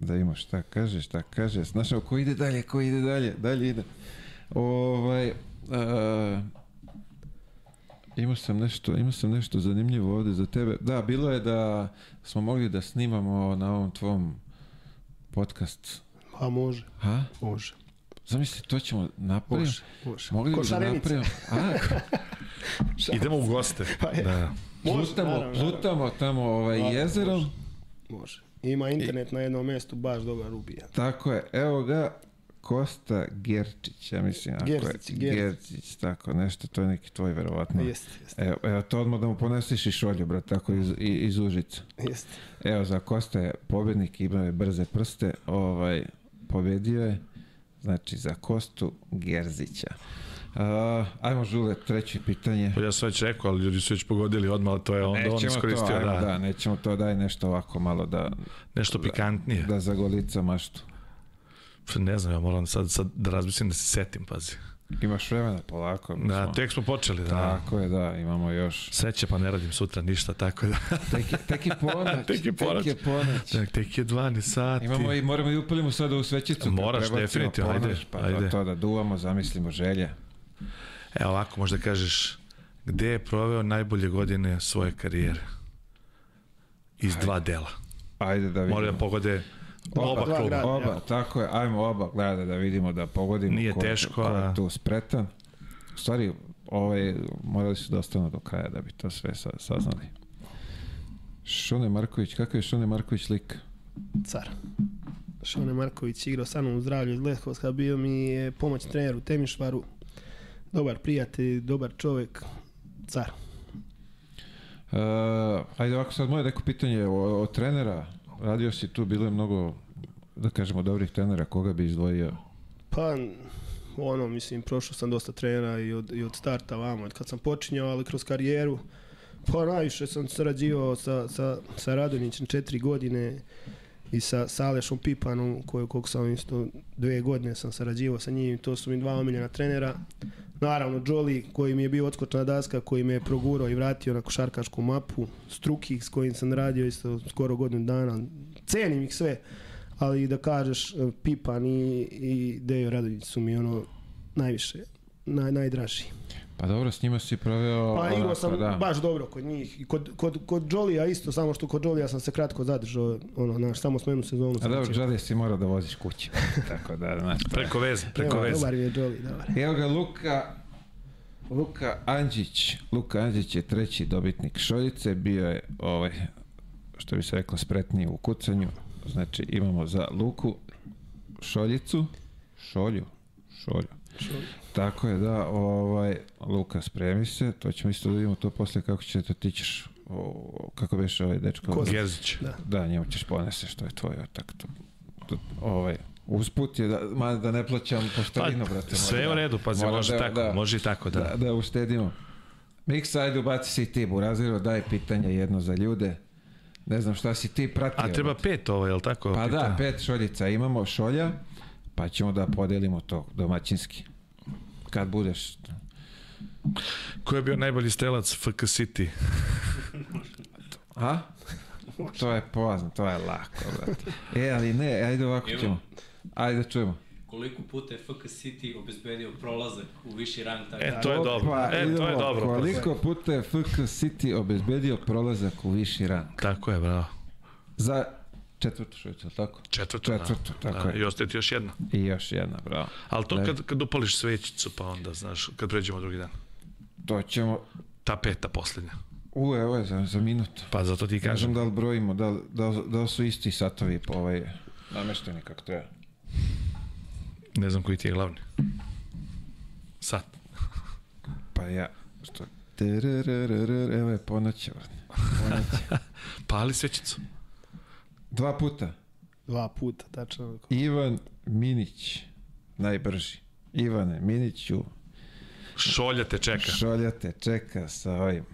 Da ima šta kaže, šta kaže. Znaš, ko ide dalje, ko ide dalje, dalje ide. Ovaj, uh, imao sam nešto, imao sam nešto zanimljivo ovde za tebe. Da, bilo je da smo mogli da snimamo na ovom tvom podcast. Pa može, Ha? može. Zamisli, to ćemo napraviti. Može, može. Mogli bi da napravimo. A, (laughs) (laughs) Idemo u goste. Pa je. Da. Može, plutamo, naravno, plutamo tamo ovaj Naravno, jezerom. može. Može. Ima internet na jednom mjestu, baš dobar ubija. Tako je, evo ga, Kosta Gerčić, ja mislim. ako je. Gerzić, Gerzić. Gerzić, tako nešto, to je neki tvoj verovatno. Jeste, jeste, Evo, evo to odmah da mu ponesiš i šolju, brat, tako iz, iz Užica. jeste. Evo, za Kosta je pobednik, imao je brze prste, ovaj, pobedio je, znači za Kostu Gerzića. Uh, ajmo, Žule, treće pitanje. Pa ja sam već rekao, ali ljudi su već pogodili odmah, to je onda on Nećemo iskoristio, to, ajmo, da, da, nećemo to, daj nešto ovako malo da, nešto pikantnije. da zagolica maštu. Ne znam, ja moram sad, sad da razmislim da se setim, pazi. Imaš vremena polako. Da, smo- tek smo počeli, da. Tako je, da, imamo još. Sreće pa ne radim sutra ništa, tako da. (laughs) Tek je, tek je ponoć. Tek je ponoć. Tek je ponoć. Tek, tek je 12 sati. Imamo i, moramo i upalimo sada u svećicu. Moraš, definitivno, ajde, Pa ajde. to da duvamo, zamislimo želje. Evo ovako možda kažeš, gde je proveo najbolje godine svoje karijere? Iz dva dela. Ajde da vidimo. Mora da pogode oba dva kluba. Oba, tako je, ajmo oba gleda da vidimo da pogodimo Nije ko, teško, ko je a- tu spretan. U stvari, ovaj, morali su da ostanu do kraja da bi to sve sa, saznali. Šone Marković, kakav je Šone Marković lik? Car. Šone Marković igrao sa mnom u zdravlju iz Leskovska, bio mi je pomoć trener u Temišvaru. Dobar prijatelj, dobar čovjek. Car. Uh, ajde ovako sad moje neko pitanje o, o trenera. Radio si tu, bilo je mnogo, da kažemo, dobrih trenera. Koga bi izdvojio? Pa, ono, mislim, prošao sam dosta trenera i od, i od starta vamo, kad sam počinjao, ali kroz karijeru, pa najviše sam sarađivao sa, sa, sa Radonjićem četiri godine i sa, Alešom Pipanom, koju, koliko sam isto dve godine sam sarađivao sa njim, to su mi dva omiljena trenera. Naravno, Jolly, koji mi je bio odskočna daska, koji me je progurao i vratio na košarkašku mapu, Struki, s kojim sam radio isto skoro godinu dana, cenim ih sve, ali da kažeš e, Pipan i, i Dejo Radonjić su mi ono najviše, naj, najdraži. Pa dobro, s njima si proveo... Pa igrao sam da. baš dobro kod njih. I kod, kod, kod Jolija isto, samo što kod Jolija sam se kratko zadržao, ono, znaš, samo smo jednu sezonu. A dobro. Džade si morao da voziš kući. (laughs) Tako da, znaš. Preko veze, preko Evo, veze. Dobar je Jolly, dobar. Evo ga Luka, Luka Andžić. Luka Andžić je treći dobitnik Šoljice. Bio je, ovaj, što bi se reklo, spretniji u kucanju. Znači, imamo za Luku Šoljicu. Šolju. Šolju. Tako je, da, ovaj, Luka, spremi se, to ćemo isto da vidimo to posle kako će to ti ćeš o, kako biš ovaj dečko? Ko- Gerzić. Da. Da, njemu ćeš ponese što je tvoje, tako to. to ovaj, usput je da, ma, da ne plaćam poštarinu, brate. Pa, sve je u da- redu, pazi, mora može da- tako, da- može i tako, da. Da, da uštedimo. Miksa, ajde ubaci si ti, Buraziro, daj pitanje jedno za ljude. Ne znam šta si ti pratio. A treba brate. pet ovo, je li tako? Pa da, Pitanje. pet šoljica imamo, šolja, pa ćemo da podelimo to domaćinski. Kad budeš... Ko je bio najbolji strelac FK City? A? To je pozno, to je lako, brate. E, ali ne, ajde ovako Evo. ćemo. Ajde da čujemo. Koliko puta je FK City obezbedio prolazak u viši rang tako? E, to je dobro. Opa, E, to je idemo. dobro. Koliko puta je FK City obezbedio prolazak u viši rang? Tako je, bravo. Za četvrtu šoljicu, jel tako? Četvrto, Četvrto, da. tako da. je. I ostaje ti još jedna. I još jedna, bravo. Ali to Ne. kad, kad upališ svećicu, pa onda, znaš, kad pređemo drugi dan. To ćemo... Ta peta posljednja. U, evo je za, za minutu. Pa zato ti Ne znam kažem. da li brojimo, da da, da su isti satovi po ovaj namešteni kako treba. Ne znam koji ti je glavni. Sad. (laughs) Pa ja, što... Evo je ponoć, brate. (laughs) Ponoć. Pali svećicu. Dva puta. Dva puta, tačno. Ivan Minić, najbrži. Ivane Miniću, Šolja te čeka. šolja te čeka sa ovim,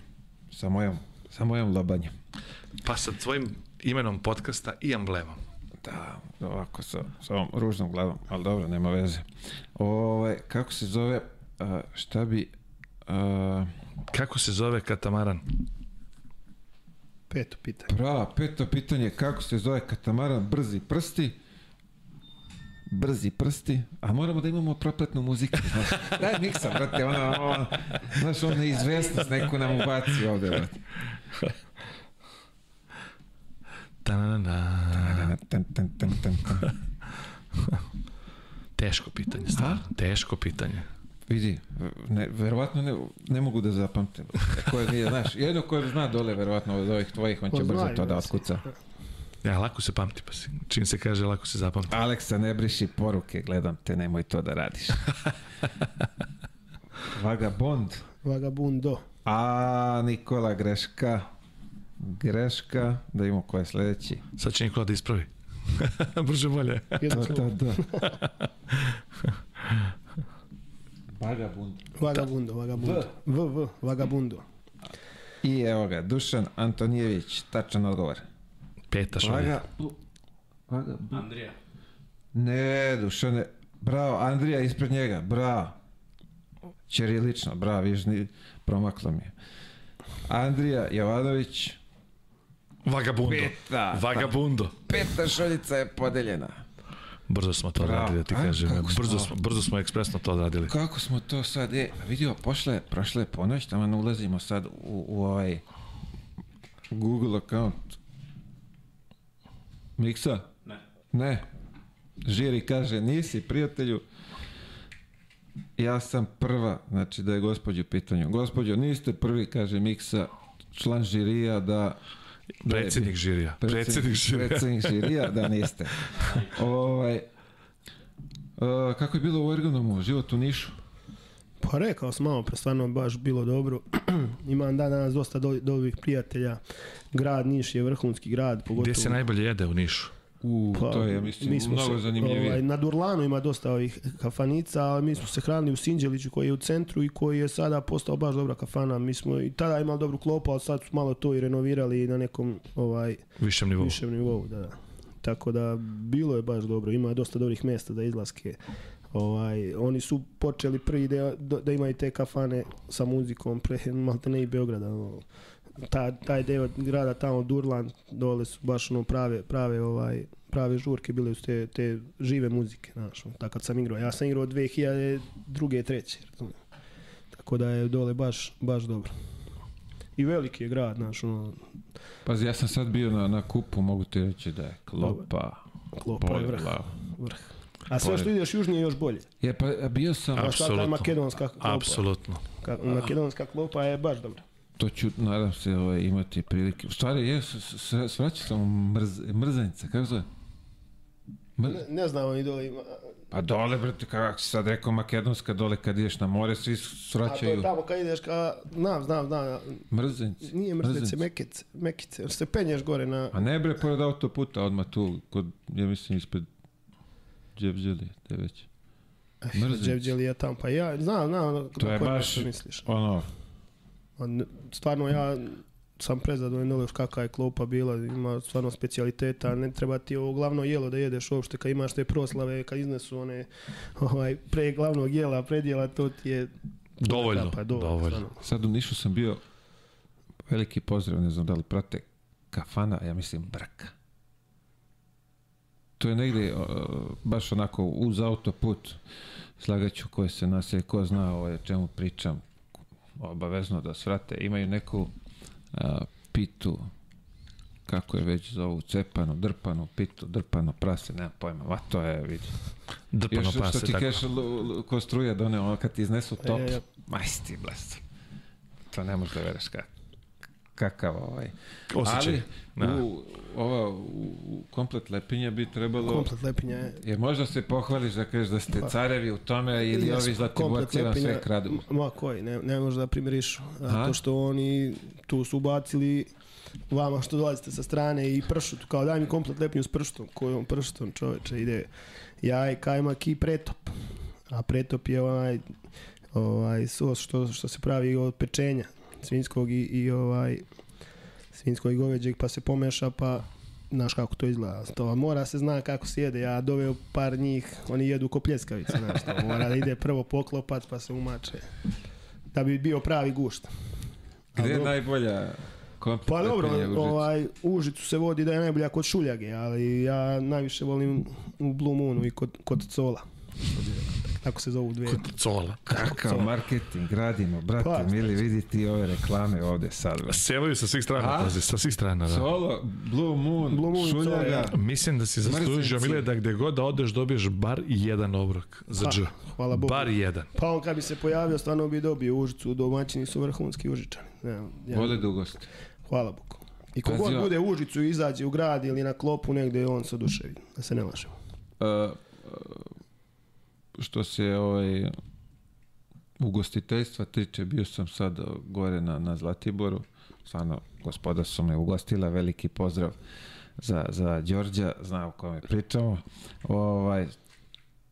sa mojom, sa mojom lobanjem. Pa sa tvojim imenom podcasta i emblemom. Da, ovako sa, sa ovom ružnom glavom, ali dobro, nema veze. Ovaj, kako se zove, a, šta bi, a, Kako se zove katamaran? Peto pitanje. prava, peto pitanje, kako se zove katamaran brzi prsti, brzi prsti, a moramo da imamo propletnu muziku. (laughs) Znaš. Daj miksa, brate, ono, ono, znaš, ono neizvestnost neku nam ubaci ovde, brate. Ta-na-na-na. Tan, tan, tan, tan, tan. Teško pitanje, stvarno. Teško pitanje. Vidi, ne, verovatno ne, ne mogu da zapamtim. Ko je, nije, znaš, jedno ko zna dole, verovatno, od ovih tvojih, on će Pa brzo to da da otkuca. Ja, lako se pamti, pa si. Čim se kaže, lako se zapamti. Aleksa, ne briši poruke, gledam te, nemoj to da radiš. (laughs) Vagabond. Vagabundo. A, Nikola, greška. Greška. Da imamo ko je sledeći. Sad će Nikola da ispravi. (laughs) Brže bolje. Jedno Da, slovo. (laughs) da, da. Vagabund. Vagabundo, vagabundo. V, V, vagabundo. I evo ga, Dušan Antonijević, tačan odgovor. Peta šolja. Vaga... Vaga... Andrija. Ne, Dušane, bravo, Andrija ispred njega, bravo. Ćirilično, bravo, viš, ni, promaklo mi je. Andrija Jovanović, Vagabundo. Peta. Vagabundo. peta šoljica je podeljena. Brzo smo to Bravo. odradili, da ti A, kažem. Brzo smo, brzo smo ekspresno to odradili. Kako smo to sad, e, vidio, pošle, prošle ponoć, tamo ulazimo sad u, u ovaj Google account. Miksa? Ne. Ne. Žiri kaže, nisi prijatelju. Ja sam prva, znači da je gospođu u pitanju. Gospođo, niste prvi, kaže Miksa, član žirija da... Predsjednik žirija. Predsjednik žirija. Predsjednik žirija, da niste. (laughs) ovaj, uh, kako je bilo u Ergonomu, život u Nišu? Pa rekao sam malo pre, stvarno baš bilo dobro. (clears throat) Imam dan danas dosta do, dobrih prijatelja. Grad Niš je vrhunski grad, pogotovo... Gdje se najbolje jede u Nišu? U, Pa, to je, mislim, mi mnogo se, zanimljivije. Ovaj, na Durlanu ima dosta ovih kafanica, ali mi smo se hranili u Sinđeliću koji je u centru i koji je sada postao baš dobra kafana. Mi smo i tada imali dobru klopu, ali sad su malo to i renovirali na nekom ovaj, Višem nivou. višem nivou. Da. da. Tako da bilo je baš dobro. Ima dosta dobrih mjesta za izlaske. Ovaj, oni su počeli prvi da, da imaju te kafane sa muzikom pre (laughs) malte ne i Beograda. ono. Ta, taj deo grada tamo Durlan dole su baš ono prave, prave ovaj prave žurke bile su te, te žive muzike, znaš, tako kad sam igrao. Ja sam igrao 2002. treće, razumiješ. Tako da je dole baš, baš dobro. I veliki je grad, znaš, ono, Pazi, ja sam sad bio na, na kupu, mogu ti reći da je klopa. klopa je vrh. Vrh. A sve što ideš južnije je još bolje. Je, pa bio sam, Apsolutno. makedonska klopa. Apsolutno. Ka, makedonska klopa je baš dobra. To ću, nadam se, ovaj, imati prilike. U stvari, je, s- s- s- svraćao sam mrz, mrzanica, kako zove? Mr, Ne, ne znam, oni dole ima, Pa dole, brate, kako si sad rekao, makedonska dole kad ideš na more, svi A to svraćaju. je tamo kad ideš ka... Znam, znam, znam. Mrzenci. Nije mrznice, mekice, mekice. Se penješ gore na... A ne bre, pored autoputa, odmah tu, kod, ja mislim, ispred Džebđeli, te već. Mrznice. Dževđelija tamo. Pa ja znam, znam. To je baš, misliš. ono, Stvarno ja sam prezadovoljan dole još kakva je klopa bila, ima stvarno specijaliteta, ne treba ti ovo glavno jelo da jedeš uopšte kad imaš te proslave, kad iznesu one ovaj, pre glavnog jela, predjela, to ti je Dovoljno, kapa, dovoljno. stvarno. sad u Nišu sam bio, veliki pozdrav, ne znam da li prate, kafana, ja mislim, brka. To je negde, uh, baš onako, uz autoput, slagaću koje se naselje, ko zna o čemu pričam, obavezno da svrate, imaju neku uh, pitu, kako je već zovu, cepanu, drpanu, pitu, drpano prase, nemam pojma, ma to je, vidi. Drpano Još što pase, ti kažeš, l- ko struja one, ono kad ti iznesu top, E, majsti blest. To ne možeš da vereš kak, kakav ovaj. Osjećaj. Ali, Da. u, ova, u, u komplet lepinja bi trebalo, Komplet lepinja je jer možda se pohvališ da kažeš da ste carevi u tome ili Jesmo, ovi zlatiborci vam sve kradu. Ma koji, ne, ne može da primirišu. Zato što oni tu su ubacili vama što dolazite sa strane i pršut, kao daj mi komplet lepnju s pršutom, kojom pršutom čoveče ide jaj, kajmak i pretop. A pretop je ovaj, ovaj sos što, što se pravi od pečenja svinjskog i, i ovaj svinjskog i goveđeg pa se pomeša pa znaš kako to izgleda. To mora se zna kako se jede. Ja doveo par njih, oni jedu ko pljeskavice, znaš to. Mora da ide prvo poklopac pa se umače. Da bi bio pravi gušt. Gde je dobro. najbolja Pa dobro, Užicu? ovaj, Užicu se vodi da je najbolja kod šuljage, ali ja najviše volim u Blue Moonu i kod, kod Cola. Tako se zovu dve. Cola. Kakav Cola. marketing radimo, brate, Pa, mili, vidi ti ove reklame ovde sad. bre. Sevaju sa svih strana, A? pazi, sa svih strana, da. Solo, Blue Moon, Blue Moon, šuljaga, Cola, Mislim da si zaslužio. Mile, da gde god da odeš dobiješ bar jedan obrok za Pa, dž. hvala Bogu. Bar jedan. Pa on kad bi se pojavio, stvarno bi dobio Užicu. Domaćini su vrhunski Užičani. Ja, ja, vole dugost. Hvala Bogu. I kogod ja- bude u Užicu izađe u grad ili na klopu negde, on se oduševi. Da se ne lažemo. Uh, što se ovaj ugostiteljstva tiče, bio sam sad gore na, na Zlatiboru, stvarno gospoda su me ugostila, veliki pozdrav za, za Đorđa, zna o kome pričamo. Ovaj,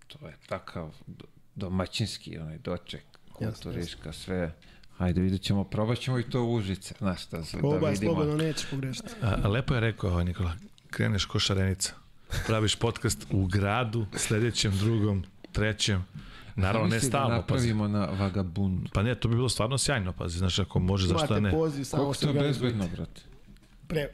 to je takav do- domaćinski onaj doček, kulturiška, sve. Hajde, vidjet ćemo, probat ćemo i to u Užice, znaš, da, da Probaj vidimo. slobodno, nećeš pogrešiti. A, lepo je rekao Nikola, kreneš ko šarenica. Praviš podcast u gradu, sledećem, drugom, trećem. Naravno, ne da stalno, pazi. napravimo na vagabundu. Pa ne, to bi bilo stvarno sjajno, pazi, znaš, ako može, zašto da ne? poziv, Koliko to organizujte. bezbedno, brate? Pre,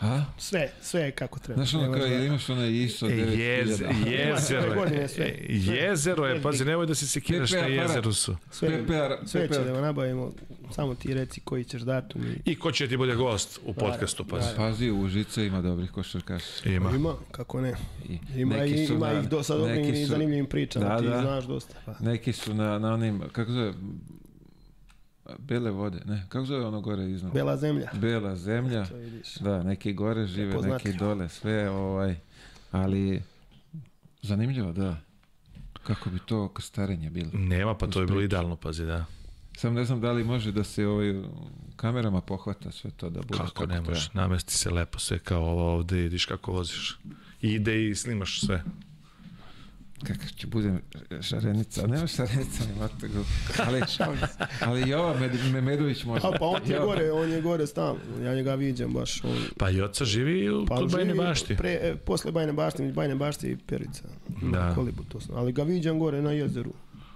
A? sve, sve je kako treba. Znaš ono kao, imaš onaj ISO E, 9000? Jez, jezero je. E, Jezero je, pazi, nemoj da se sekiraš na jezeru su. Sve, PPR, sve će da nabavimo, samo ti reci koji ćeš datum i I ko će ti bude gost u podcastu, pazi. Pazi, u Užice ima dobrih košarkaša. Ima. Ima, kako ne. Ima, neki i, su ima na- ih dosta dobrim i zanimljivim pričama, Da, ti da. znaš dosta. Pa. Neki su na, na onim, kako zove, bele vode, ne, kako zove ono gore iznad? Bela zemlja. Bela zemlja, To vidiš. da, neki gore žive, neki dole, sve, ovaj, ali zanimljivo, da. Kako bi to krstarenje bilo. Nema, pa to je bilo idealno, pazi, da. Sam ne znam da li može da se ovaj, kamerama pohvata sve to da bude Kako ne treba. može, namesti se lepo sve kao ovo ovde, vidiš kako voziš. I ide i snimaš sve. Kakav će budem šarenica, nema šarenica, nema tego. Ali, ali Jova Med, Memedović može. A pa on je gore, on je gore stalno. Ja njega viđam baš. On, Pa i oca živi u, pa kod Bajne bašti. Pre, e, posle Bajne bašte, Bajne bašte i Perica. Da. Kolibu to sam. Ali ga viđam gore na jezeru.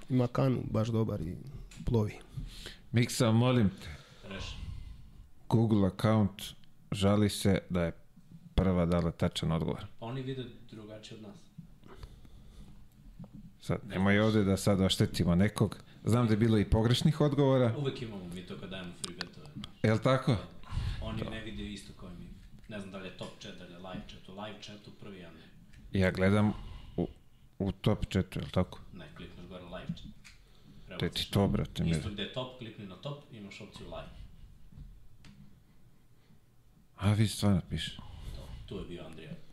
Ima kanu, baš dobar i plovi. Miksa, molim te. Google account žali se da je prva dala tačan odgovor. Pa oni vide drugačije od nas. Sad, nemoj ovde da sad oštetimo nekog. Znam da je bilo i pogrešnih odgovora, Uvek imamo mi to kad dajemo free betove. je li tako? Oni ne vide isto kao mi. Ne znam da li je top chat, da li je live chat. U live chatu prvi jedan. Ja gledam u, u top chatu, je li tako? Ne, klikneš gore live chat. Te ti to, brate. Isto gde je top, klikni na top, imaš opciju live. A vi stvarno piše. To, tu je bio Andrija.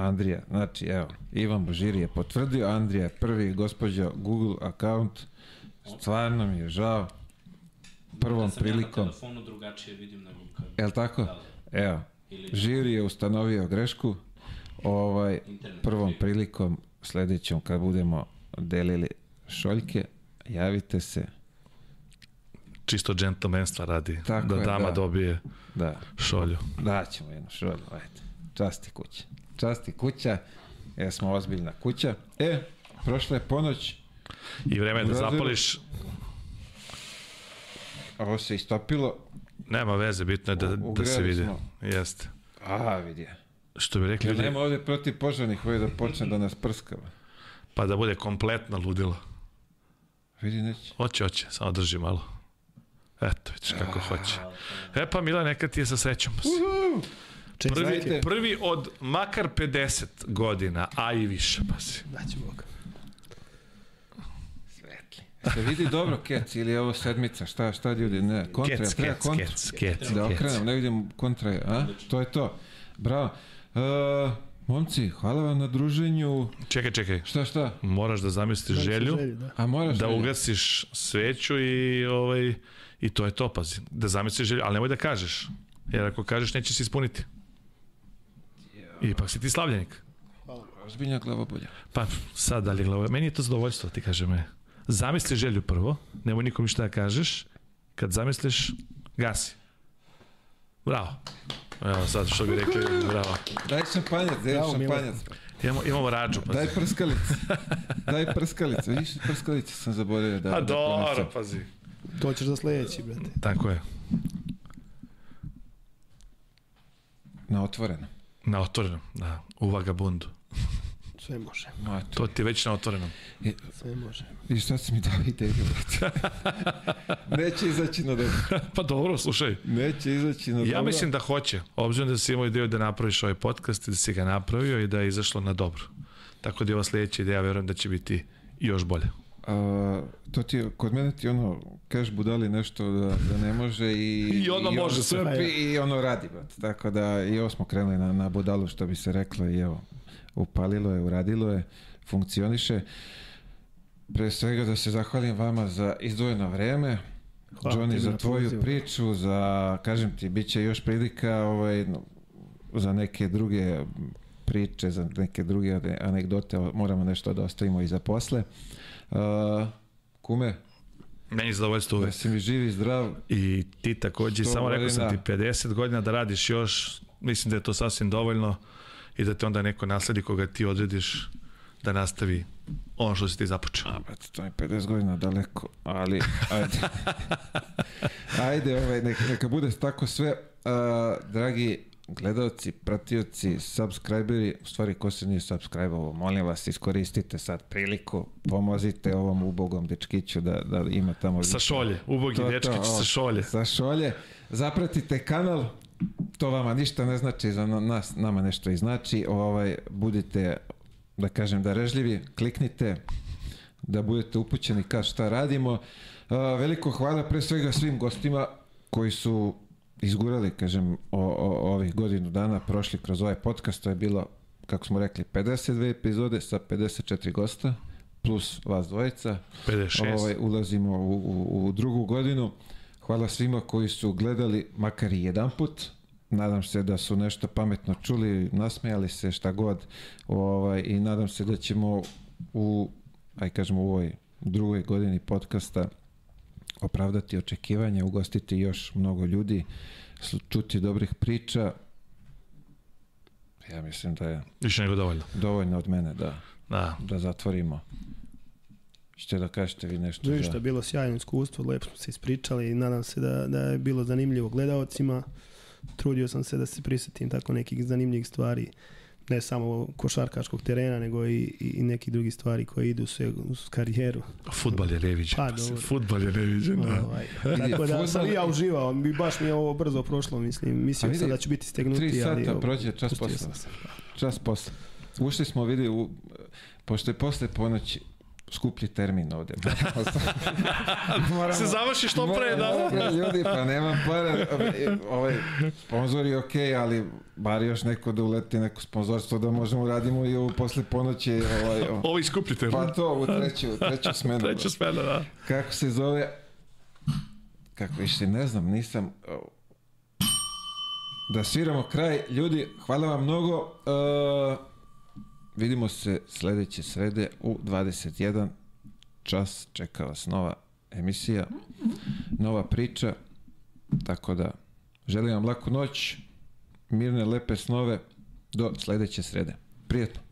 Andrija, znači evo, Ivan Božiri je potvrdio, Andrija je prvi gospođo Google account, stvarno mi je žao, prvom da sam Ja prilikom, na telefonu drugačije vidim nego kad... jel tako? Da, da. Evo, Ili žiri je ustanovio grešku, ovaj, internet. prvom prilikom, sledećom kad budemo delili šoljke, javite se, Čisto džentlmenstva radi. Tako da je, dama da. dobije da, šolju. daćemo jednu šolju, ajde, časti kuća, časti kuća, jer smo ozbiljna kuća. E, prošla je ponoć, I vreme je da zapališ. ovo se istopilo, Nema veze, bitno je da, U- da se vidi. smo. Jeste. a vidi. Što bi rekli Jer ljudi, nema ovde protiv požarnih ovdje da počne da nas prskava. pa da bude kompletno ludilo. Vidi neće. Hoće, hoće, samo drži malo. Eto, vidiš kako hoće. E pa Mila, neka ti je sa srećom. Prvi, Čestitke. prvi od makar 50 godina, a i više, pa si. Daći Bog. Svetli. Se vidi dobro kec ili je ovo sedmica? Šta, šta ljudi? Ne, kontra, Kec, treba kec, kontra. kec, kec, Da okrenem, ne vidim kontra, a? To je to. Bravo. Uh, momci, hvala vam na druženju. Čekaj, čekaj. Šta, šta? Moraš da zamisliš želju, Želju, da. A moraš da želju? ugasiš sveću i ovaj i to je to, pazi. Da zamisliš želju, ali nemoj da kažeš. Jer ako kažeš neće se ispuniti. Ipak si ti slavljenik. Ozbiljna glavobolja. Pa sad dalje glavo. Meni je to zadovoljstvo, ti kaže me. Zamisli želju prvo, nemoj nikom ništa da kažeš. Kad zamisliš, gasi. Bravo. Evo sad što bi rekli, bravo. Daj šampanjac, daj Bravo, šampanjac. Imamo, imamo rađu, pa. Daj prskalice. Daj prskalice. Vidiš, prskalice sam zaboravio da, A da dobro, pazi. To ćeš za sledeći, brate. Tako je. Na otvoreno. Na otvorenom, da. U vagabundu. (laughs) Sve može. Ma, To ti je već na otvorenom. I, Sve može. I šta si mi dao ideju, brate? (laughs) Neće izaći na dobro. (laughs) pa dobro, slušaj. Neće izaći na dobro. Ja mislim da hoće, obzirom da si imao ideju da napraviš ovaj podcast i da si ga napravio i da je izašlo na dobro. Tako da je ova sledeća ideja, verujem da će biti još bolje. A, to ti, je- kod mene ti ono, kažeš budali nešto da, da ne može i... I odmah može ono sve. crpi I ono radi, brate. Tako da i ovo smo krenuli na, na budalu, što bi se reklo i evo, upalilo je, uradilo je, funkcioniše. Pre svega da se zahvalim vama za izdvojeno vreme. Hvala Johnny, za tvoju pozivu. priču, za, kažem ti, bit će još prilika ovaj, no, za neke druge priče, za neke druge ane- anegdote, moramo nešto da ostavimo i za posle. Uh, kume, Meni zadovoljstvo da uvek. si mi živ i zdrav, I ti takođe, samo rekao sam ti, godina. 50 godina da radiš još, mislim da je to sasvim dovoljno i da te onda neko nasledi koga ti odrediš da nastavi ono što si ti započeo. A, brate, to je 50 godina daleko, ali ajde. (laughs) ajde, ovaj, neka, neka bude tako sve. Uh, dragi gledalci, pratioci, subscriberi, u stvari ko se nije subscribe-ovo, molim vas, iskoristite sad priliku, pomozite ovom ubogom dečkiću da, da ima tamo... Sa šolje, ubogi To, to, dečkić ovo, sa šolje. Sa šolje. Zapratite kanal, to vama ništa ne znači, za na- nas, nama nešto i znači. Ovaj, budite, da kažem, darežljivi, kliknite, da budete upućeni kad šta radimo. Veliko hvala pre svega svim gostima koji su izgurali, kažem, o, o, ovih godinu dana, prošli kroz ovaj podcast, to je bilo, kako smo rekli, 52 epizode sa 54 gosta, plus vas dvojica. 56. Ovaj, ulazimo u, u, u drugu godinu. Hvala svima koji su gledali makar i jedan put. Nadam se da su nešto pametno čuli, nasmejali se šta god. Ovaj, I nadam se da ćemo u, aj kažemo, u ovoj drugoj godini podcasta opravdati očekivanja, ugostiti još mnogo ljudi, čuti dobrih priča. Ja mislim da je Više nego dovoljno. dovoljno od mene da, Da. da zatvorimo. Ćete da kažete vi nešto? Ništa, je bilo sjajno iskustvo, lepo smo se ispričali i nadam se da, da je bilo zanimljivo gledaocima. Trudio sam se da se prisetim tako nekih zanimljivih stvari, ne samo košarkaškog terena, nego i, i i nekih drugih stvari koje idu sve uz karijeru. Futbal je neviđen. Pa, dobro. Futbal je neviđen, da. Ovaj, tako da sam i ja uživao, mi baš mi je ovo brzo prošlo, mislim, mislio sam da ću biti stegnuti, Tri ali... sata ovo, prođe čas posle. sam. Čas posle. Ušli smo, vidi, u, pošto je posle ponoći, skuplji termin ovde. (laughs) Moramo, Se završi što pre, da. Moramo, ljudi, pa nemam para. Ovaj, sponzor je okej, ali bar još neko da uleti neko sponzorstvo da možemo radimo i ovu posle ponoći. Ovaj, o- Ovi skupljite. pa to, u treću, u treću smenu. Treća smena, da. Kako se zove? Kako više, ne znam, nisam... Da sviramo kraj. Ljudi, hvala vam mnogo. Uh, vidimo se sledeće srede u 21 čas. Čeka vas nova emisija, nova priča. Tako da, želim vam laku noć, mirne, lepe snove do sledeće srede. Prijetno.